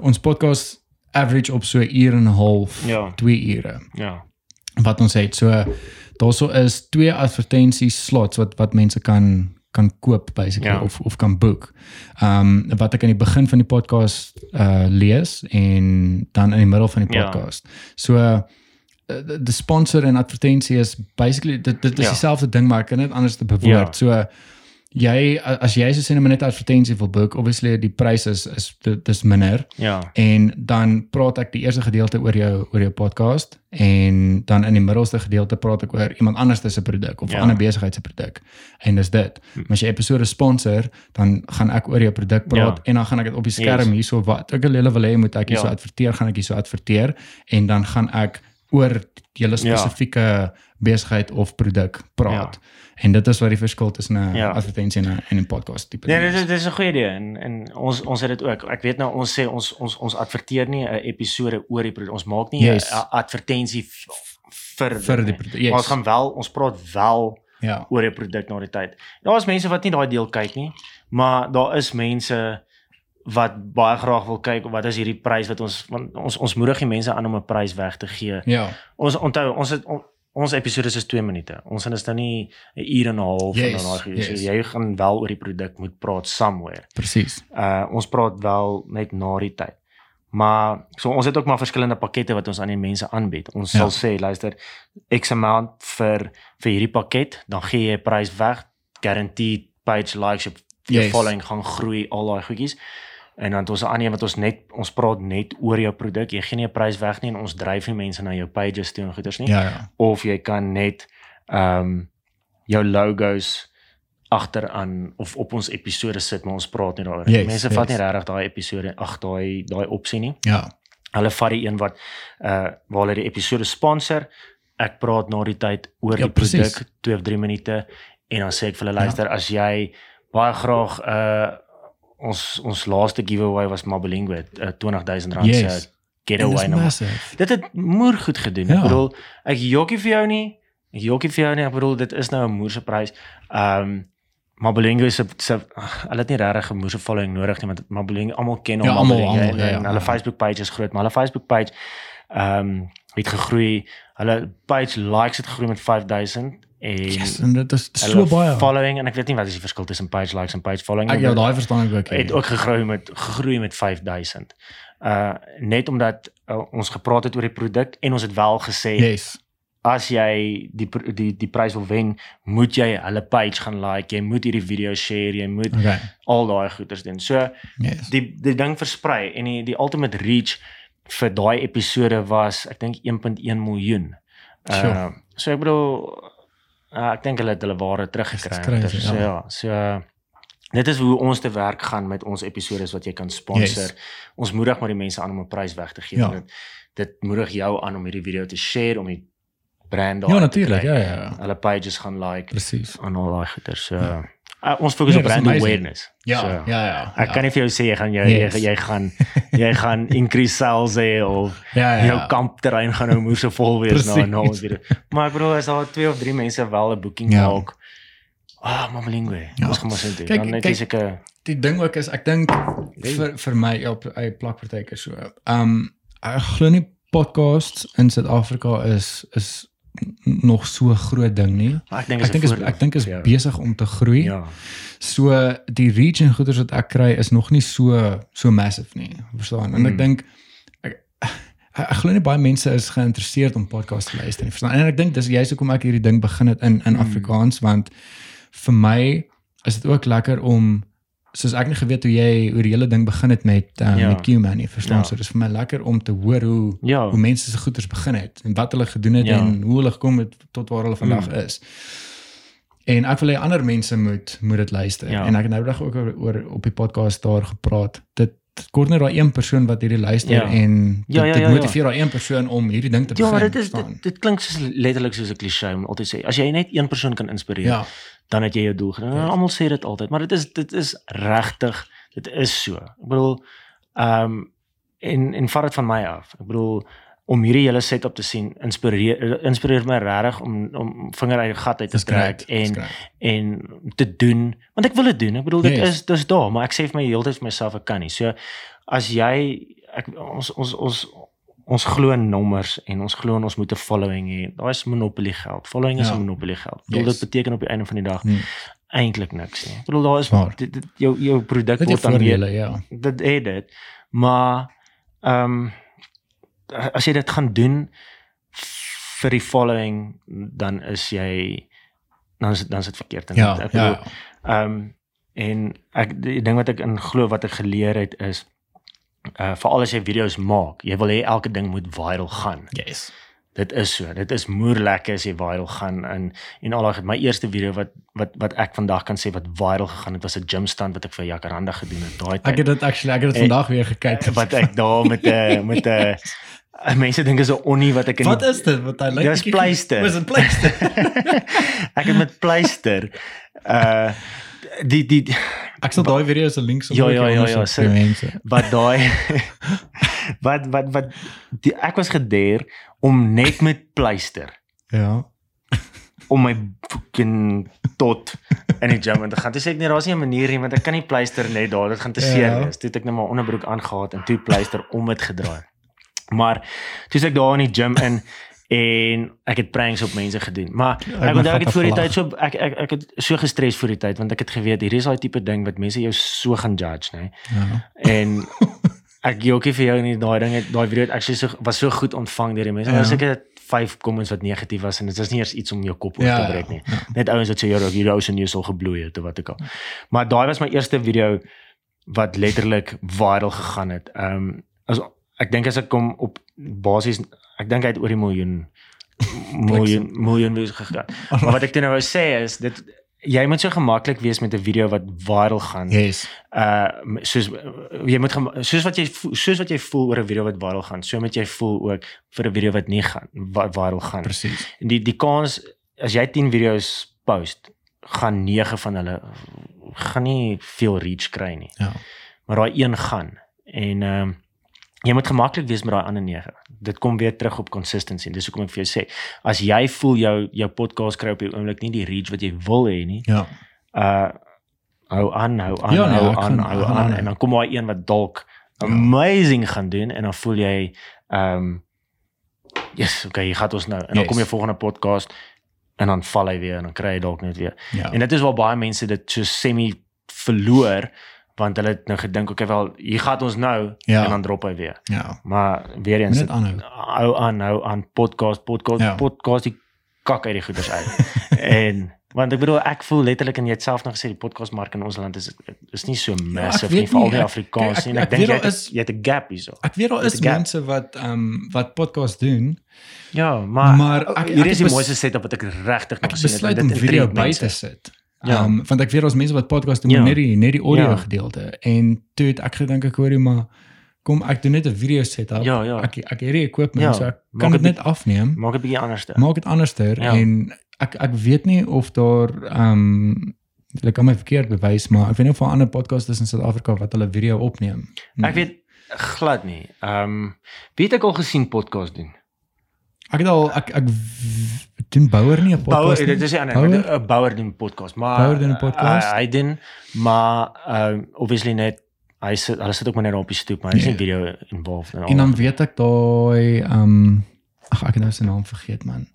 ons podcast average op so 'n uur en 'n half, Ja. 2 ure Ja. wat ons het. So daarso is twee advertensies slots wat wat mense kan kan koop basically Ja. of of kan boek. Ehm um, wat ek aan die begin van die podcast uh lees en dan in die middel van die Ja. podcast. So uh, die sponsor en advertensie is basically dit dit is Ja. dieselfde ding maar ek kan dit anders te bewoord. So jy as jy so sê net 'n advertensie wil boek, obviously die pryse is is dit is minder Ja. en dan praat ek die eerste gedeelte oor jou oor jou podcast en dan in die middelste gedeelte praat ek oor iemand anders se produk of Ja. 'n ander besigheid se produk. En dis dit. Maar as jy episode sponsor, dan gaan ek oor jou produk praat Ja. en dan gaan ek dit op die skerm Yes. hierso wat ek hulle wil hê moet ek hierso Ja. adverteer, gaan ek hierso adverteer en dan gaan ek oor julle Ja. spesifieke besigheid of produk praat. En dit is wat die verskil tussen 'n Ja. advertensie en 'n en 'n podcast tipe. Nee, dit is. is dit is 'n goeie idee en en ons ons het dit ook. Ek weet nou ons sê ons ons ons adverteer nie 'n episode oor die produk. Ons maak nie 'n Yes. yes. advertensie vir vir die produk. Maar ons Yes. gaan wel ons praat wel Ja. oor 'n produk na die tyd. Daar is mense wat nie daai deel kyk nie, maar daar is mense wat baie graag wil kyk wat is hierdie prys wat ons want ons ons moedig die mense aan om 'n prys weg te gee. Ja. Ons onthou ons het on, ons episode is 2 minute. Ons is nou nie 'n uur en 'n half Yes, en daai yes. so jy gaan wel oor die produk moet praat somewhere. Presies. Uh ons praat wel net na die tyd. Maar so ons het ook maar verskillende pakkette wat ons aan die mense aanbied. Ons Ja. sal sê luister X amount vir vir hierdie pakket, dan gee jy prys weg, guaranteed page likes, jou yes. Following gaan groei, al daai goedjies. En dan het ons 'n ander een wat ons net ons praat net oor jou produk. Jy gee nie 'n prys weg nie en ons dryf nie mense na jou pages toe en goeders nie. Ja ja. Of jy kan net ehm um, jou logos agteraan of op ons episode sit maar ons praat nie daaroor. Yes, mense vat yes. nie regtig daai episode ag daai daai opsie nie. Ja. Hulle vat die een wat uh waar hulle die episode sponsor. Ek praat na die tyd oor Ja, die produk precies. 2 of 3 minute en dan sê ek vir hulle luister as jy baie graag uh ons ons laaste giveaway was Mabelingwe uh, 20000 rand Yes. se En getaway massive. Dit het moer goed gedoen. Ja. Ek bedoel, ek jokkie vir jou nie. Ek jokkie vir jou nie. Ek bedoel dit is nou 'n moerse prys. Ehm um, Mabelingo se se hulle het nie regtig 'n moerse following nodig nie want Mabelingo almal ken hom Ja, Mabelingo almal, ja, en, ja, en hulle ja. Facebook page is groot, maar hulle Facebook page ehm um, het gegroei. Hulle page likes het gegroei met 5000 en Yes, en dit is so baie. following en ek weet nie wat is die verskil tussen page likes en page following Ek nie, ja, daai verstaan ek ook. het ook gegroei met gegroei met 5000. Uh net omdat uh, ons gepraat het oor die produk en ons het wel gesê Yes. as jy die die die prys wil wen, moet jy hulle page gaan like, jy moet hierdie video share, jy moet Okay. al daai goeders doen. So Yes. die die ding versprei en die die ultimate reach vir daai episode was ek dink 1.1 miljoen. Uh Sure. so ek bedoel uh, ek dink hulle het hulle ware teruggekry. So ja. ja, so dit is hoe ons te werk gaan met ons episode wat jy kan sponsor. Yes. Ons moedig maar die mense aan om 'n prys weg te gee. Ja. Dit dit moedig jou aan om hierdie video te share om die brand daar Ja, natuurlik. Ja, ja, ja. Hulle pages gaan like Presies. aan al daai goeder. So Ja. Uh, ons fokus Nee, op brand amazing. awareness. Ja, so, ja, ja. Ek ja. kan nie vir jou sê jy gaan jy Yes. jy, jy gaan jy gaan increase sales hê of ja, ja, jou ja. kampterrein gaan nou moer so vol wees na na ons video. Maar ek bedoel as daar twee of drie mense wel 'n boeking Ja. maak. Ah, Mamelingwe. Ja. Ons gaan maar sien. Kyk, Dan net kyk, is ek 'n Die ding ook is ek dink vir vir my ja, op hy plak partykeer so. Um ek glo nie podcasts in Suid-Afrika is is n- nog so groot ding nie. ek dink Ek dink is ek dink is ja. besig om te groei. ja. So die reach en goeders wat ek kry is nog nie so so massive nie. Verstaan? En ek Mm. dink ek ek, ek glo nie baie mense is geïnteresseerd om podcasts te luister nie. Verstaan? En ek dink dis juist hoekom ek hierdie ding begin het in in Mm. Afrikaans want vir my is dit ook lekker om soos ek nie geweet hoe jy hoe die hele ding begin het met um, Ja. met Q-man nie. Verstaan? Ja. So dis vir my lekker om te hoor hoe Ja. hoe mense se goeders begin het en wat hulle gedoen het Ja. en hoe hulle gekom het tot waar hulle vandag Mm. is. En ek wil hê ander mense moet moet dit luister. Ja. En ek het nou dag ook oor, oor op die podcast daar gepraat. Dit dit kort net daai een persoon wat hierdie luister Ja. en dit, Ja, ja, dit ja, ja. motiveer daai een persoon om hierdie ding te Ja, begin. maar dit is dit, dit klink soos letterlik soos 'n klise om altyd sê as jy net een persoon kan inspireer, ja, dan het jy jou doel gedoen. Yes. Almal sê dit altyd, maar dit is dit is regtig, dit is so. Ek bedoel ehm en en vat dit van my af. Ek bedoel om hierdie hele setup te sien inspireer inspireer my regtig om om vinger uit die gat uit te trek en en te doen want ek wil dit doen. Ek bedoel dit Yes. is dis daar, maar ek sê vir my heeltyd vir myself ek kan nie. So as jy ek ons ons ons ons glo in nommers en ons glo ons moet 'n following hê. Daai is monopolie geld. Following is Ja. 'n monopolie geld. Ek bedoel Yes. dit beteken op die einde van die dag Hmm. eintlik niks nie. Ek bedoel daar is Waar. dit, dit, jou jou produk word dan weer ja. dit het dit. Maar ehm as jy dit gaan doen vir die following dan is jy dan is dit dan is dit verkeerd en Ja, ek ja. bedoel ehm en ek die ding wat ek in glo wat ek geleer het is uh veral as jy video's maak, jy wil hê elke ding moet viral gaan. Yes. Dit is so. Dit is moer lekker as jy viral gaan in en al daai my eerste video wat wat wat ek vandag kan sê wat viral gegaan het was 'n gym stand wat ek vir Jacaranda gedoen het daai Ek tyd. het dit actually ek het dit En- vandag weer gekyk. wat ek daar met 'n met 'n mense dink is 'n onnie wat ek in Wat die- is dit? Wat hy lyk Dis pleister. Was dit pleister? ek het met pleister uh die die Ek sal daai video se links Ja, ja, ja, ja, vir sit- mense. wat daai wat wat wat die, ek was gedeer om net met pleister Ja. om my fucking tot in die gym in te gaan. Toe sê ek nee, daar's nie 'n manier nie want ek kan nie pleister net daar, dit gaan te seer Ja. wees. Toe het ek net maar onderbroek aangehad en toe pleister om dit gedraai. Maar toe is ek daar in die gym in en ek het pranks op mense gedoen. Maar Ja, ek ek onthou ek het voor die tyd so ek ek ek het so gestres voor die tyd want ek het geweet hier is daai tipe ding wat mense jou so gaan judge, nê. Ja. En ek jokie vir jou nie daai ding het daai video het actually so was so goed ontvang deur die mense. Ja. Ja. Seker 5 comments wat negatief was en dit is nie eers iets om jou kop oor Ja, te breek nie. ja. Net ouens wat sê jy hierdie ou se neus al gebloei het of wat ook al. Maar daai was my eerste video wat letterlik viral gegaan het. Ehm um, as ek dink as ek kom op basies ek dink hy het oor die miljoen miljoen miljoen views gegaan. Maar wat ek toe nou wou sê is dit jy moet so gemaklik wees met 'n video wat viral gaan Yes. uh soos jy moet soos wat jy soos wat jy voel oor 'n video wat viral gaan, so moet jy voel ook vir 'n video wat nie gaan wat viral gaan. Presies. En die die kans as jy 10 video's post, gaan 9 van hulle gaan nie veel reach kry nie. Ja. Maar daai een gaan en ehm um, jy moet gemaklik wees met daai ander 9. Dit kom weer terug op consistency. Dis hoekom ek vir jou sê, as jy voel jou jou podcast kry op die oomblik nie die reach wat jy wil hê nie, Ja. uh hou aan, hou aan, Ja, nee, hou aan, gaan- hou aan en dan kom daar een wat dalk Ja. amazing gaan doen en dan voel jy ehm um, yes, okay, hier gaan ons nou. En dan Yes. kom jy volgende podcast en dan val hy weer en dan kry jy dalk net weer. Ja. En dit is waar baie mense dit so semi verloor want hulle het nou gedink okay wel hier gaan ons nou Ja. en dan drop hy weer. Ja. Maar weer eens Net aanhou. hou aan hou aan podcast podcast Ja. podcast die kak uit die goeders uit. en Want ek bedoel ek voel letterlik en jy het self nog gesê die podcast mark in ons land is is nie so massive weet nie vir al die ek- Afrikaans kyk, nie. ek- En ek ek dink jy het is- jy het 'n gap hierso. Ek weet daar is mense wat ehm um, wat podcast doen. Ja, maar Maar maar ek- hier ek is die mooiste setup wat ek regtig Ek nog gesien het. besluit en om video by te sit. Ja. Ehm want ek weet daar's mense wat podcast doen Ja. net die net die audio Ja. gedeelte en toe het ek gedink ek hoorie maar kom ek doen net 'n video setup. Ja, ja. Ek ek het die equipment Ja, so ek maak kan dit net afneem. Maak 'n bietjie anders te. Maak dit anderster Ja. en ek ek weet nie of daar ehm hulle kan my verkeerd bewys maar ek weet nie of daar ander podcasters in Suid-Afrika wat hulle video opneem. Ek weet glad nie. Ehm um, wie het ek al gesien podcast doen? Ek het al ek ek doen Bouwer nie 'n Bouwer, podcast. dit nie. is die ander, Bouwer? 'n Bouwer doen podcast, maar Bouwer doen 'n podcast? Uh, hy doen maar um, obviously net hy sit hulle sit ook maar net op die stoep, maar hy is Ja. nie video involved en al. En dan weet ek daai ehm ag ek het nou sy naam vergeet man.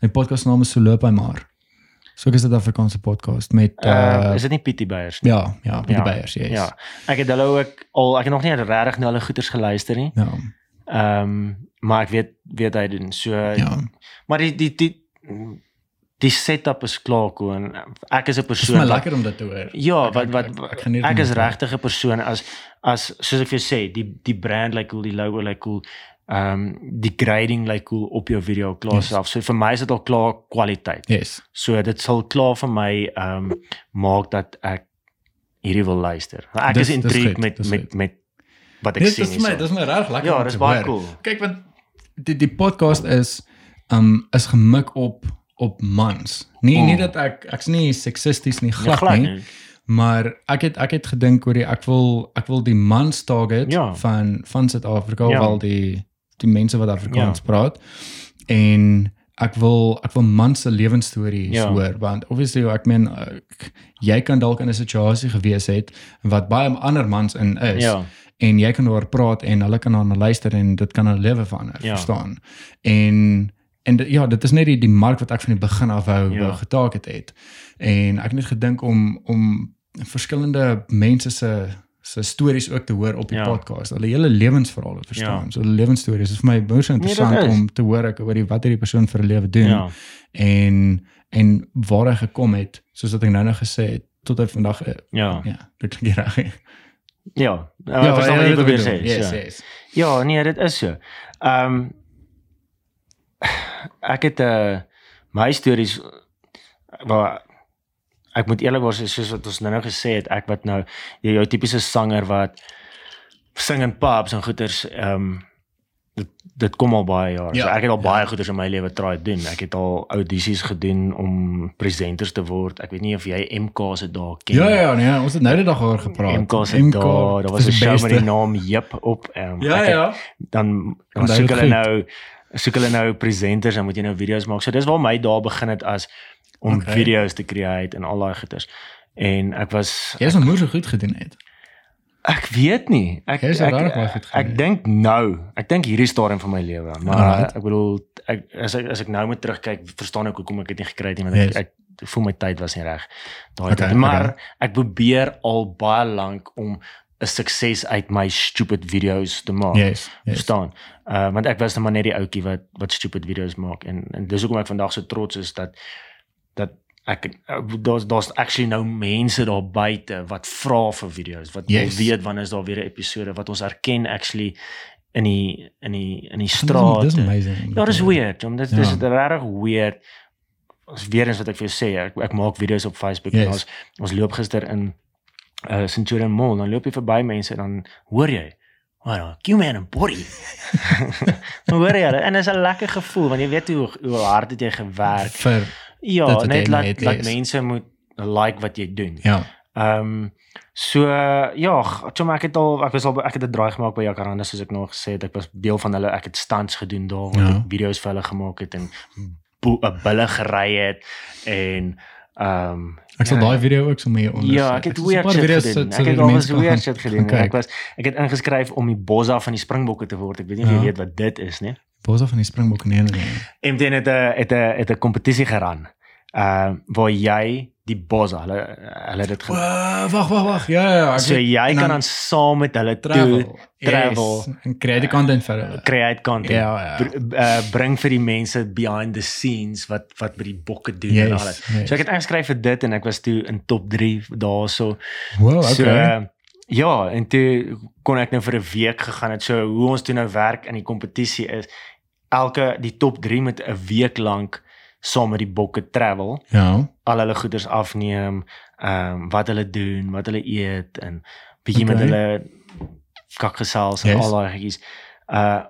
Die podcast naam is So loop hy maar. So ek is dit Afrikaanse podcast met uh, uh, is dit nie Pietie Beyers nie? ja, ja, met die Beyers, yes. Ja. Ek het hulle ook al ek het nog nie regtig na hulle goeters geluister nie. Ja. Ehm maar ek weet weet hy doen. So Ja. maar die die die die setup is klaar en ek is 'n Dit is persoon my wat lekker om dit te hoor. Ja, Ek- wat ek- wat ek- ek ek dit is regtig 'n persoon as as soos ek vir jou sê, die die brand lyk like cool, die logo lyk like cool. Ehm um, die grading lyk like cool op jou video klaar Yes. self. So vir my is dit al klaar kwaliteit. Yes. So dit sal klaar vir my ehm um, maak dat ek hierdie wil luister. Ek Dis- is dis intrigued met dis met goed. met wat ek Dit sien is vir my, hierso. dit is my reg lekker. Ja, dis baie cool. Kyk want die die podcast is um is gemik op op mans. Nee, Mm. nie dat ek ek's nie seksisties nie, Ja, glad, glad nie. nie. Maar ek het ek het gedink oor die ek wil ek wil die mans target Ja. van van Suid-Afrika Ja. wel die die mense wat Afrikaans Ja. praat. En ek wil ek wil mans se lewensstories Ja. hoor want obviously ek meen ek, jy kan dalk in 'n situasie gewees het wat baie ander mans in is Ja. En jy kan daaroor praat en hulle kan daarna luister en dit kan hulle lewe verander, Ja. verstaan? En en dit- ja, dit is net die die mark wat ek van die begin af wou Ja. getaak het. En ek het net gedink om om verskillende mense se se stories ook te hoor op die Ja. podcast. Hulle hele lewensverhale verstaan. Ja. So hulle lewensstories is vir my baie so interessant Nee, dit is. om te hoor ek oor die wat hierdie persoon vir 'n lewe doen Ja. en en waar hy gekom het, soos wat ek nou nou gesê het, tot hy vandag eh, Ja. ja, dit klink reg. Ja, Ja. Ja, ek verstaan wat jy probeer sê. Yes, so. yes. Ja, nee, dit is so. Ehm um, ek het 'n uh, my stories waar ek moet eerlikwaar sê soos wat ons nou nou gesê het, ek wat nou jou, jou tipiese sanger wat sing in pubs en goeters ehm um, dit dit kom al baie jare. Ja, so ek het al ja. baie goeders in my lewe try doen. Ek het al audisies gedoen om presenters te word. Ek weet nie of jy MK se daar ken. Ja ja nee, ons het nou die dag oor gepraat. MK se daar, daar was 'n show met die naam Jip op. Um, Ja het- ja. dan dan soek hulle nou soek hulle nou presenters en moet jy nou video's maak. So dis waar my daar begin het as om Okay. video's te create en al daai goeters. En ek was Jy is nog moeë so goed gedoen het. Ek weet nie. Ek is ek, ek, gedoen. ek dink nou, ek dink hierdie stadium van my lewe, maar Alright. ek bedoel ek as ek as ek nou moet terugkyk, verstaan ek hoekom ek dit nie gekry het nie want Yes. ek, ek voel my tyd was nie reg daai Okay, tyd. Maar okay. ek probeer al baie lank om 'n sukses uit my stupid video's te maak. Yes. yes. verstaan. Uh want ek was net maar net die ouetjie wat wat stupid video's maak en en dis hoekom ek vandag so trots is dat dat ek uh, daar's daar's actually nou mense daar buite wat vra vir video's wat Yes. weet wanneer is daar weer 'n episode wat ons erken actually in die in die in die Dis- straat. Dis amazing. Ja, dis weird. Om dit dis Ja. regtig weird. Ons weer eens wat ek vir jou sê, ek ek maak video's op Facebook Yes. en ons ons loop gister in uh Centurion Mall, dan loop jy verby mense en dan hoor jy, "Wow, Q-man and body." dan hoor jy en dit is 'n lekker gevoel want jy weet hoe hoe hard het jy gewerk. vir Ja, net laat laat lees. mense moet like wat jy doen. ja. Ehm um, so ja, chom ek het al ek was al ek het 'n draai gemaak by Jacaranda soos ek nog gesê het. Ek was deel van hulle ek het stunts gedoen daar waar Ja. ek video's vir hulle gemaak het en 'n bulle gery het en ehm um, Ek sal daai video ook sommer onder. Ja, ek het paar shit video's gedoen. Ek het al weird gaan- shit gedoen. Ek was ek het ingeskryf om die bossa van die Springbokke te word. Ek weet nie of jy Ja. weet wat dit is nie. Bosa van die Springbokke nee nee. MTN het 'n het 'n het 'n kompetisie geran. Uh waar jy die Bossa. Hulle hulle het dit Wow, wag, wag, wag. Ja, ja, ja. ek So jy kan dan saam met hulle travel. toe travel, Yes, en create content vir hulle. create content. Ja, ja. Br uh, bring vir die mense behind the scenes wat wat by die bokke doen Yes, en alles. yes. So ek het ingeskryf vir dit en ek was toe in top 3 daarso. Wow, okay. So uh, ja, en toe kon ek nou vir 'n week gegaan het. So hoe ons toe nou werk in die kompetisie is elke die top 3 met 'n week lank saam met die bokke travel, ja. al hulle goeders afneem, ehm um, wat hulle doen, wat hulle eet en bietjie Okay. met hulle kak gesels en Yes. al daai goedjies. Uh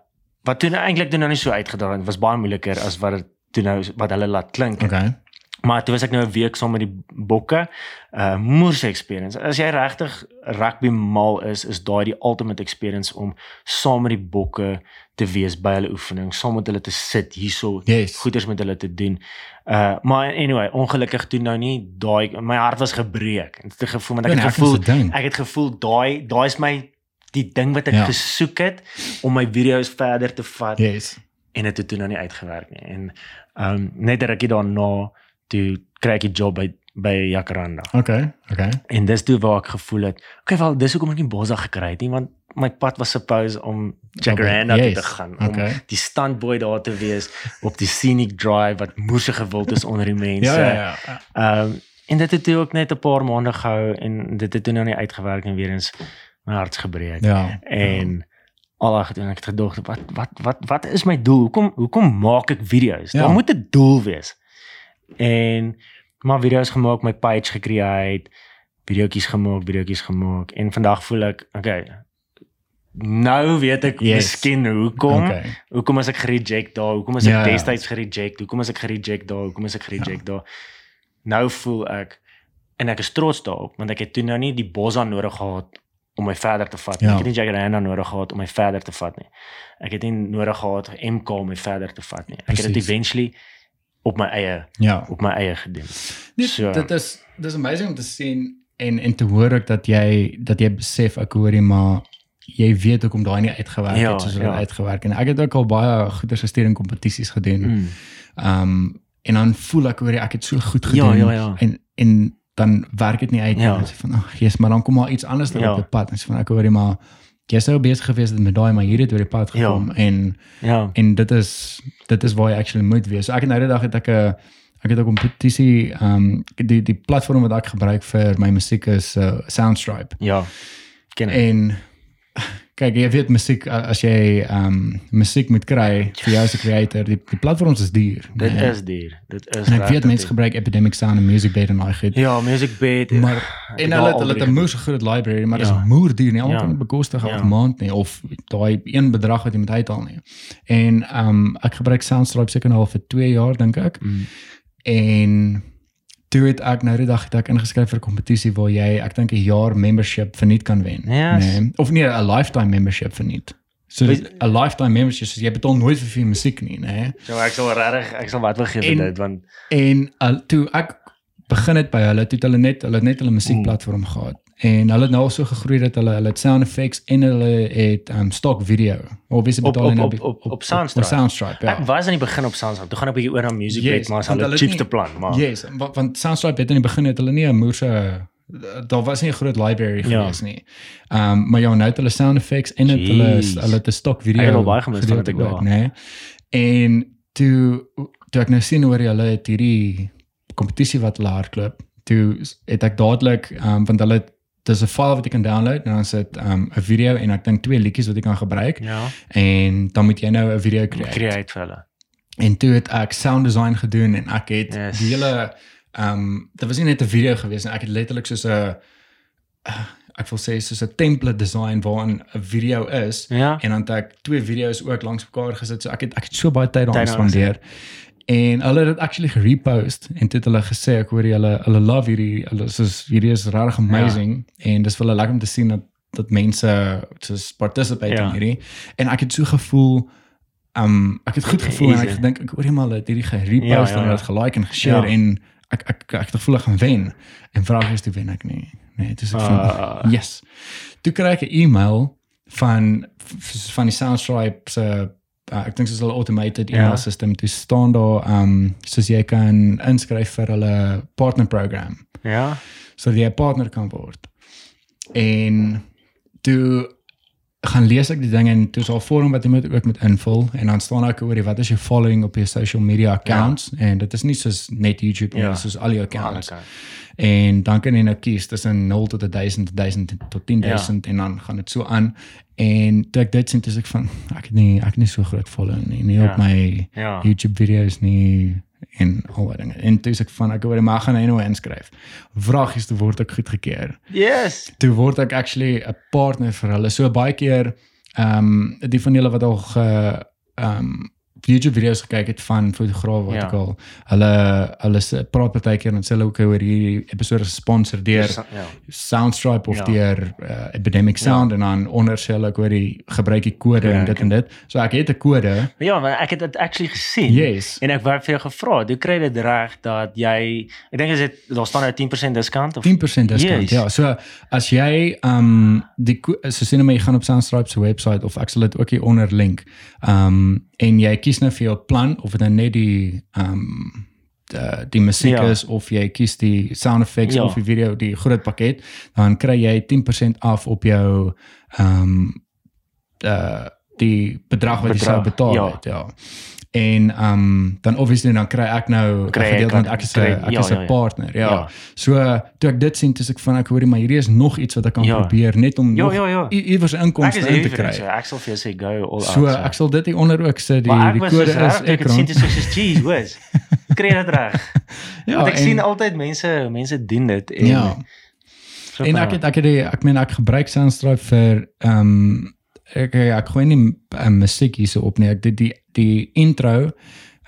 wat toe nou eintlik toe nou nie so uitgedraai het, was baie moeiliker as wat dit toe nou wat hulle laat klink. Okay. Maar toe was ek nou 'n week saam met die bokke. Uh moerse experience. As jy regtig rugby mal is, is daai die ultimate experience om saam met die bokke te wees by hulle oefening, saam met hulle te sit hierso, Yes. goeders met hulle te doen. Uh maar anyway, ongelukkig toe nou nie daai my hart was gebreek. En het gevoel want ek het gevoel ek het gevoel daai daai is my die ding wat ek Ja. gesoek het om my video's verder te vat Yes. en dit het toe nou nie uitgewerk nie. En ehm um, net 'n rukkie daarna toe kry ek 'n job by by Jacaranda. Okay. Okay. En dis toe waar ek gevoel het, okay, wel dis hoekom ek nie Bossa gekry het nie want my pad was suppose om Jacaranda toe te yes, gaan om okay. die standboy daar te wees op die scenic drive wat moerse gewild is onder die mense. Ja, ja, ja. ja. Ehm um, en dit het toe ook net 'n paar maande gehou en dit het toe nou nie uitgewerk en weer eens my hart gebreek. Ja. En al daai gedoen ek het gedog wat wat wat wat is my doel? Hoekom hoekom maak ek video's? Ja. Daar moet 'n doel wees. En maar video's gemaak, my page gecreate, videoetjies gemaak, videoetjies gemaak en vandag voel ek, okay. Nou weet ek Yes. miskien hoekom. Okay. Hoekom is ek gereject daar? Hoekom is ek Ja, ja. destyds gereject? Hoekom is ek gereject daar? Hoekom is ek gereject daar? Nou voel ek en ek is trots daarop want ek het toe nou nie die Bossa nodig gehad om my verder te vat nie. Ja. Ek het nie Jacaranda nodig gehad om my verder te vat nie. Ek het nie nodig gehad MK om my verder te vat nie. Ek het dit eventually op my eie Ja. op my eie gedoen. Dit, So- dit is dis amazing om te sien en en te hoor ook dat jy dat jy besef ek hoor jy maar jy weet hoekom daai nie uitgewerk Ja, het soos hulle ja. uitgewerk en ek het ook al baie goeie gestuur in kompetisies gedoen. Mm. Ehm um, en dan voel ek hoor jy ek het so goed Ja, gedoen ja, ja. en en dan werk dit nie uit. Ja. En sê van ag, Jesus, maar dan kom maar iets anders Ja. op die pad en sê van ek hoor jy maar jy sou besig gewees het met daai maar hier het oor die pad Ja. gekom en Ja. en dit is dit is waar jy actually moet wees. So ek het nou die dag het ek 'n ek het 'n kompetisie ehm um, die die platform wat ek gebruik vir my musiek is uh, Soundstripe. Ja. Ken ek. En kyk, jy weet musiek a- as jy ehm um, musiek moet kry vir jou as 'n creator, die, die platforms is duur. Dit nee. is duur. Dit is en ek weet mense gebruik Epidemic Sound en Musicbed en daai goed. Ja, Music Bed. Maar en hulle het hulle het 'n moer so groot library, maar dit Ja. is moer duur nie. Almal Ja. kan bekostig Ja. elke maand nie of daai een bedrag wat jy moet uithaal nie. En ehm um, ek gebruik Soundstripe seker nou al vir 2 jaar dink ek. Mm. En toe het ek nou die dag het ek ingeskryf vir 'n kompetisie waar jy ek dink 'n jaar membership verniet kan wen. Yes. Nee, of nee, 'n lifetime membership verniet. So 'n lifetime membership, so jy betaal nooit vir vir musiek nie, nê? So ek sal regtig ek sal wat wil gee vir dit want En uh, toe ek begin het by hulle, toe het hulle net hulle net hulle musiekplatform gehad. En hulle het nou so gegroei dat hulle hulle het sound effects en hulle het um stock video. Obviously Op- betaal jy op- nou op- op- op Soundstripe. Op Soundstripe, ja. Ek was aan die begin op Soundstripe. Toe gaan ek 'n bietjie oor na Music Yes, Bed, maar as want hulle hulle cheapste nie- plan, maar Yes, want, want Soundstripe het in die begin het hulle nie 'n moerse daar was nie 'n groot library Ja. gewees nie. Um, maar ja, nou het hulle sound effects en het hulle hulle het 'n stock video. Ek het al baie gemis van dit ek ook, nee. En toe toe ek nou sien hoe hulle het hierdie kompetisie wat hulle hardloop, toe het ek dadelik um, want hulle het- dis 'n file wat jy kan download en dan sit ehm um, 'n video en ek dink twee liedjies wat jy kan gebruik ja, en dan moet jy nou 'n video create. create vir hulle. En toe het ek sound design gedoen en ek het Yes. die hele ehm um, dit was nie net 'n video gewees nie. Ek het letterlik soos 'n uh, ek wil sê soos 'n template design waarin 'n video is Ja. en dan het ek twee video's ook langs mekaar gesit. So ek het ek het so baie tyd daaraan Tyd spandeer. En hulle het dit actually gerepost en dit hulle gesê ek hoor hulle hulle love hierdie hulle soos hierdie is regtig amazing en dis vir hulle lekker om te sien dat dat mense soos participate Ja. in hierdie en ek het so gevoel um ek het goed gevoel en ek Easy. gedink ek hoor jy maar hulle het hierdie gerepost Ja, ja, en het ja. gelike en geshare Ja. en ek ek ek, ek het gevoel ek gaan wen en vraag is toe wen ek nie nee dis ek van Ah. yes toe kry ek 'n e-mail van van die Soundstripe se uh, ek dink soos hulle automated Ja. email system toe staan daar um soos jy kan inskryf vir hulle partner program Ja. sodat jy 'n partner kan word. En toe gaan lees ek die dinge en toe is daar 'n vorm wat jy moet ook moet invul en dan staan daar ook oor die wat is jou following op jou social media accounts ja. en dit is nie soos net YouTube Ja. ja. soos al jou accounts. En dan kan jy nou kies tussen 0 tot 1000, 1000 tot 10000 ja. en dan gaan dit so aan. En toe ek dit sien, dis ek van ek het nie ek het nie so groot following nie, nie Ja. op my Ja. YouTube video's nie en al daai dinge. En toe sê ek van ek hoor maar gaan hy nou inskryf. Vragies te word ek goedgekeur. Yes. Toe word ek actually 'n partner vir hulle. So baie keer ehm um, die van julle wat al ge ehm um, YouTube video's gekyk het van fotograaf wat Ja. ja. ek al hulle hulle praat baie keer en sê hulle ook oor hierdie episode gesponsor deur Ja. Soundstripe of Ja. ja. deur uh, Epidemic Sound ja. en dan onder sê hulle ook oor die gebruik die kode Ja, en dit ek- en dit. So ek het 'n kode. Ja, maar ek het dit actually gesien. Yes. En ek wou vir jou gevra, hoe kry jy dit reg dat jy ek dink is dit daar staan nou 10% discount of 10% discount. Yes. Ja, so as jy um die so sien maar jy gaan op Soundstripe se webwerf of ek sal dit ook hier onder link. Um en jy kies nou vir jou plan of dit nou net die um die, die musiek Ja. is of jy kies die sound effects Ja. of die video die groot pakket, dan kry jy 10% af op jou um uh die bedrag wat jy Bedrag, sou betaal ja. het, ja. En um dan obviously dan kry ek nou 'n gedeelte want ek is 'n ek ja, is 'n ja, ja. partner, ja. Ja. So toe ek dit sien, dis ek van ek hoorie maar hierdie is nog iets wat ek kan Ja. probeer net om Ja, nog ja, ja. iewers inkomste in te kry. so ek sal vir jou sê go all So out. ek sal dit hier onder ook sit die die kode so is ek het sien dit soos cheese, hoes. Kry dit reg? Ja, Want ek en- sien altyd mense mense doen dit en Ja. so En ek het ek het die, ek meen ek gebruik Soundstripe vir ehm um, ek ek gooi nie um, musiek hierso op nie. Ek dit die die intro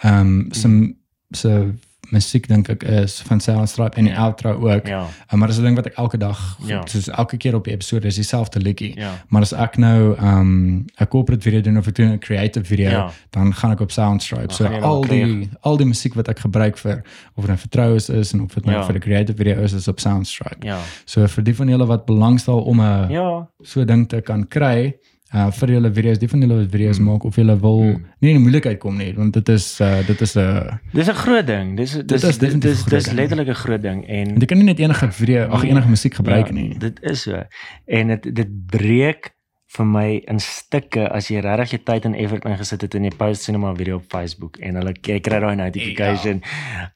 ehm um, se se musiek dink ek is van Soundstripe en die outro ook. Ja, Uh, maar dis 'n ding wat ek elke dag Ja. soos elke keer op die episode is dieselfde liedjie. ja. Maar as ek nou ehm um, 'n corporate video doen of ek doen 'n creative video, Ja. dan gaan ek op Soundstripe. Dan So al die al die musiek wat ek gebruik vir of dit nou vertroues is en of dit nou Ja. vir 'n creative video is, is op Soundstripe. Ja. So vir die van julle wat belangstel om 'n Ja. so ding te kan kry, uh vir julle video's, die van julle wat video's Mm. maak of julle wil Mm. nie in 'n moeilikheid kom nie, want dit is uh dit is 'n uh, Dis 'n groot ding. Dis dis dis groot dis ding. letterlik 'n groot ding en jy kan nie net enige video, ag Nee. enige musiek gebruik ja, nie. Dit is so. En dit dit breek vir my in stukke as jy regtig jou tyd en effort ingesit het en jy post cinema video op Facebook en hulle jy kry daai notification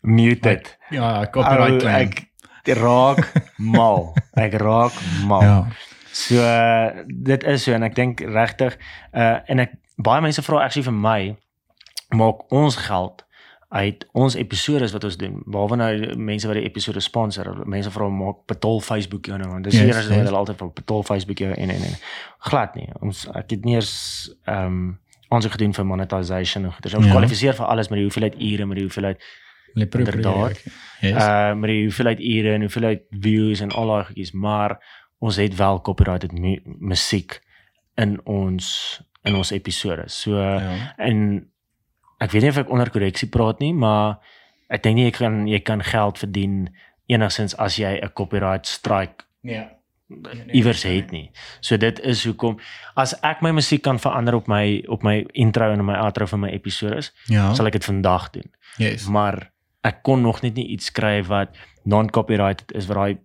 mute dit. Ja, copyright claim. Ek raak mal. Ek raak mal. Ja. So uh, dit is so en ek dink regtig uh en ek baie mense vra actually vir my maak ons geld uit ons episode wat ons doen. Behalwe nou mense wat die episode sponsor. Mense vra maak betaal Facebook jou nou want dis Yes, yes, hier is yes. hulle altyd vir betaal Facebook jou en en en glad nie. Ons ek het nie eens ehm um, ons het gedoen vir monetization en goeie. Ons Ja. kwalifiseer vir alles met die hoeveelheid ure, met die hoeveelheid Hulle probeer Inderdaad. ook. Yes. uh met die hoeveelheid ure en hoeveelheid views en al daai goedjies, maar ons het wel copyrighted mu musiek in ons in ons episode. So ja. en ek weet nie of ek onder korreksie praat nie, maar ek dink nie jy kan jy kan geld verdien enigsins as jy 'n copyright strike Ja. iewers het nie. So dit is hoekom as ek my musiek kan verander op my op my intro en my outro van my episodes, Ja. sal ek dit vandag doen Yes. maar ek kon nog net nie iets skryf wat non-copyrighted is wat daai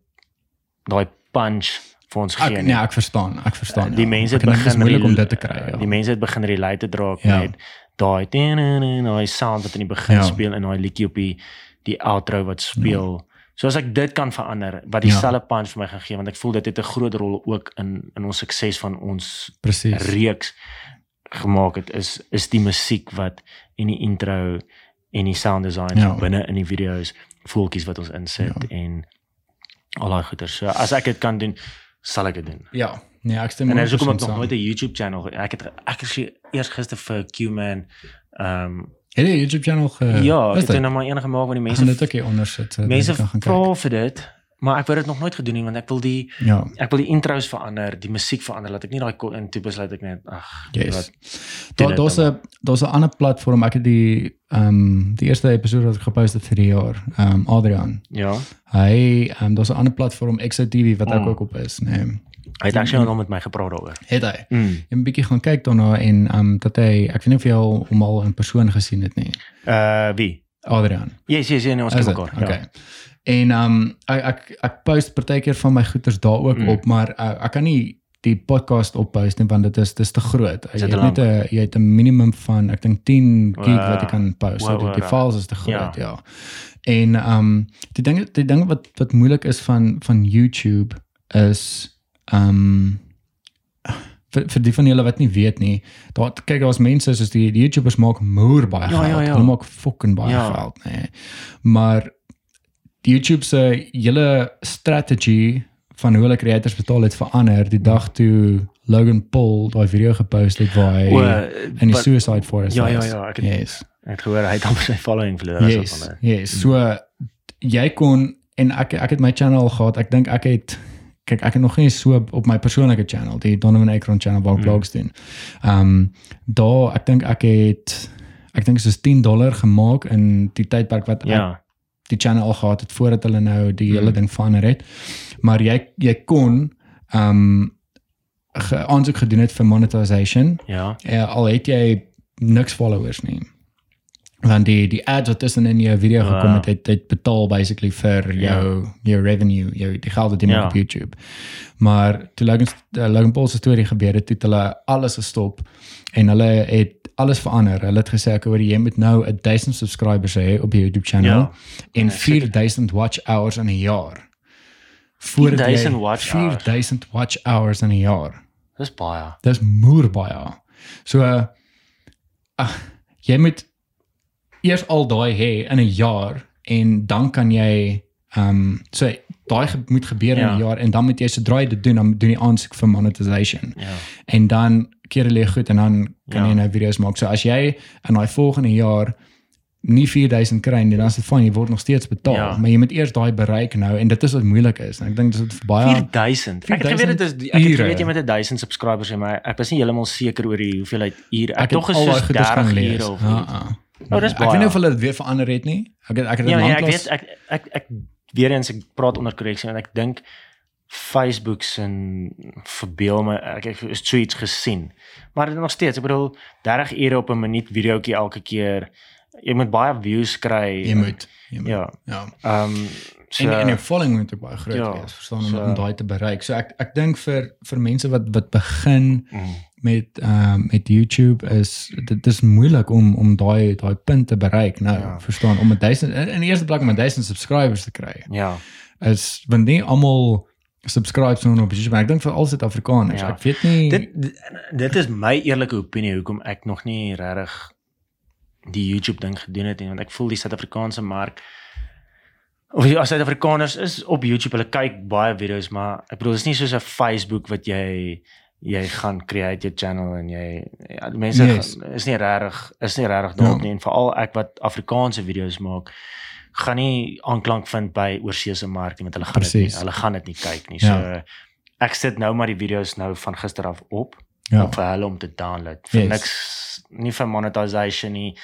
daai punch vir ons gee nie. nee, ek verstaan, ek verstaan. die ja. mense het begin moeilik om dit te kry. Ja. Die mense het begin related raak Ja. met daai daai sound wat in die begin Ja. speel en daai liedjie op die die outro wat speel. So as ek dit kan verander wat dieselfde punch vir my gaan gee want ek voel dit het 'n groot rol ook in in ons sukses van ons Presies. reeks gemaak het is is die musiek wat in die intro en die sound design Ja. ja. binne in die video's voeltjies wat ons insit ja. en al daai goeie. So as ek dit kan doen, sal ek dit doen. Ja. Nee, ek stem En dis hoekom ek 100% nog nooit 'n YouTube channel ek het ek ge- eers gister vir Q-Man ehm um, Het jy 'n YouTube channel ge ja, ek is het nou maar een gemaak waar die Mense dit ook hier onder sit. sodat mense vra vir dit, maar ek wou dit nog nooit gedoen nie want ek wil die Ja. ek wil die intros verander, die musiek verander, laat ek nie daai in toe besluit ek net ag, Yes. Daar daar's 'n daar's 'n ander platform. Ek het die ehm um, die eerste episode wat ek gepost het vir die jaar. Ehm um, Adrian. ja. Hy ehm um, daar's 'n ander platform XOTV wat ek Mm. ook op is, nee. Hy het actually al met my gepraat daaroor. Het hy? Mm. Moet 'n bietjie gaan kyk daarna en ehm um, dat hy ek weet nie of jy al hom al in persoon gesien het nie. Uh wie? Adrian. Yes, yes, yes, nee, ons ken mekaar. Okay. Ja. En um, ek ek ek post partykeer van my goeders daar ook Mm. op, maar uh, ek kan nie die podcast oppost nie want dit is dis te groot. Jy het net 'n jy het 'n minimum van ek dink 10 gig Wow. wat jy kan post. Wow, So die, die wow, files is te groot, ja. Ja. ja. En um, die ding die ding wat wat moeilik is van van YouTube is um, vir vir die van julle wat nie weet nie, daar kyk daar's mense soos die, die YouTubers maak moer baie Ja, geld. ja, ja. Hulle maak fucking baie Ja. geld, nê. Nee. Maar YouTube se hele strategy van hoe hulle creators betaal het verander die dag toe Logan Paul daai video gepost het waar hy O, in die wat- suicide forest Ja, ja, was. ja, ek het- yes. Ek het gehoor hy het amper sy following verloor as Yes. van Yes. So jy kon en ek ek het my channel gehad. Ek dink ek het kyk ek het nog nie so op, my persoonlike channel, die Donovan Akron channel waar ek Mm. vlogs doen. Ehm um, daar ek dink ek het ek dink soos 10 dollar gemaak in die tydperk wat ek Ja. Die channel al gehad het voordat hulle nou die hele ding verander het. Maar jy jy kon ehm um, ge, aansoek gedoen het vir monetization. Ja. Ja, al het jy niks followers nie. Want die die ads wat tussen in jou video gekom Wow. het, het, het betaal basically vir jou jou revenue, jou die geld wat jy maak Ja. op YouTube. Maar toe Logan uh, Logan Paul se storie gebeur het, het hulle alles gestop en hulle het alles verander. Hulle het gesê ek hoor jy moet nou 1000 subscribers hê op jou YouTube channel Ja. en Ja, seker. 4000 watch hours in 'n jaar. Voordat jy 4000 watch hours. 4000 watch hours in 'n jaar. Dis baie. Dis moer baie. So uh, ag jy moet eers al daai hê in 'n jaar en dan kan jy ehm um, so daai ge moet gebeur in Ja. 'n jaar en dan moet jy sodra jy dit doen dan doen jy aansoek vir monetization. Ja. En dan keer hulle jou goed en dan kan Ja. jy nou video's maak. So as jy in daai volgende jaar nie 4000 kry nie, dan is dit fyn, jy word nog steeds betaal, Ja. maar jy moet eers daai bereik nou en dit is wat moeilik is. En ek dink dis wat vir baie 4000. Ek het geweet dit is ek het geweet jy met 1000 subscribers hê, maar ek was nie heeltemal seker oor die hoeveelheid ure. Ek, het dog is al daai soos goeders gaan 30 lees. ure of Ja, ja. Oh, dis Ek weet nie baie. of hulle dit weer verander het nie. Ek het ek het dit Ja, nee, ek lanklaas weet ek ek ek weer eens ek praat onder korreksie en ek dink Facebook se verbeel my ek het is so iets gesien. Maar dit is nog steeds, ek bedoel 30 ure op 'n minuut videoetjie elke keer. Jy moet baie views kry. jy moet jy moet. Ja. Ja. Ehm um, so En en jou following moet baie groot Ja, wees, verstaan om, so- om daai te bereik. So ek ek dink vir vir mense wat wat begin mm, met ehm um, met YouTube is dit is moeilik om om daai daai punt te bereik nou, Ja. verstaan om 1000 in in die eerste plek om 1000 subscribers te kry. ja. Is want nie almal subscribe so op YouTube, ek dink vir al Suid-Afrikaners. Ja. Ek weet nie Dit dit is my eerlike opinie hoekom ek nog nie regtig die YouTube ding gedoen het nie want ek voel die Suid-Afrikaanse mark of die Suid-Afrikaners is op YouTube, hulle kyk baie video's, maar ek bedoel dis nie soos 'n Facebook wat jy jy gaan create jou channel en jy ja, mense Yes. gaan- is nie regtig is nie regtig daarop Ja. nie en veral ek wat Afrikaanse video's maak gaan nie aanklank vind by oorseese mark nie want hulle gaan dit nie hulle gaan dit nie kyk nie. So Ja. ek sit nou maar die video's nou van gister af op ja. om vir hulle om te download. Vir Yes. niks nie vir monetization nie,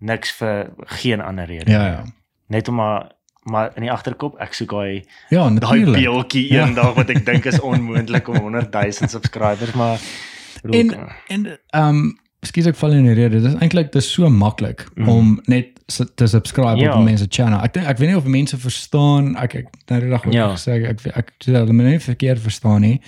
niks vir geen ander rede. Ja, ja. Net om maar maar in die agterkop ek soek daai Ja, daai beeltjie Ja. eendag wat ek dink is onmoontlik om 100 000 subscribers maar bedoel, En en ehm um, skielik ek val in die rede. Dit is eintlik dis so maklik Mhm. om net te subscribe Ja. op mense channel. Ek dink ek weet nie of mense verstaan ek ek nou die dag ook Ja. gesê ek ek, ek hulle moet nie verkeerd verstaan nie.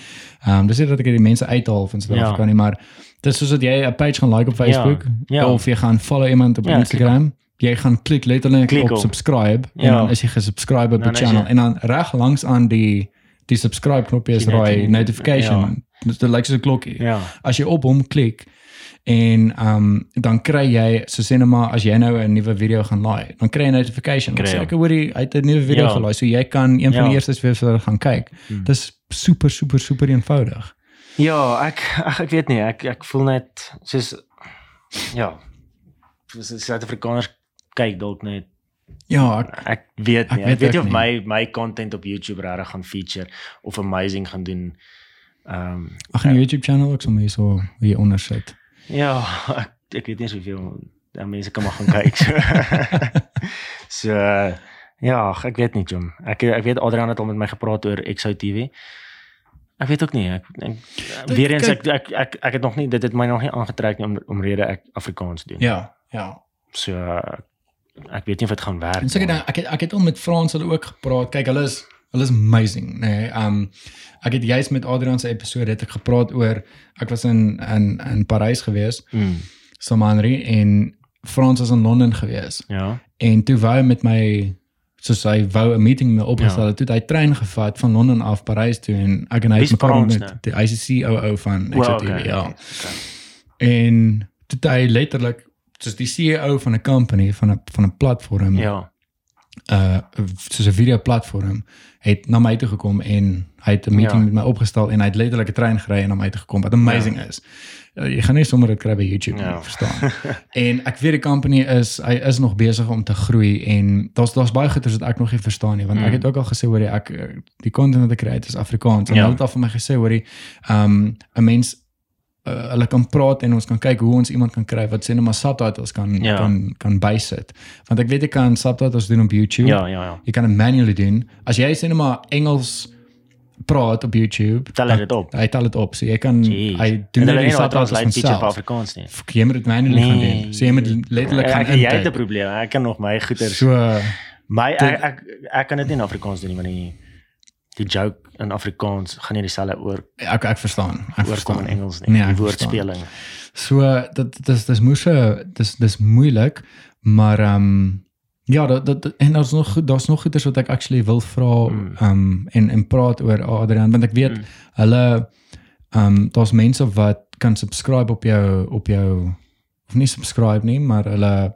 Ehm um, dis nie dat ek die mense uithaal van Suid-Afrika Ja. nie, maar dit is soos dat jy 'n page gaan like op Facebook Ja. of jy gaan follow iemand op Ja, Instagram. Jy gaan klik letterlik Klik op op. subscribe en Ja. dan is jy gesubscribe op die channel jy- en dan reg langs aan die die subscribe knoppie is noti- notification. Dit lyk soos 'n klokkie ja. as jy op hom klik en ehm um, dan kry jy so sê net maar as jy nou 'n nuwe video gaan laai, dan kry jy 'n notification. Kry Sê jy. ek hoor hy het 'n nuwe video Ja. gelaai, so jy kan een van Ja. die eerstes weer vir gaan kyk. Hmm. Dis super super super eenvoudig. Ja, ek ag ek weet nie, ek ek voel net soos ja. Soos die Suid-Afrikaners kyk dalk net Ja, ek, ek weet Ek nie. weet Ek weet nie of my my content op YouTube regtig gaan feature of amazing gaan doen. Ehm um, ag 'n YouTube channel ook sommer hier so hier onder sit. Ja, ek, ek weet nie soveel dan mense kan maar gaan kyk. So, so ja, ek weet nie, Jom. Ek ek weet Adrian het al met my gepraat oor XO TV. ek weet ook nie. Ek, ek Dit- weer eens ek, ek ek ek het nog nie dit het my nog nie aangetrek nie om omrede ek Afrikaans doen. Ja, ja. So ek weet nie of dit gaan werk. Ek maar- nou- ek het ek het al met Frans hulle ook gepraat. Kyk, hulle is hulle is amazing, nê. Nee, um ek het juist met Adrian se episode het ek gepraat oor ek was in in in Parys gewees, Mm, Samanri en Frans was in Londen gewees. ja. En toe wou hy met my soos hy wou 'n meeting met my opgestel Ja. het, toe het hy trein gevat van Londen af Parys toe en ek en hy het mekaar ontmoet. nou? Die die COO van Well, XOTV, okay, ja. okay. En toe hy letterlik soos die CEO van 'n company van 'n van 'n platform Ja. Uh soos 'n video platform het na my toe gekom en hy het 'n meeting Ja. met my opgestel en hy het letterlik 'n trein gery en na my toe gekom wat amazing is. Uh, jy gaan nie sommer dit kry by YouTube Ja. nie, verstaan. en ek weet die company is hy is nog besig om te groei en daar's daar's baie goeie wat ek nog nie verstaan nie want Mm. ek het ook al gesê hoor ek uh, die content wat ek kry is Afrikaans en Ja. hulle het al vir my gesê hoor jy um 'n mens uh, hulle kan praat en ons kan kyk hoe ons iemand kan kry wat sê net maar subtitles kan Ja. kan kan bysit. Want ek weet jy kan subtitles doen op YouTube. Ja, ja, ja. Jy kan dit manually doen. As jy sê net maar Engels praat op YouTube, Tel dit op? Hy tel dit op. So jy kan Jeez. hy En doen nie nou subtitles self. Afrikaans nie. Fuck, Jy moet dit manually gaan doen. So jy moet letterlik gaan ek, jy het 'n probleem. Ek kan nog my goeie So My ek, ek ek kan dit nie in Afrikaans doen nie want die die joke in Afrikaans gaan nie dieselfde oor ek ek verstaan. Ek verstaan. in Engels nie. Nee, die woordspeling. So dit dis dis moes dis dis moeilik, maar ehm um, ja, dat, dat en daar's nog daar's nog goeders wat ek actually wil vra Mm. ehm um, en en praat oor Adrian want ek weet Mm. hulle ehm um, daar's mense wat kan subscribe op jou op jou of nie subscribe nie, maar hulle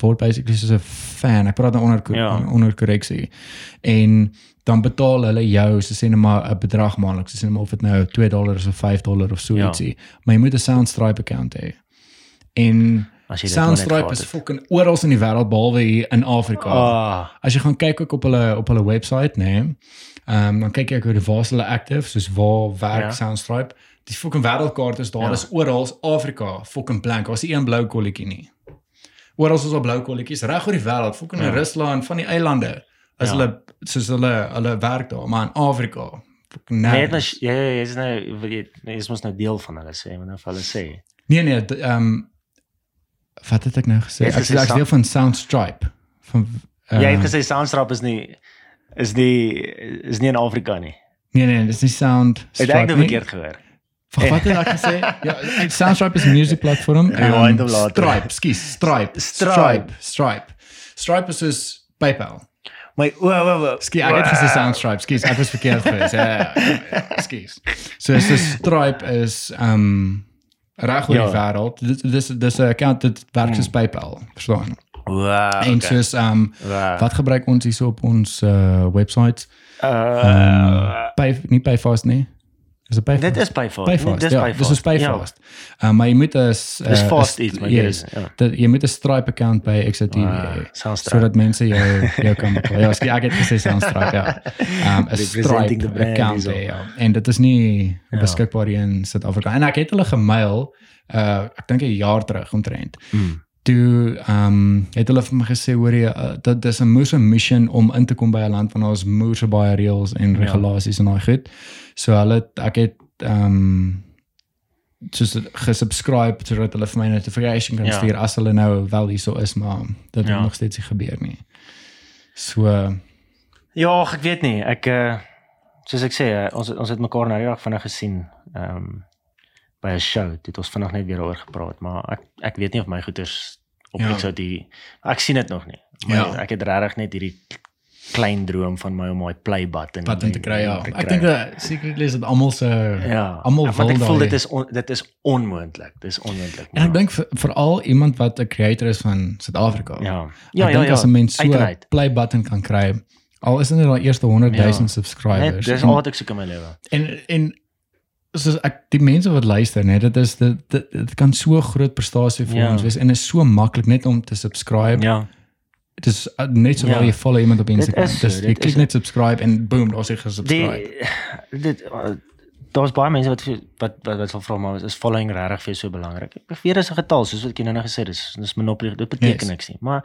word basically soos 'n fan. Ek praat nou onder Ja. onder korreksie. En dan betaal hulle jou so sê net maar 'n bedrag maandeliks, so sê net maar of dit nou 2 dollar is of 5 dollar of so Ja. ietsie. Maar jy moet 'n Soundstripe account hê. En Soundstripe is fucking oral in die wêreld behalwe hier in Afrika. Ah, As jy gaan kyk ook op hulle op hulle webwerf, nê. Nee, Ehm um, dan kyk jy ook hoe waar hulle active, soos waar werk Ja. Soundstripe. Die fucking wêreldkaart is daar, Ja. is oral Afrika, fucking blank. Daar's nie een blou kolletjie nie. Oral is al blou kolletjies reg oor die wêreld, fucking in Ja. Rusland, van die eilande. As Ja. hulle soos hulle hulle werk daar, maar in Afrika. Nee, dit is jy is nou jy jy is mos nou deel van hulle sê, maar nou vir hulle sê. Nee nee, ehm um, wat het ek nou gesê? Ek sê ek deel van Soundstripe van uh, Jy het gesê Soundstrap is nie is nie is nie in Afrika nie. Nee nee, dis nie Sound Het ek nou verkeerd gehoor? Van wat het ek gesê? Ja, Soundstripe is 'n music platform. Later. Stripe, skus, Stripe, Stripe. Stripe, Stripe. Stripe is soos PayPal. My o o o. Skus, ek het gesê Soundstripe. Skus, ek was verkeerd geweest. Ja, ja, ja, ja, skus. So so Stripe is um reg oor die Ja. wêreld. Dis dis 'n account dit werk soos PayPal, verstaan? Wow. En soos um wow. wat gebruik ons hierso op ons uh websites? Uh, Pay nie Payfast nie. Is dit Payfast? dit is Payfast. Payfast. Dis ja, Payfast. Dis is Payfast. Uh, maar jy moet 'n Ja. Dis fast iets, maar yes, is ja. dat jy moet 'n Stripe account by XOTV Wow, hê sodat mense jou jou kan betaal. Ja, ek het gesê Soundstripe ja. Um 'n Representing the Stripe brand account hierso. hê ja. En dit is nie Ja. beskikbaar hier in Suid-Afrika. En ek het hulle gemail uh ek dink 'n jaar terug omtrent. Mm. Toe ehm um, het hulle vir my gesê hoor jy uh, dat dis 'n moeë mission om in te kom by 'n land van ons moeë so baie reëls en Ja. regulasies en daai goed. So hulle ek het ehm um, soos gesubscribe sodat hulle vir my 'n notification kan Ja. stuur as hulle nou wel hierso is maar dit Ja. nog steeds nie gebeur nie. So Ja, ek weet nie. Ek uh soos ek sê, uh, ons ons het mekaar nou reg vinnig gesien. Ehm um, by 'n show. Dit het ons vinnig net weer daaroor gepraat, maar ek ek weet nie of my goeders op Ja. ja. ek sou die ek sien dit nog nie. Maar Ja. ek het regtig net hierdie klein droom van my om my play button wat om te kry ja. te Ek dink dat secretly is dit almal se ja, almal wil ek voel daai- dit is on, dit is onmoontlik. Dis onmoontlik. En ek dink veral iemand wat 'n creator is van Suid-Afrika. ja. Ek Ja, ja, dink ja. as 'n mens so Uit 'n uit. play button kan kry, al is dit net daai eerste 100 000 Ja. Subscribers. dis en, al wat ek soek in my lewe. en en soos ek die mense wat luister, net dit is dit dit, dit kan so groot prestasie vir Ja. ons wees en is so maklik net om te subscribe. Ja. Dit is uh, net so Ja. jy follow iemand op Instagram. is so, Dis jy dit klik is- net subscribe en boom, daar's jy gesubscribe. Die dit uh, daar's baie mense wat wat wat wat sal vra maar is following regtig vir jou so belangrik? Ek beweer dis 'n getal soos wat ek nou nou gesê het, dis dis monopoly, dit beteken Yes. niks nie. Maar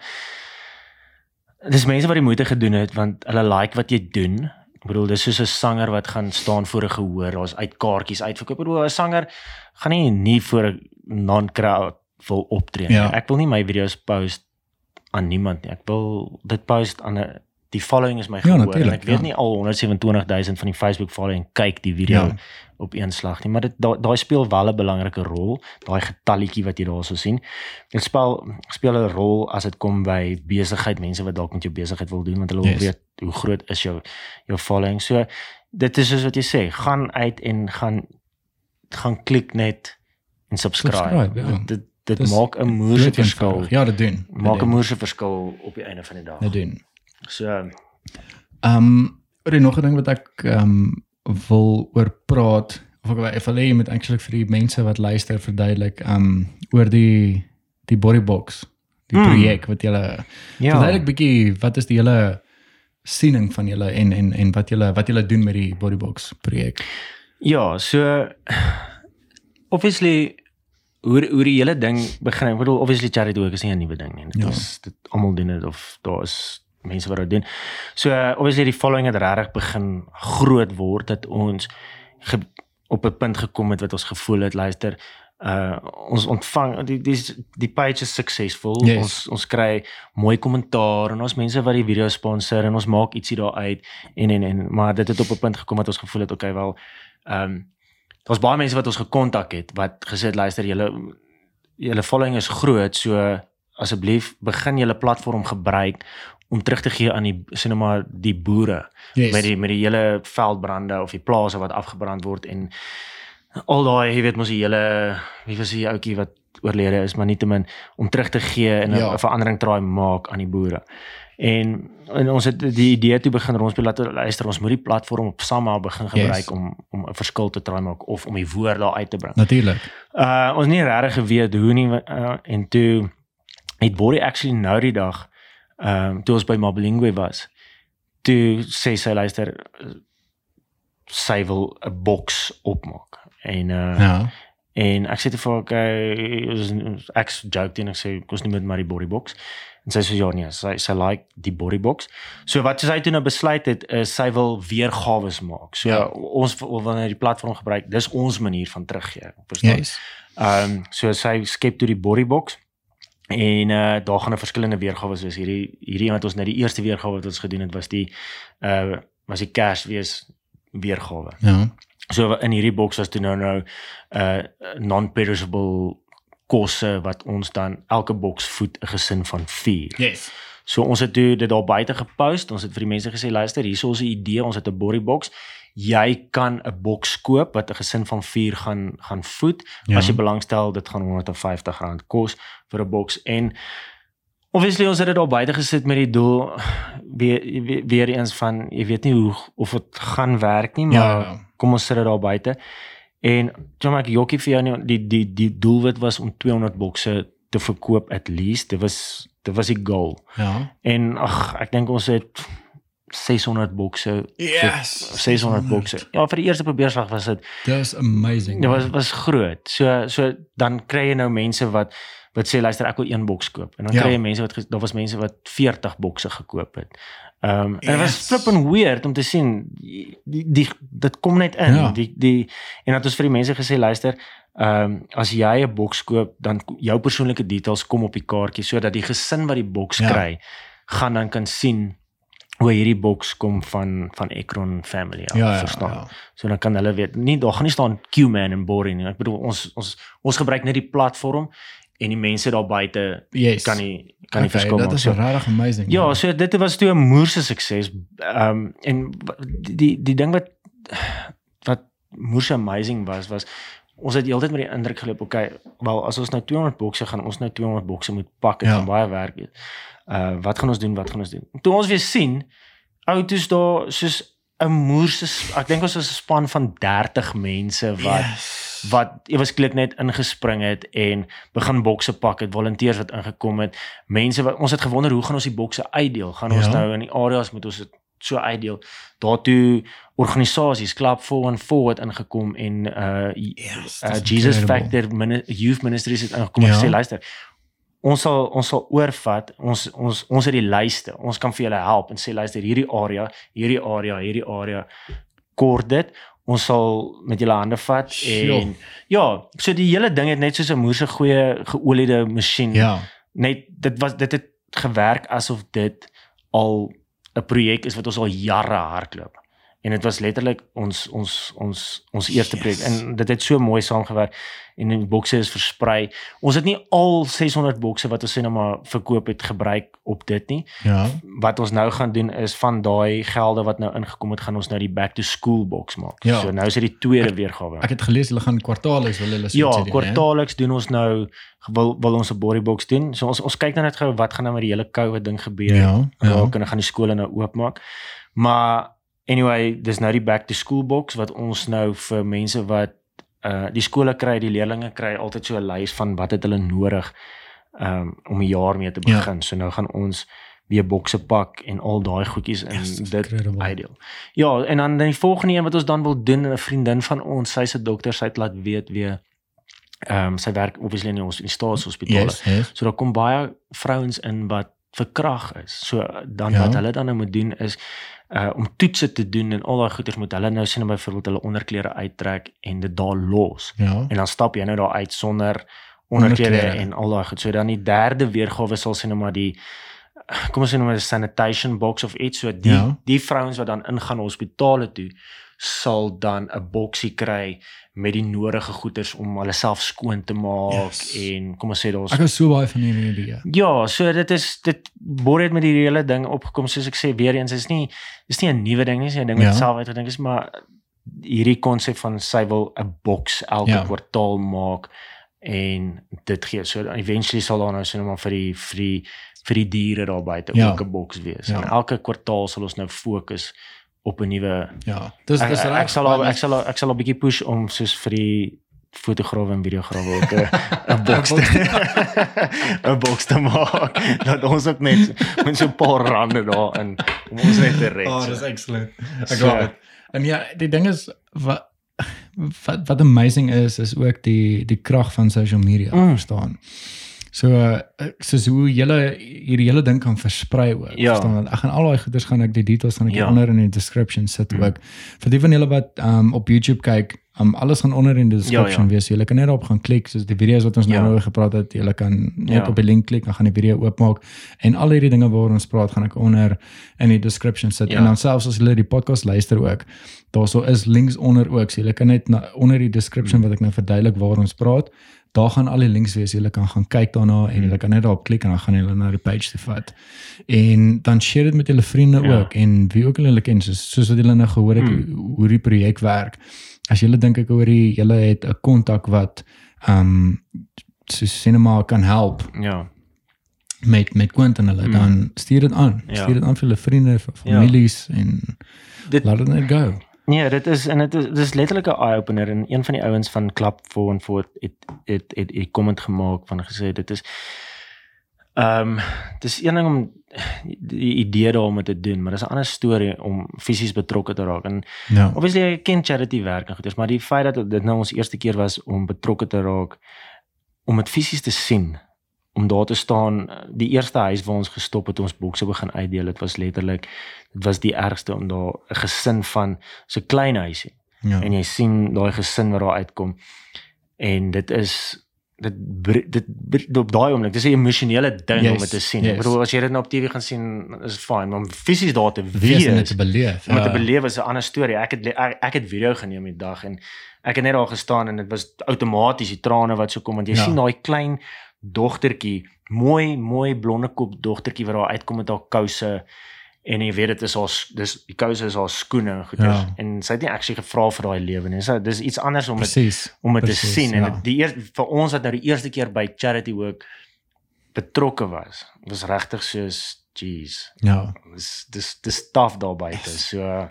dis mense wat die moeite gedoen het want hulle like wat jy doen, Ek bedoel dis soos 'n sanger wat gaan staan voor 'n gehoor, daar's uit kaartjies uitverkoop. Ek bedoel 'n sanger gaan nie nie voor 'n non-crowd wil optree nie. Ja. Ek wil nie my video's post aan niemand nie. Ek wil dit post aan 'n die following is my Ja, gehoor en natuurlijk, ek weet ja. nie al 127000 van die Facebook following kyk die video Ja. op een slag nie, maar dit daai daai speel wel 'n belangrike rol, daai getalletjie wat jy daarso sien. Dit speel speel 'n rol as dit kom by besigheid, mense wat dalk met jou besigheid wil doen want hulle wil Yes. weet hoe groot is jou jou following. So dit is soos wat jy sê, gaan uit en gaan gaan klik net en subscribe. Subscribe, ja. Dit dit Dis maak 'n moerse verskil. Ja, dit doen. Maak 'n moerse verskil op die einde van die dag. Dit doen. So Ehm um, is nog 'n ding wat ek ehm um, wil oor praat of ek wil hê jy moet eintlik vir die mense wat luister verduidelik ehm um, oor die die bodybox, die Hmm. projek wat jy ja. verduidelik bietjie wat is die hele siening van julle en en en wat julle wat julle doen met die bodybox projek. Ja, so obviously hoe hoe die hele ding begin. Ek bedoel obviously charity work is nie 'n nuwe ding nie. Dit Ja. is dit almal doen dit of daar is mense wat dit doen. So obviously die following het regtig begin groot word dat ons op 'n punt gekom het wat ons gevoel het luister uh ons ontvang die die die page is suksesvol. Yes. Ons ons kry mooi kommentaar en ons mense wat die video sponsor en ons maak ietsie daar uit en en en maar dit het op 'n punt gekom dat ons gevoel het okay wel ehm um, daar's baie mense wat ons gekontak het wat gesê het luister julle julle following is groot so asseblief begin julle platform gebruik om terug te gee aan die sê nou maar die boere Yes. met die met die hele veldbrande of die plase wat afgebrand word en al daai jy weet mos die hele wie was die ouetjie wat oorlede is maar nietemin om terug te gee en 'n Ja. verandering traai maak aan die boere. En, en ons het die idee toe begin rondspeel dat luister ons moet die platform op Sama begin gebruik Yes. om om 'n verskil te traai maak of om die woord daar uit te bring. Natuurlik. Uh ons nie regtig geweet hoe nie uh, en toe het Bori actually nou die dag ehm um, toe ons by Mabelingwe was. Toe sê sy luister sy wil 'n boks opmaak. En uh Ja. en ek sê te vir haar okay, ek joke teen ek sê kos nie met maar die body box. En sy sê ja nee, sy sy like die body box. So wat sy toe nou besluit het is sy wil weergawe maak. So Ja. ons wanneer die platform gebruik, dis ons manier van teruggee. Verstaan? Yes. Ehm um, so sy skep toe die bodybox en uh daar gaan 'n verskillende weergawe wees. Hierdie hierdie een wat ons net die eerste weergawe wat ons gedoen het was die uh was die wees weergawe. Ja. So in hierdie boks was toe nou nou uh non-perishable kosse wat ons dan elke boks voed 'n gesin van 4. Yes. So ons het toe dit daar buite gepost. Ons het vir die mense gesê luister, hier is ons 'n idee. Ons het 'n bodybox. Jy kan 'n boks koop wat 'n gesin van 4 gaan gaan voed. Ja. Ja. As jy belangstel, dit gaan R150 kos vir 'n boks en obviously ons het dit daar buite gesit met die doel weer weer, weer eens van jy weet nie hoe of dit gaan werk nie, maar Ja. kom ons sit dit daar buite. En John ek jokkie vir jou nie die die die doelwit was om 200 bokse te verkoop at least. Dit was dit was die goal. Ja. En ag, ek dink ons het 600 bokse. Yes. 600 bokse. Ja, vir die eerste probeerslag was dit That's amazing. dit was was groot. So so dan kry jy nou mense wat wat sê luister ek wil een boks koop. En dan Ja. kry jy mense wat daar was mense wat 40 bokse gekoop het. Ehm um, en dit was Yes. flipping weird om te sien die, die, dit kom net in. Ja. Die die en dat ons vir die mense gesê luister Ehm um, as jy 'n boks koop, dan jou persoonlike details kom op die kaartjie sodat die gesin wat die boks ja. kry, gaan dan kan sien hoe hierdie boks kom van van Ekron family af, ja, ja, verstaan. ja. So dan kan hulle weet. Nie daar gaan nie staan Q-man en Borrie nie. Ek bedoel ons ons ons gebruik net die platform en die mense daar buite Yes. kan nie kan nie okay, verskil maak. is So, regtig amazing. ja, so dit was toe 'n moerse sukses. Ehm um, en die, die ding wat wat moerse amazing was was ons het heeltyd met die indruk geloop, okay, wel as ons nou 200 bokse gaan ons nou 200 bokse moet pak en Ja. van baie werk wees. Uh wat gaan ons doen? Wat gaan ons doen? Toe ons weer sien outos daar soos 'n moerse ek dink ons was 'n span van 30 mense wat yes. wat ewesklik net ingespring het en begin bokse pak het, volonteërs wat ingekom het, mense wat ons het gewonder hoe gaan ons die bokse uitdeel? Gaan ons Ja. nou in die areas moet ons dit so uitdeel? Daartoe organisasies, Club 414 het ingekom en uh, Yes, uh dis Jesus. Factor Mini Youth Ministries het ingekom en Ja. gesê luister, ons sal ons sal oorvat. Ons ons ons het die lyste. Ons kan vir julle help en sê luister hierdie area, hierdie area, hierdie area kort dit. Ons sal met julle hande vat Sjoe. en ja, so die hele ding het net soos 'n moerse goeie geoliede masjien. Ja. Net dit was dit het gewerk asof dit al 'n projek is wat ons al jare hardloop. En dit was letterlik ons ons ons ons eerste projek Yes. en dit het so mooi saamgewerk en die bokse is versprei. Ons het nie al 600 bokse wat ons sê nou maar verkoop het gebruik op dit nie. Ja. Wat ons nou gaan doen is van daai gelde wat nou ingekom het, gaan ons nou die back to school boks maak. Ja. So nou is dit die tweede weergawe. Ek het gelees hulle gaan kwartaalliks wil hulle so Ja, kwartaalliks doen ons nou wil wil ons 'n body box doen. So ons ons kyk nou net gou wat gaan nou met die hele COVID ding gebeur. Ja, ja. Raak en dan gaan die skole nou oopmaak. Maar anyway, dis nou die back to school box wat ons nou vir mense wat uh die skole kry, die leerders kry altyd so 'n lys van wat het hulle nodig um om 'n jaar mee te Ja. begin. So nou gaan ons weer bokse pak en al daai goedjies in Yes, dit incredible. ideal. Ja, en dan die volgende een wat ons dan wil doen, 'n vriendin van ons, sy's 'n dokter, sy het laat weet weer ehm um, sy werk obviously in hos- in die staatshospitale. Yes, yes. So daar kom baie vrouens in wat verkrag is. So dan Ja. wat hulle dan nou moet doen is uh om toetse te doen en al daai goeders moet hulle nou sien nou byvoorbeeld hulle onderklere uittrek en dit daar los. Ja. En dan stap jy nou daar uit sonder onderklere Onderklere. en al daai goed. So dan die derde weergawe sal sien nou maar die kom ons sê nou maar 'n sanitation box of iets so die Ja. die vrouens wat dan ingaan hospitale toe sal dan 'n boksie kry met die nodige goeders om hulle self skoon te maak Yes. en kom ons sê daar's Ek is so baie van hierdie idee. Ja, so dit is dit Bor het met die hele ding opgekom soos ek sê weer eens is nie is nie 'n nuwe ding nie, is 'n ding wat Ja. self uitgedink is, maar hierdie konsep van sy wil 'n boks elke Ja. kwartaal maak en dit gee so eventually sal daar nou sien maar vir die vir die vir die diere daar buite Ja. ook 'n boks wees. Ja. En elke kwartaal sal ons nou fokus op 'n nuwe Ja. Dis dis ek, ek sal al, ek sal al- ek sal 'n bietjie push om soos vir die fotograwe en videograwe ook 'n boks te 'n boks te maak. Dat ons ook net met so 'n paar rande daarin om ons net te red. Oh, dis excellent. Ek So- love it. En ja, die ding is wat wat wat amazing is is ook die die krag van social media, Mm. verstaan. So uh, soos hoe julle hierdie hele ding kan versprei ook. Ja. Verstaan want ek gaan al daai goeders gaan ek die details gaan ek Ja. ja. onder in die description sit Mm. ook. Vir die van julle wat um op YouTube kyk, um alles gaan onder in die description ja. wees. Julle kan net daarop gaan klik soos die video's wat ons nou Ja. oor gepraat het. Julle kan net Ja. op die link klik, dan gaan die video oopmaak en al hierdie dinge waaroor ons praat gaan ek onder in die description sit. Ja. En dan selfs as julle die podcast luister ook, daarso is links onder ook. So julle kan net na, onder die description wat ek nou verduidelik waar ons praat, daar gaan al die links wees. Julle kan gaan kyk daarna en julle kan net daarop klik en dan gaan julle na die page toe vat. En dan share dit met julle vriende Ja. ook en wie ook al julle ken soos, soos wat julle nou gehoor het Mm. hoe, die projek werk. As julle dink ek oor die julle het 'n kontak wat ehm um, so cinema kan help Ja. met met Quentin hulle Mm. dan stuur dit aan. Ja. Stuur dit aan vir julle vriende, vir families en Dit laat dit net go. Nee, dit is en dit is dis letterlik 'n eye opener en een van die ouens van Klap voor en voor het het het 'n comment gemaak van gesê dit is ehm um, dis een ding om die idee daarom te doen, maar dis 'n ander storie om fisies betrokke te raak. En Ja. obviously ek ken charity werk en goeders, maar die feit dat dit nou ons eerste keer was om betrokke te raak om dit fisies te sien om daar te staan die eerste huis waar ons gestop het ons bokse begin uitdeel dit was letterlik dit was die ergste om daar 'n gesin van so klein huisie Ja. en jy sien daai gesin wat daar uitkom en dit is dit dit bre- op daai oomblik dis 'n emosionele ding Yes, om dit te sien yes. ek bedoel as jy dit nou op TV gaan sien is dit fyn maar om fisies daar te wees wees en dit te beleef. om dit te Ja. beleef is 'n ander storie. Ek het ek, ek het video geneem die dag en ek het net daar gestaan en dit was outomaties die trane wat so kom want jy Ja. sien daai klein dogtertjie, mooi mooi blonde kop dogtertjie wat daar uitkom met haar kouse en jy weet dit is haar dis die kouse is haar skoene en goeie Ja. en sy het nie actually gevra vir daai lewe nie. So dis iets anders om dit Presies. om dit te sien en ja. dit- die eers vir ons wat nou die eerste keer by charity work betrokke was, was regtig soos jeez Ja. dis dis dis taaf daar buite. So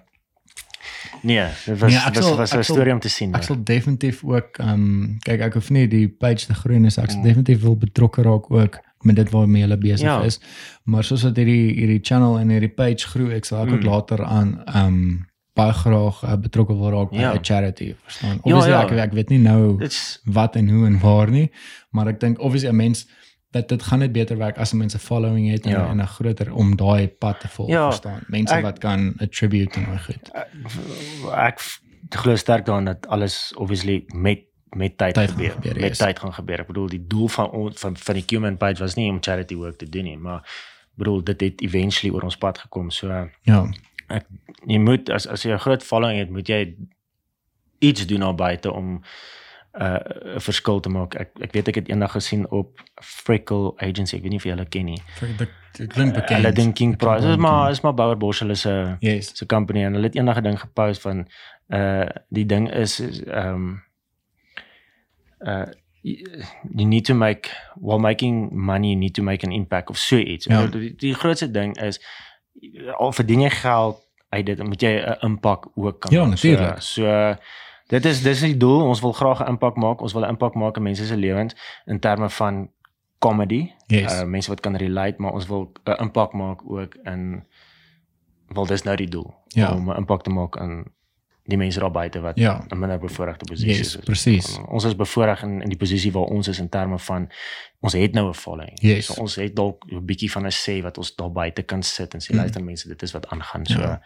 nee, dit was Nee, ek was sal- was 'n storie om te sien. Ek sal definitief ook ehm um, kyk ek hoef nie die page te groei nie, so ek sal Mm. definitief wil betrokke raak ook met dit waarmee hulle besig Ja. is. Maar soos dat hierdie hierdie channel en hierdie page groei, ek sal ek ook Mm. later aan ehm um, baie graag uh, betrokke wil raak by 'n Ja. charity, verstaan? Obviously ja. ek ek weet nie nou Dit's wat en hoe en waar nie, maar ek dink obviously 'n mens dat dit gaan net beter werk as mense following het en, Ja. en 'n groter om daai pad te volg, Ja, verstaan. Mense ek- wat kan attribute en daai goed. ek f- glo sterk daarin dat alles obviously met met tyd, Tyd gebeur. gebeur, met yes. tyd gaan gebeur. Ek bedoel die doel van ons van van die Human Page was nie om charity work te doen nie, maar bedoel dit het eventually oor ons pad gekom. So Ja. ek jy moet as as jy 'n groot following het, moet jy iets doen daar buite om uh, 'n verskil te maak. Ek ek weet ek het eendag gesien op Freckle Agency, ek weet nie of jy hulle ken nie. Dit dit klink bekend. Hulle ding King Dit klink Prize, is maar is maar Bouwer Bosch hulle se Yes. se company en hulle het eendag 'n ding gepost van uh die ding is is, um uh you need to make while making money you need to make an impact of so iets. Ja. Die, die grootste ding is al verdien jy geld uit dit moet jy 'n impak ook kan Ja, maak. natuurlijk. So, so dit is dis die doel. Ons wil graag 'n impak maak. Ons wil 'n impak maak in mense se lewens in terme van comedy. Yes. Uh mense wat kan relate, maar ons wil 'n impak maak ook in wel dis nou die doel Ja. om 'n impak te maak aan die mense daar buite wat Ja. in minder bevoordeelde posisies Yes, is. presies. Ons is bevoordeel in in die posisie waar ons is in terme van ons het nou 'n following. Yes. So ons het dalk 'n bietjie van 'n sê wat ons daar buite kan sit en sê Mm. luister mense, dit is wat aangaan. So Ja.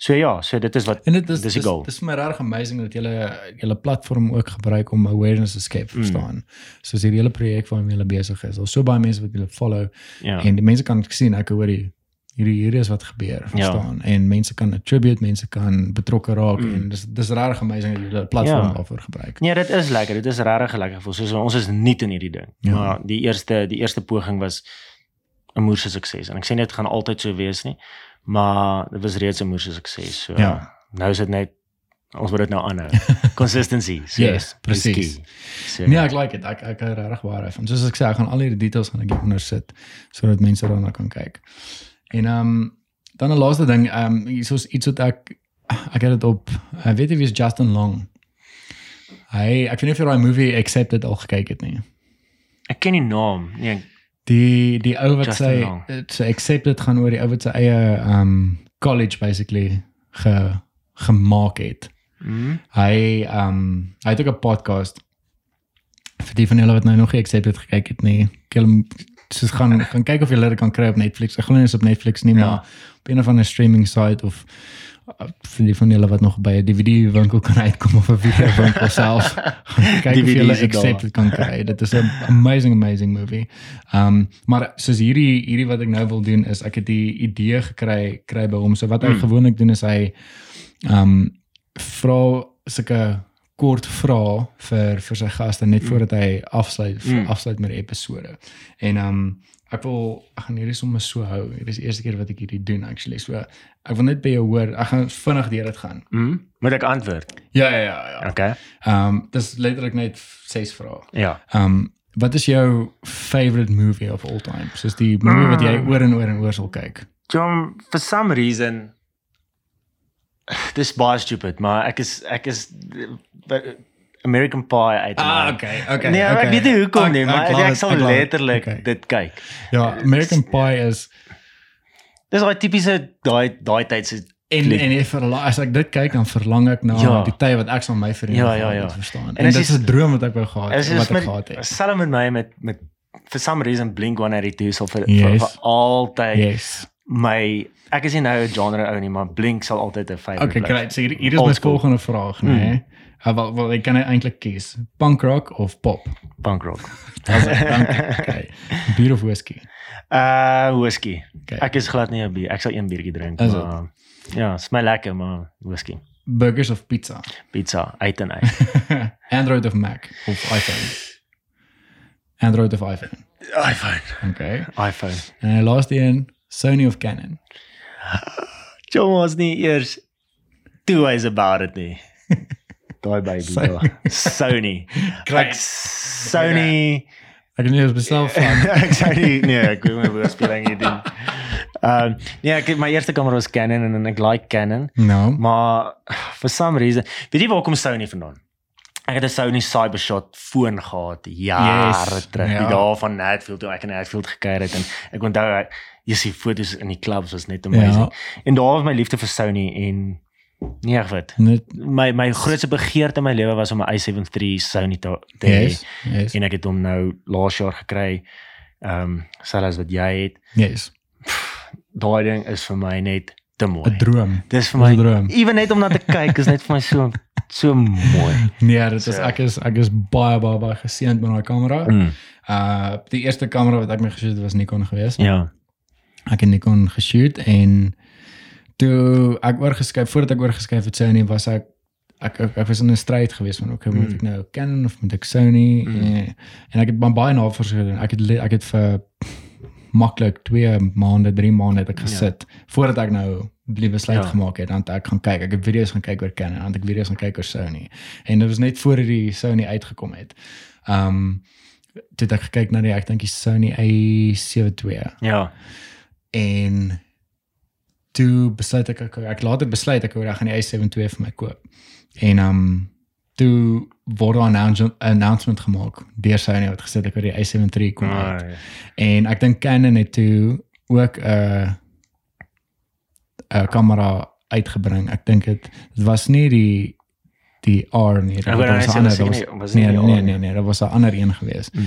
So ja, so dit is wat En dit is dis die goal. dis vir my regtig amazing dat julle julle platform ook gebruik om awareness te skep, Mm. verstaan. Soos hierdie hele projek waarmee julle besig is. Daar's so baie mense wat julle follow ja. en die mense kan sien ek hoor hier hierdie hier is wat gebeur, verstaan. En mense kan attribute, mense kan betrokke raak Mm. en dis dis regtig amazing dat julle 'n platform Ja. daarvoor gebruik. Nee, dit is lekker. Dit is regtig lekker gevoel. Soos ons is nie in hierdie ding. Ja. Maar die eerste die eerste poging was 'n moerse sukses. En ek sê net dit gaan altyd so wees nie, maar dit was reeds 'n moerse sukses. So Ja. nou is dit net ons moet dit nou aanhou. Consistency. So, Yes, is presies. So, Nee, ek like dit. Ek ek hou regtig baie daarvan. Soos ek sê, ek gaan al hierdie details gaan ek hieronder sit sodat mense daarna kan kyk. En ehm um, dan 'n laaste ding, ehm um, hier's ons iets wat ek ek het dit op ek weet nie wie is Justin Long. Hy ek weet nie of jy daai movie Accepted al gekyk het nie. ek ken die naam. Nee, Die die ou wat Justin sy Long. so Accepted gaan oor die ou wat sy eie um, college basically ge gemaak het. mm, Hy um, hy het ook 'n podcast vir die van julle wat nou nog nie Accepted gekyk het nie. Julle soos gaan gaan kyk of julle dit kan kry op Netflix. Ek glo nie is op Netflix nie, Ja. maar op een of ander streaming site of vir die van julle wat nog by 'n DVD winkel kan uitkom of 'n video winkel self. Kyk of DVD's julle is daar. Accepted kan kry. Dit is 'n amazing amazing movie. Ehm um, maar soos hierdie hierdie wat ek nou wil doen is ek het die idee gekry kry by hom. So wat hy Mm. gewoonlik doen is hy ehm um, vra sulke kort vrae vir vir sy gaste net Mm. voordat hy afsluit Mm. afsluit met die episode. En ehm um, ek wil ek gaan hierdie sommer so hou. Dit is die eerste keer wat ek hierdie doen actually. So ek wil net by jou hoor. Ek gaan vinnig deur dit gaan. mm, moet ek antwoord? Ja ja ja ja. Okay. Ehm um, dis letterlik net ses vrae. Ja. Ehm um, wat is jou favorite movie of all time? Soos die movie wat jy Mm. oor en oor en oor sal kyk. John, for some reason dis baie stupid, maar ek is ek is American Pie uit. Ah, okay, okay, Nee, okay. ek weet nie hoekom Ek- nie, maar ek, sal letterlik Okay. dit kyk. Ja, American Pie is Dis daai tipiese daai daai tyd se En Fliek. en ek verlang as ek dit kyk dan verlang ek na Ja. die tyd wat ek saam my vriende Ja, ja, ja. verstaan. En, En dit is 'n droom wat ek wou gehad het, wat ek met gehad het. selfs met my met met for some reason Blink 182 sal vir, Yes. vir, vir altyd Yes. my ek is nie nou 'n genre ou nie, maar Blink sal altyd 'n favorite Okay, bly. great. So hier, hier is my volgende vraag, né? Nee. Uh, wel wel ek kan eintlik kies. Punk rock of pop? Punk rock. Dankie. Okay. Beer of whiskey? Uh whisky. Okay. Ek is glad nie 'n bier. Ek sal een biertjie drink, Is maar ja, is my lekker, maar whisky. Burgers of pizza? Pizza uit en uit. Android of Mac of iPhone? Android of iPhone. iPhone. Okay. iPhone. En die laaste een, Sony of Canon? John was nie eers two ways about it nie. Daai baby Sony. daar. Sony. Ek Sony. Ek kan nie eens beself van. ek sê nie nee, ek wil my woordspeling hier doen. Ehm nee, ek my eerste kamera was Canon en, en ek like Canon, Nou, maar for some reason, weet jy waar kom Sony vandaan? Ek het 'n Sony Cybershot foon gehad jare Yes, terug, ja. die dae van Netfield toe ek in Netfield gekuier het en ek onthou jy sien foto's in die clubs was net amazing. Ja. En daar was my liefde vir Sony en nee, ek weet. net My my grootste begeerte in my lewe was om 'n i7 III Sony te hê yes, yes. en ek het hom nou laas jaar gekry Ehm um, selfs wat jy het. Yes. Daai ding is vir my net te mooi. 'n Droom. Dis vir my droom. ewen net om na te kyk is net vir my so so mooi. Nee, dit is So. ek is ek is baie baie baie geseënd met daai kamera. Mm. Uh die eerste kamera wat ek mee geshoot het was Nikon geweest. Ja. Ek het Nikon geshoot en toe ek oorgeskuif voordat ek oorgeskuif het Sony was ek ek ek, ek was in 'n stryd geweest van okay, moet Mm. ek nou Canon of moet ek Sony Mm. en, en ek het baie navorsing gedoen. Ek het ek het vir maklik 2 maande, 3 maande het ek Ja. gesit voordat ek nou die besluit Ja. gemaak het dan ek gaan kyk. Ek het video's gaan kyk oor Canon, dan ek video's gaan kyk oor Sony. En dit was net voor die Sony uitgekom het. Um toe ek gekyk na die ek dink die Sony A7 II Ja. en toe besluit ek ek, ek later besluit ek wou ek gaan die A7 II vir my koop. En um toe word 'n announce- announcement gemaak deur Sony wat gesê het ek wou die A7 III kom uit. Ah, En ek dink Canon het toe ook 'n 'n kamera uitgebring. Ek dink dit dit was nie die die R nie. Dit was 'n ander. was dit nie- was- was nie Nee, die nee, R nee, nie. nee, dit was 'n ander een geweest. Mm.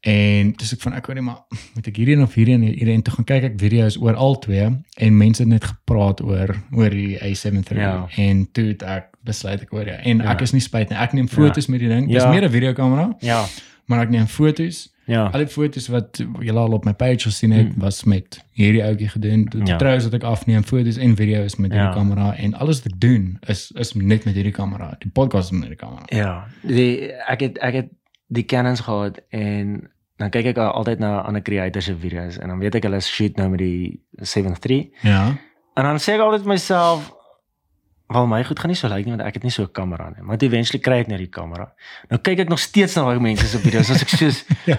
En dis ek van ek wou net maar moet ek hierdie of hierdie en hierdie en toe gaan kyk ek video's oor al twee en mense het net gepraat oor oor die A7 III Ja. en toe het ek besluit ek oor ja. En Ja. ek is nie spyt nie. Ek neem foto's met die ding. Dis Ja. meer 'n videokamera, Ja. maar ek neem foto's Ja. Al die foto's wat julle al op my page gesien het, Mm. was met hierdie ouetjie gedoen. Ja. Ja. Trouwens wat ek afneem foto's en video's met hierdie Ja. kamera en alles wat ek doen is is net met hierdie kamera. Die podcast met hierdie kamera. Ja, die ek het ek het die Canons gehad en dan kyk ek al- altyd na ander creators se video's en dan weet ek hulle shoot nou met die 73 Ja. en dan sê ek altyd myself wel my goed gaan nie so lyk nie want ek het nie so 'n kamera nie. Maar eventually kry ek net die kamera. Nou kyk ek nog steeds na daai mense se video's as ek soos Ja.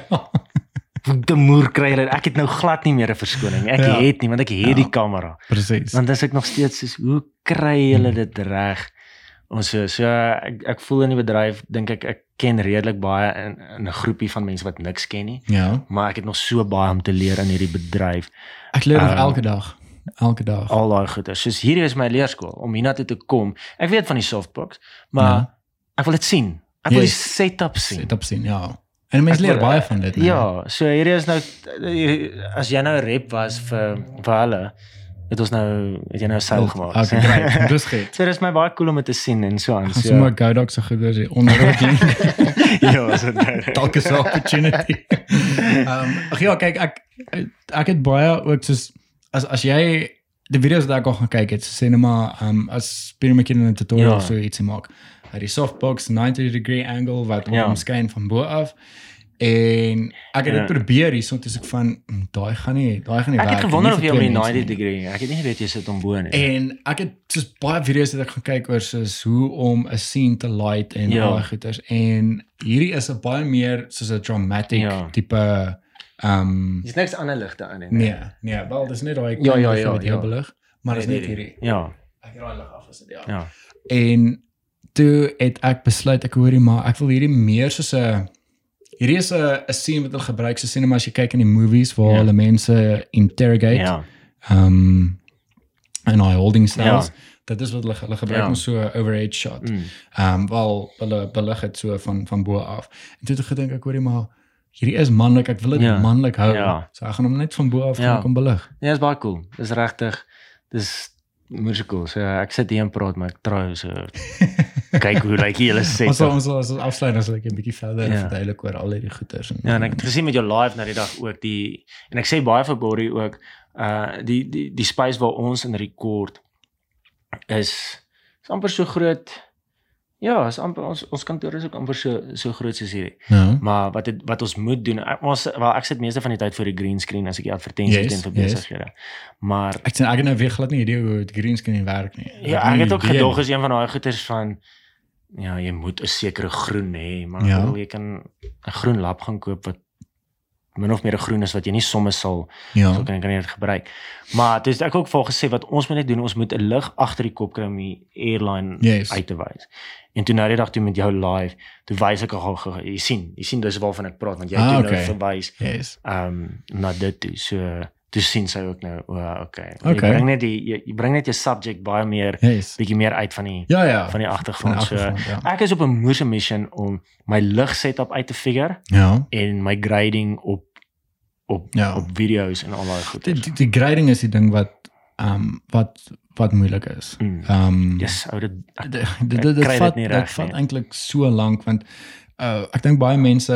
de moer kry hulle ek het nou glad nie meer 'n verskoning. nie. Ek Ja. het nie want ek het Ja. die kamera. Presies. Want as ek nog steeds soos hoe kry hulle dit reg? Ons so, so ek ek voel in die bedryf dink ek ek ken redelik baie in in 'n groepie van mense wat niks ken nie, Ja. maar ek het nog so baie om te leer in hierdie bedryf. Ek leer nog Ehm, elke dag. Elke dag. Al daai goeie. Soos hierdie is my leerskool om hiernatoe te kom. Ek weet van die softbox, maar Ja. ek wil dit sien. Ek wil die Yes. setup sien. Sit op sien, ja. En mense leer wil- baie van dit. nee. Ja, so hierdie is nou as jy nou 'n rep was vir vir hulle, het ons nou het jy nou seil gemaak. Okay, great. Dis goed. So dis my baie cool om dit te sien en so aan. Ons So moet Godox se goeders hier onder ook link. ja, so dit. Dalk is 'n opportunity. Ehm um, ja, kyk ek ek het baie ook soos as as jy die video's wat ek al gaan kyk het, so sê net maar ehm um, as Peter McKinnon 'n tutorial Ja. ja. so ietsie maak. Hy die softbox 90 degree angle wat Ja. ja. omskyn van bo af. En ek het Ja. dit probeer hierson toe ek van "Mm, daai gaan nie, daai gaan nie Ek het werk nie, gewonder nie of jy om die twee mense 90 nie." degree. Ek het nie geweet jy sit om bo nie. En ek het soos baie video's wat ek gaan kyk oor soos hoe om 'n scene te light en Ja. ja. daai goeters en hierdie is 'n baie meer soos 'n dramatic Ja. ja. tipe ehm um, Dis niks ander ligte aan nie. nee, nee, wel dis net daai Ja, ja, ja, heel ja. belig, maar dis Nee, net nee, hierdie. Ja, Ek raai lig af as dit ja. ja. En toe het ek besluit ek hoorie maar ek wil hierdie meer soos 'n hierdie is 'n 'n scene wat hulle gebruik so sien maar as jy kyk in die movies waar Ja. ja. hulle mense interrogate Ja. ehm um, en hy holding styles. Ja. Dit is wat hulle hulle gebruik Ja. ja. so 'n overhead shot. Mm. Ehm um, wel hulle belig dit so van van bo af. En toe het ek gedink ek hoorie maar hierdie is manlik, ek wil dit Ja. ja. manlik hou. Ja. So ek gaan hom net van bo af Ja. ja. kom belig. Nee, is baie cool. Dis regtig dis musical. So ek sit hier en praat maar ek trou so kyk hoe lyk hele Ons set. sal ons sal ons sal afsluit as ek 'n bietjie verder Ja. verduidelik oor al hierdie goeters en Ja, en ek het gesien met jou live na die dag ook die en ek sê baie vir Borrie ook uh die die die space waar ons in rekord is is amper so groot. Ja, is amper ons ons kantoor is ook amper so so groot soos hierdie. ja. Maar wat het, wat ons moet doen, ek, ons wel ek sit meeste van die tyd voor die green screen as ek die advertensies Yes, doen vir yes. besighede. Maar Ek sien ek het nou weer glad nie idee hoe die green screen werk nie. ja, nie ek het ook idee gedog is een van daai goeters van ja, jy moet 'n sekere groen hê, maar Ja. ja. jy kan 'n groen lap gaan koop wat min of meer 'n groen is wat jy nie soms sal Ja. so kan kan jy dit gebruik. Maar dis ek ook vir gesê wat ons moet net doen, ons moet 'n lig agter die kop kry om die airline Yes. uit te wys. En toe nou die dag toe met jou live, toe wys ek al jy sien, jy sien dis waarvan ek praat want jy Ah, toe okay. nou verwys Yes. ehm um, na dit toe. So toe sien sy ook nou, o, oh, okay. Jy Okay. bring net die jy, jy bring net jou subject baie meer Yes. bietjie meer uit van die Ja ja. van die agtergrond. So ja. ek is op 'n moeë mission om my lig setup uit te figure Ja. en my grading op op Ja. op video's en al daai goed. Die, die, die grading is die ding wat ehm um, wat wat moeilik is. Mm. Ehm um, Yes, ou dit dit dit vat dit vat eintlik so lank want uh, ek dink baie mense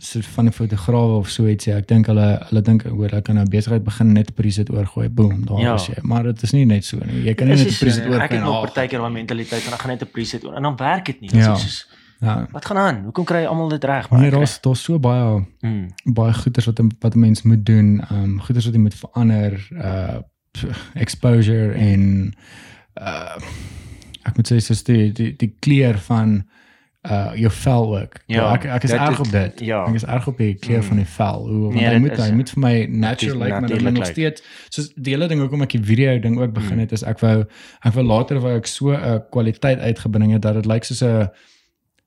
so van die fotograwe of so iets ja ek dink hulle hulle dink hoor hulle kan nou besigheid begin net preset oorgooi boom daar Ja. is jy maar dit is nie net so nie jy kan nie Dis net preset nie. Ek oorgooi het nog en, partykeer daai mentaliteit van ek gaan net 'n preset oor en dan werk dit nie. Ja. Ja. Soos, ja wat gaan aan? Hoekom kry almal dit reg? kry- daar's daar's so baie Mm. baie goeders wat wat 'n mens moet doen ehm um, goeders wat jy moet verander uh exposure en uh ek moet sê soos die die die kleur van uh jou vel ook. Ja, ek ek is dit erg op dit. ja. Ek is erg op die kleur Mm. van die vel. Hoe want Nee, hy dit moet is- hy moet vir my natural lyk maar dan natuurlijk nog lyk. steeds soos die hele ding hoekom ek die video ding ook begin Mm. het is ek wou ek wou later wou ek so 'n kwaliteit uitgebring het dat dit lyk soos 'n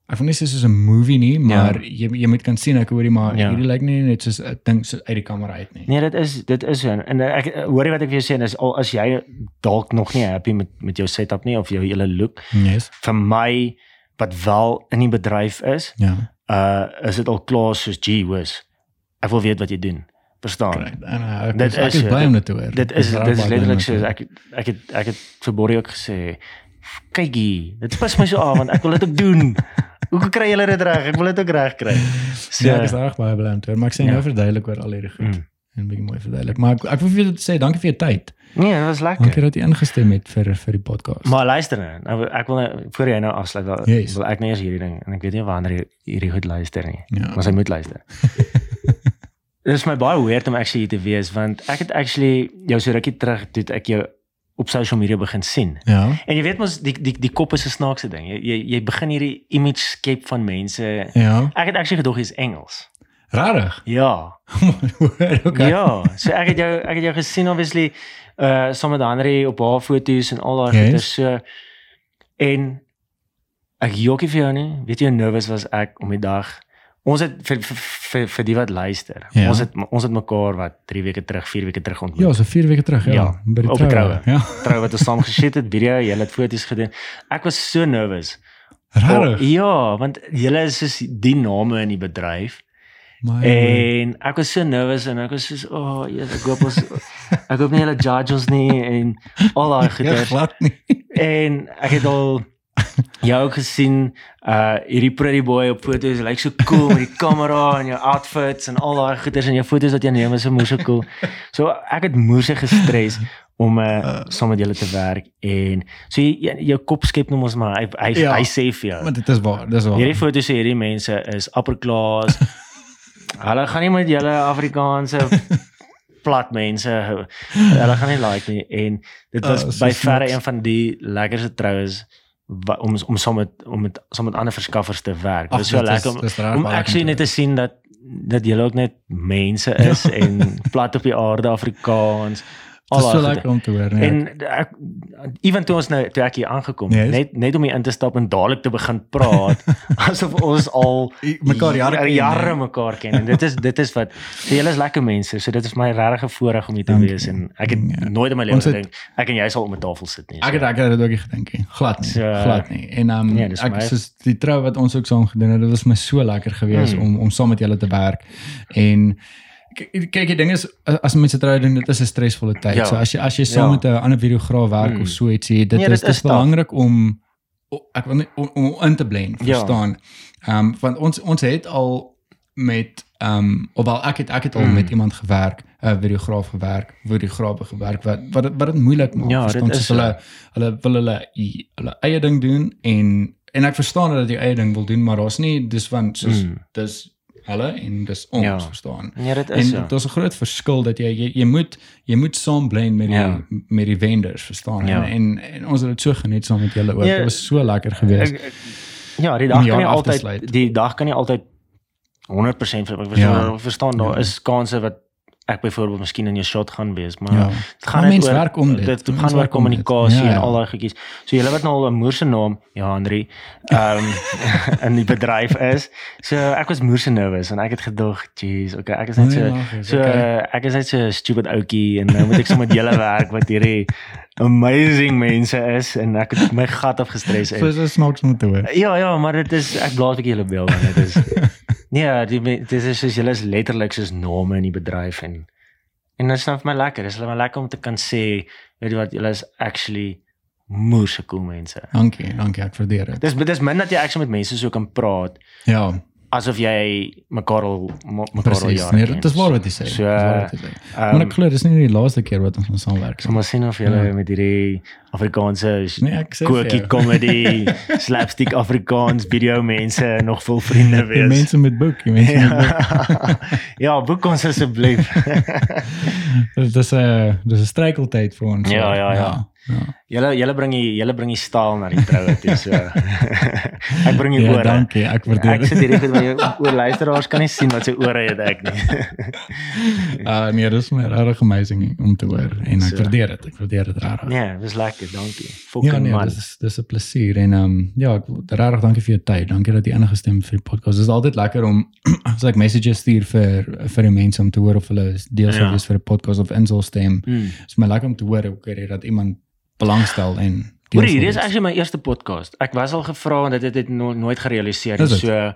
ek wil nie sê soos 'n movie nie, maar jy jy moet kan sien ek hoorie maar Ja. hierdie lyk nie net soos 'n ding so uit die kamera uit nie. Nee, dit is dit is so en ek hoorie wat ek vir jou sê en is al as jy dalk nog nie happy met met jou setup nie of jou hele look Yes. vir my wat wel in die bedryf is, Ja. uh is dit al klaar soos gee whiz. Ek wil weet wat jy doen. Verstaan? Correct. En uh, ek Dit is, ek is bly om dit te hoor. Dit is dit is letterlik dit te so hoor. ek ek het ek het vir Borrie ook gesê kyk hier, dit pas my so aan want ek wil dit ook doen. Hoe kry julle dit reg? Ek wil dit ook reg kry. So, ja, ek is reg baie bly om te hoor, maar ek sê Ja. nou verduidelik oor al hierdie goed. Mm. En 'n bietjie mooi verduidelik. Maar ek, ek wil vir jou sê dankie vir jou tyd. Nee, dit was lekker. Dankie dat jy ingestem het vir vir die podcast. Maar luister nou, nou ek wil nou voor jy nou afsluit, wil, Yes. wil ek net eers hierdie ding en ek weet nie wanneer jy hierdie goed luister nie. ja. Maar sy moet luister. Dit is my baie weird om actually hier te wees want ek het actually jou so rukkie terug toe ek jou op social media begin sien. Ja. En jy weet mos die die die kop is 'n snaakse ding. Jy jy, jy begin hierdie image skep van mense. Ja. Ek het actually gedog jy's Engels. Rarig. Ja. Okay. Ja, so ek het jou ek het jou gesien obviously uh saam met Henry op haar foto's en al daai Yes. goeie so en ek jokkie vir jou nie, weet jy hoe nervous was ek om die dag ons het vir vir, vir, die wat luister. Ja. Ons het ons het mekaar wat 3 weke terug, 4 weke terug ontmoet. Ja, so 4 weke terug, ja. Ja, by die troue. troue. Ja. Trou wat ons saam geshoot het, video, jy het foto's gedoen. Ek was so nervous. Rarig. Oh, ja, want julle is soos die name in die bedryf. Maar En ek was so nervous en ek was so oh, yes, ek hoop ons ek hoop nie hulle judge ons nie en al daai ja, goeders. glad nie. En ek het al jou ook gesien uh hierdie pretty boy op foto's lyk so cool met die kamera en jou outfits en al daai goeders en jou foto's wat jy neem is so moeë so cool. So ek het moeë gestres om uh, saam met julle te werk en so jy, jou kop skep nou mos maar hy hy, Ja. hy sê vir jou. Maar dit is waar, dis waar. Hierdie foto's hierdie mense is upper class. Hulle gaan nie met julle Afrikaanse plat mense hulle gaan nie like nie en dit was Oh, so by verre een van die lekkerste troues om om saam met om met saam met ander verskaffers te werk. Dit is so lekker om, rarig om actually net te sien dat dat julle ook net mense is en plat op die aarde Afrikaans. Dit is al so lekker om te hoor, nee. en ek ewen toe ons nou toe ek hier aangekom Yes. net net om hier in te stap en dadelik te begin praat asof ons al mekaar jare ken, jare mekaar ken en dit is dit is wat so julle is lekker mense so dit is my regte voorreg om hier te Dankie. wees en ek het Ja. nooit in my lewe gedink ek en jy sal om 'n tafel sit nie Ek het ek het dit ook nie gedink nie. Glad nie. So, glad nie. En um nee, dis ek my- soos die trou wat ons ook saam gedoen het, dit was my so lekker geweest Hmm. om om saam met julle te werk. En kyk die ding is as mense trou doen, dit is 'n stresvolle tyd. Ja. So as jy as jy saam Ja. met 'n ander videograaf werk Hmm. of so ietsie, dit Nee, is dit dit is is taaf. belangrik om ek wil nie om, om in te blend, Ja. verstaan. Um want ons ons het al met um ofwel ek het ek het al Mm. met iemand gewerk, 'n videograaf gewerk, videograwe gewerk wat wat dit wat dit moeilik maak. Ja, dit verstaan? is Soos so. hulle hulle wil hulle hulle eie ding doen en en ek verstaan dat jy eie ding wil doen, maar daar's nie dis van soos Mm. dis hulle en dis ons, Ja. verstaan. nee dit En is so daar's 'n groot verskil dat jy jy, jy moet jy moet saam blend met die Ja. met die vendors, verstaan? Ja. En, en en ons het dit so geniet saam met julle ook. Ja, Dit was so lekker geweest. Ek- ek- ja die dag kan nie altyd die dag kan nie altyd 100% vir ek verstaan, Ja. ja. verstaan daar Ja. is kanse wat ek byvoorbeeld miskien in jou shot gaan wees maar Ja. dit gaan net mens werk om dit. dit Mens gaan oor dit. kommunikasie Ja, en ja. al daai goedjies so julle wat nou al 'n moerse naam ja Henry ehm in die bedryf is so ek was moerse nervous en ek het gedog jeez okay ek is net Nee, so is, so okay. ek is net so stupid ouetjie en nou moet ek so met julle werk wat hierdie amazing mense is en ek het my gat afgestres en So so snaaks te hoor. Ja, ja, maar dit is ek blaas 'n bietjie julle bel want dit is Nee, die me- dit is soos julle is letterlik soos name in die bedryf en en dit is nou vir my lekker. Dit is vir my lekker om te kan sê, weet jy wat, julle is actually moeë cool mense. Dankie, dankie, ek waardeer dit. Dis dis min dat jy actually met mense so kan praat Ja, asof jy mekaar al mekaar al jare Nee, ken. dit is waar wat jy sê. So, wat jy sê. ehm, Maar ek glo dis nie die laaste keer wat ons gaan saamwerk So nie. maar sien of julle Ja. met hierdie Afrikaanse Nee, jou. comedy, slapstick Afrikaans video mense nog vol vriende Die wees. mense met boek, die mense met boek. ja, ja, boek ons asseblief. Dis dis 'n dis 'n struikeltyd vir ons. Ja, ja, ja. ja. Julle julle bring die julle bring die staal na die troue toe so. ek bring die Ja, ore. dankie, ek waardeer Ek sit hierdie goed met jou oor luisteraars kan nie sien wat sy ore het ek nie. Uh nee, dis my regtig amazing om te hoor en ek So. waardeer dit. Ek waardeer dit regtig. nee, dis lekker, dankie. Fucking Ja nee, man. dis is dis 'n plesier en ehm um, ja, regtig dankie vir jou tyd. Dankie dat jy ingestem vir die podcast. Dit is altyd lekker om as ek messages stuur vir vir die mense om te hoor of hulle deel sou Ja. wees vir 'n podcast of insel stem. Mm. Dit is my lekker om te hoor ook hier dat iemand belangstel en Hoor sal dis actually my eerste podcast. Ek was al gevra en dit het dit no, nooit gerealiseer Is nie. So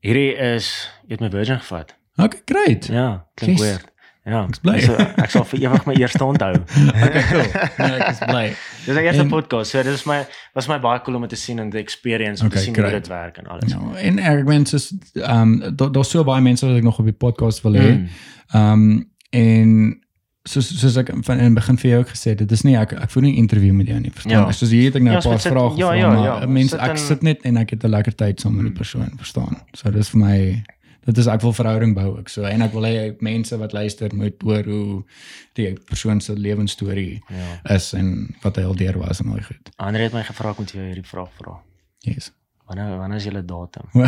hierdie is jy het my virgin gevat. Okay, great. Ja, klink Yes. weird. Ja, Ek's bly. So, ek sal vir ewig my eerste onthou. Okay, cool. Nee, ek is bly. Dis my eerste En- podcast. So dit is my was my baie cool om dit te sien en te experience om Okay, te sien hoe great. dit werk en alles. Ja, en ek mens is ehm um, daar daar's so baie mense wat ek nog op die podcast wil hê. Mm. Ehm um, en soos soos ek van in die begin vir jou ook gesê het, dit is nie ek ek voel nie 'n interview met jou nie, verstaan? Ja. Ja. Soos hier het ek nou Ja, 'n so paar vrae ja, gevra, ja, maar ja, ja, mense sit ek in- sit net en ek het 'n lekker tyd saam met die persoon, verstaan? So dis vir my dit is ek wil verhouding bou ook so en ek wil hê mense wat luister moet hoor hoe die persoon se lewensstorie Ja. is en wat hy al deur was en al die goed. Andre het my gevra moet vir jou hierdie vraag vra. Yes. Wanneer wanneer is julle datum?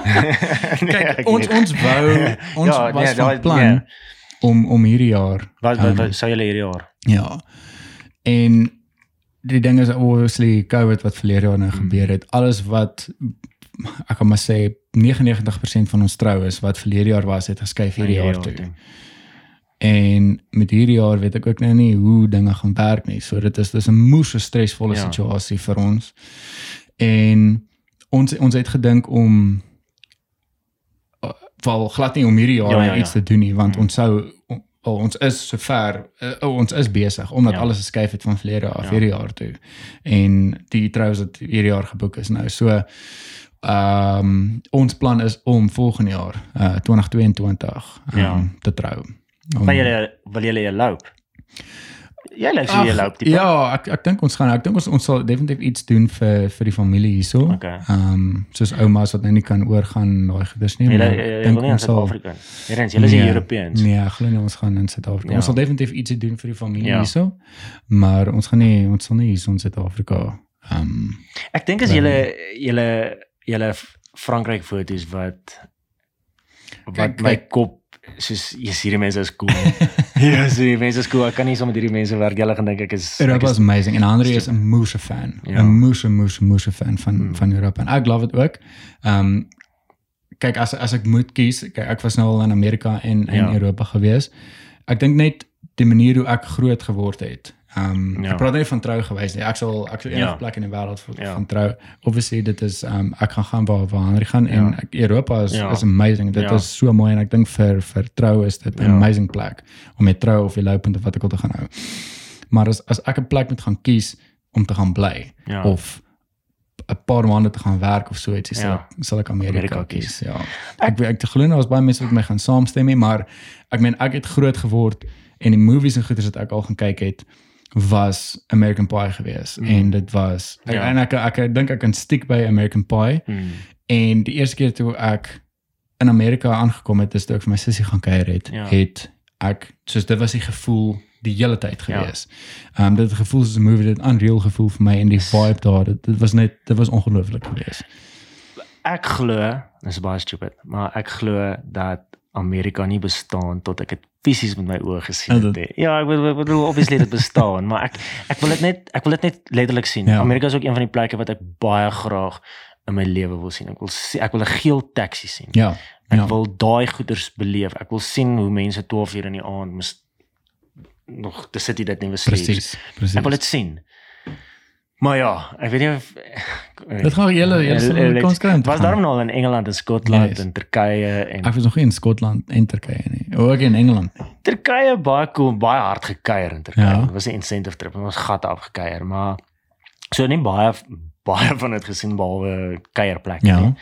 Kyk, ons ons wou ons Ja, was nee, van plan nee. Om om hierdie jaar Wat ehm, wat, wat sou julle hierdie jaar? Ja. En die ding is obviously COVID wat verlede jaar nou gebeur het. Alles wat ek kan maar sê 99% van ons troues wat verlede jaar was, het geskuif hierdie jaar toe. En met hierdie jaar weet ek ook nou nie hoe dinge gaan werk nie. So dit is dis 'n moeë stresvolle Ja. situasie vir ons. En ons ons het gedink om val glad nie om hierdie jaar Ja, ja, ja, iets te doen nie want Mm. ons sou oh, ons is sover uh, oh, ons is besig omdat Ja. alles geskuif het van verlede af Ja. hierdie jaar toe. En die troues wat hierdie jaar geboek is nou. So ehm um, ons plan is om volgende jaar uh 2022 um, Ja. te trou. Om- Wil julle wil julle loop? Jy lyk so jy loop tipe. Ja, ek ek dink ons gaan ek dink ons ons sal definitief iets doen vir vir die familie hierso. Okay. Ehm um, soos oumas wat nou nie kan oorgaan daai goeders nie, jy dink ons sal Suid-Afrika. Hierrens, julle is die Europeans. Nee, glo nie ons gaan in Suid-Afrika. Ja. Ons sal definitief iets doen vir die familie Ja. hierso. Maar ons gaan nie ons sal nie hier in Suid-Afrika ehm um, Ek dink as julle julle julle Frankryk foto's wat wat Kyk, my kop soos yes, hierdie mense is cool. ja, so die mense is cool. Ek kan nie saam met hierdie mense werk. Julle gaan dink ek is Europa is amazing en Andre is 'n moose fan. 'n Ja. Moose moose moose fan van Mm. van Europa en ek love dit ook. Ehm um, kyk as as ek moet kies, kyk ek was nou al in Amerika en in Ja. Europa gewees. Ek dink net die manier hoe ek groot geword het. Um, Ja. ek praat nie van trou gewys nie. Ek sal ek sal enige Ja. plek in die wêreld van, Ja. van trou. Obviously dit is um, ek gaan gaan waar waar Andre gaan en Ja. Europa is Ja. is amazing. Dit Ja. is so mooi en ek dink vir vir trou is dit 'n Ja. amazing plek om met trou of jy lopend of wat ek al te gaan hou. Maar as as ek 'n plek moet gaan kies om te gaan bly Ja. of 'n paar maande te gaan werk of so ietsie sal Ja. ek sal ek Amerika, Amerika kies. kies. Ja. Ek ek, ek glo nou as baie mense wat my gaan saamstem maar ek meen ek het groot geword en die movies en goeders wat ek al gaan kyk het was American Pie gewees Mm. en dit was ek, Ja. en ek ek, ek dink ek kan stiek by American Pie Mm. en die eerste keer toe ek in Amerika aangekom het, dis toe ek vir my sussie gaan kuier het, Ja. het ek soos dit was die gevoel die hele tyd Ja. gewees. Ehm um, dit gevoel soos 'n movie, dit unreal gevoel vir my en die vibe daar, dit, dit was net dit was ongelooflik geweest. Ek glo, dis baie stupid, maar ek glo dat Amerika nie bestaan tot ek dit fisies met my oë gesien het. nie. Ja, ek bedoel, bedoel obviously dit bestaan, maar ek ek wil dit net ek wil dit net letterlik sien. Ja. Amerika is ook een van die plekke wat ek baie graag in my lewe wil sien. Ek wil sien, ek wil 'n geel taxi sien. Ja. Ek ja. wil daai goeders beleef. Ek wil sien hoe mense 12 uur in die aand mis nog te sit dit nie besleep. Presies. Presies. Ek wil dit sien. Maar ja, ek weet nie of Dit gaan julle julle kans kry. Was daarom al in Engeland en Skotland Yes. en Turkye en Ek was nog nie in Skotland en Turkye nie. Ook in Engeland. Turkye baie cool, baie hard gekuier in Turkye. Ja. Dit was 'n incentive trip ons gat afgekuier, maar so nie baie baie van dit gesien behalwe kuierplekke Ja. nie.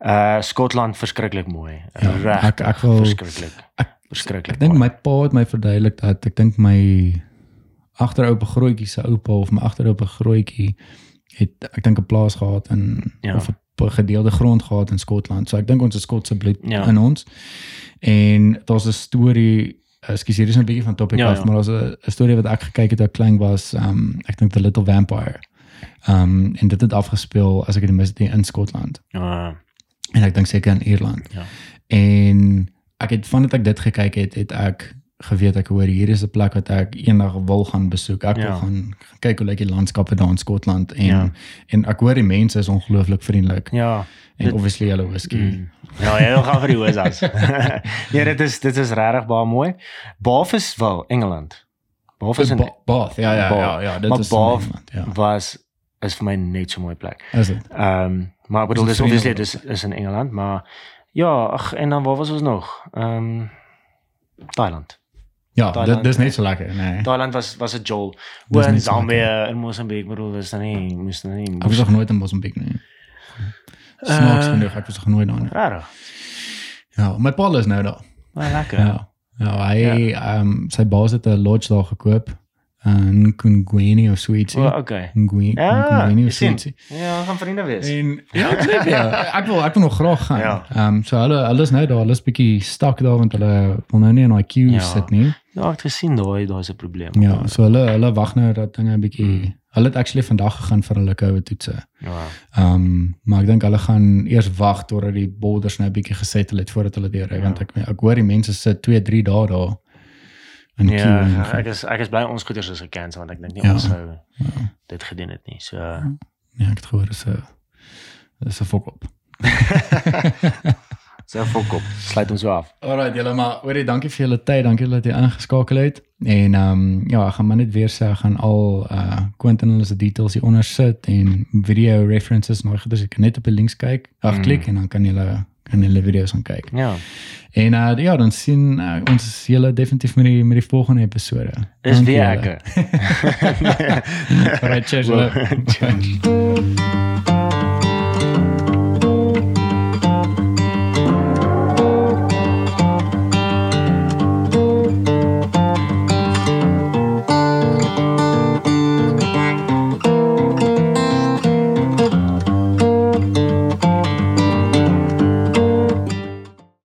Uh Skotland verskriklik mooi. Ja, Reg. ek- ek wil- verskriklik. ek- verskriklik. Ek dink my pa het my verduidelik dat ek dink my agteroupa grootjie se oupa of my agteroupa grootjie het ek dink 'n plaas gehad in Ja. of 'n gedeelde grond gehad in Skotland. So ek dink ons is Skotse bloed Ja. in ons. En daar's 'n storie Ekskuus, hier is 'n bietjie van topic Ja, af, ja. maar daar's 'n 'n storie wat ek gekyk het toe ek klein was, um ek dink The Little Vampire. Um en dit het afgespeel as ek dit mis het in Skotland. Ja. En ek dink seker in Ierland. Ja. En ek het vandat ek dit gekyk het, het ek geweet ek hoor hier is 'n plek wat ek eendag wil gaan besoek. Ek wil Ja. gaan kyk hoe lyk die landskappe daar in Skotland en Ja. en ek hoor die mense is ongelooflik vriendelik Ja. en dit- obviously hulle whisky. Mm. Ja, jy wil gaan vir die Oosas. ja, dit is dit is regtig baie mooi. Bath is wel Engeland. Bath is Ba in Bath. Ja ja Bath. ja ja, dit Maar is Bath Engeland, ja. was is vir my net so mooi plek. Is dit? Ehm maar ek bedoel Is dis obviously dis is in Engeland, maar ja, ag en dan waar was ons nog? Ehm Thailand. Ja, Thailand, dit dis net so lekker, nee. Thailand was was 'n jol. Oor in net so Zambia en Mosambik, bedoel dis dan nie moes dan nie. Ek was nog nooit in Mosambik nie. Snaaks Eh, genoeg, ek was nog nooit daar nie. Regtig. Ja, my pa is nou daar. Maar lekker. Ja. Ja, hy ehm sy baas het 'n lodge daar gekoop in Kungweni of Sweetie. O, okay. Kungweni Ja, Kungweni jy of sien. Sweetie. Ja, gaan vriende wees. En ja, ek sê ja, ek wil ek wil nog graag gaan. Ja. Ehm um, so hulle hulle is nou daar, hulle is bietjie stak daar want hulle wil nou nie in daai queue Ja. sit nie. Ja, ek het gesien daai daar's 'n probleem. Ja, so hulle hulle wag nou dat dinge 'n bietjie hulle het actually vandag gegaan vir hulle COVID toetse. Ja. Ehm um, maar ek dink hulle gaan eers wag totdat die borders nou 'n bietjie gesettle het voordat hulle deurry Ja. want ek ek hoor die mense sit 2, 3 dae daar in queue. Ja, en- ek is ek is bly ons goeders is gekansel want ek dink nie Ja. ons sou dit gedoen het nie. So Ja, ek het gehoor dis 'n dis 'n fok op. so fok op. Sluit ons so af. Alright julle maar hoorie dankie vir julle tyd, dankie dat jy ingeskakel het. En ehm um, ja, ek gaan maar net weer sê ek gaan al uh Quentin hulle se details hier onder sit en video references nou gedus ek kan net op die links kyk. Ag Mm. klik en dan kan julle kan julle video's gaan kyk. Ja. En uh ja, dan sien uh, ons julle definitief met die met die volgende episode. Is Dankie weer ek. Alright, cheers. julle. Cheers.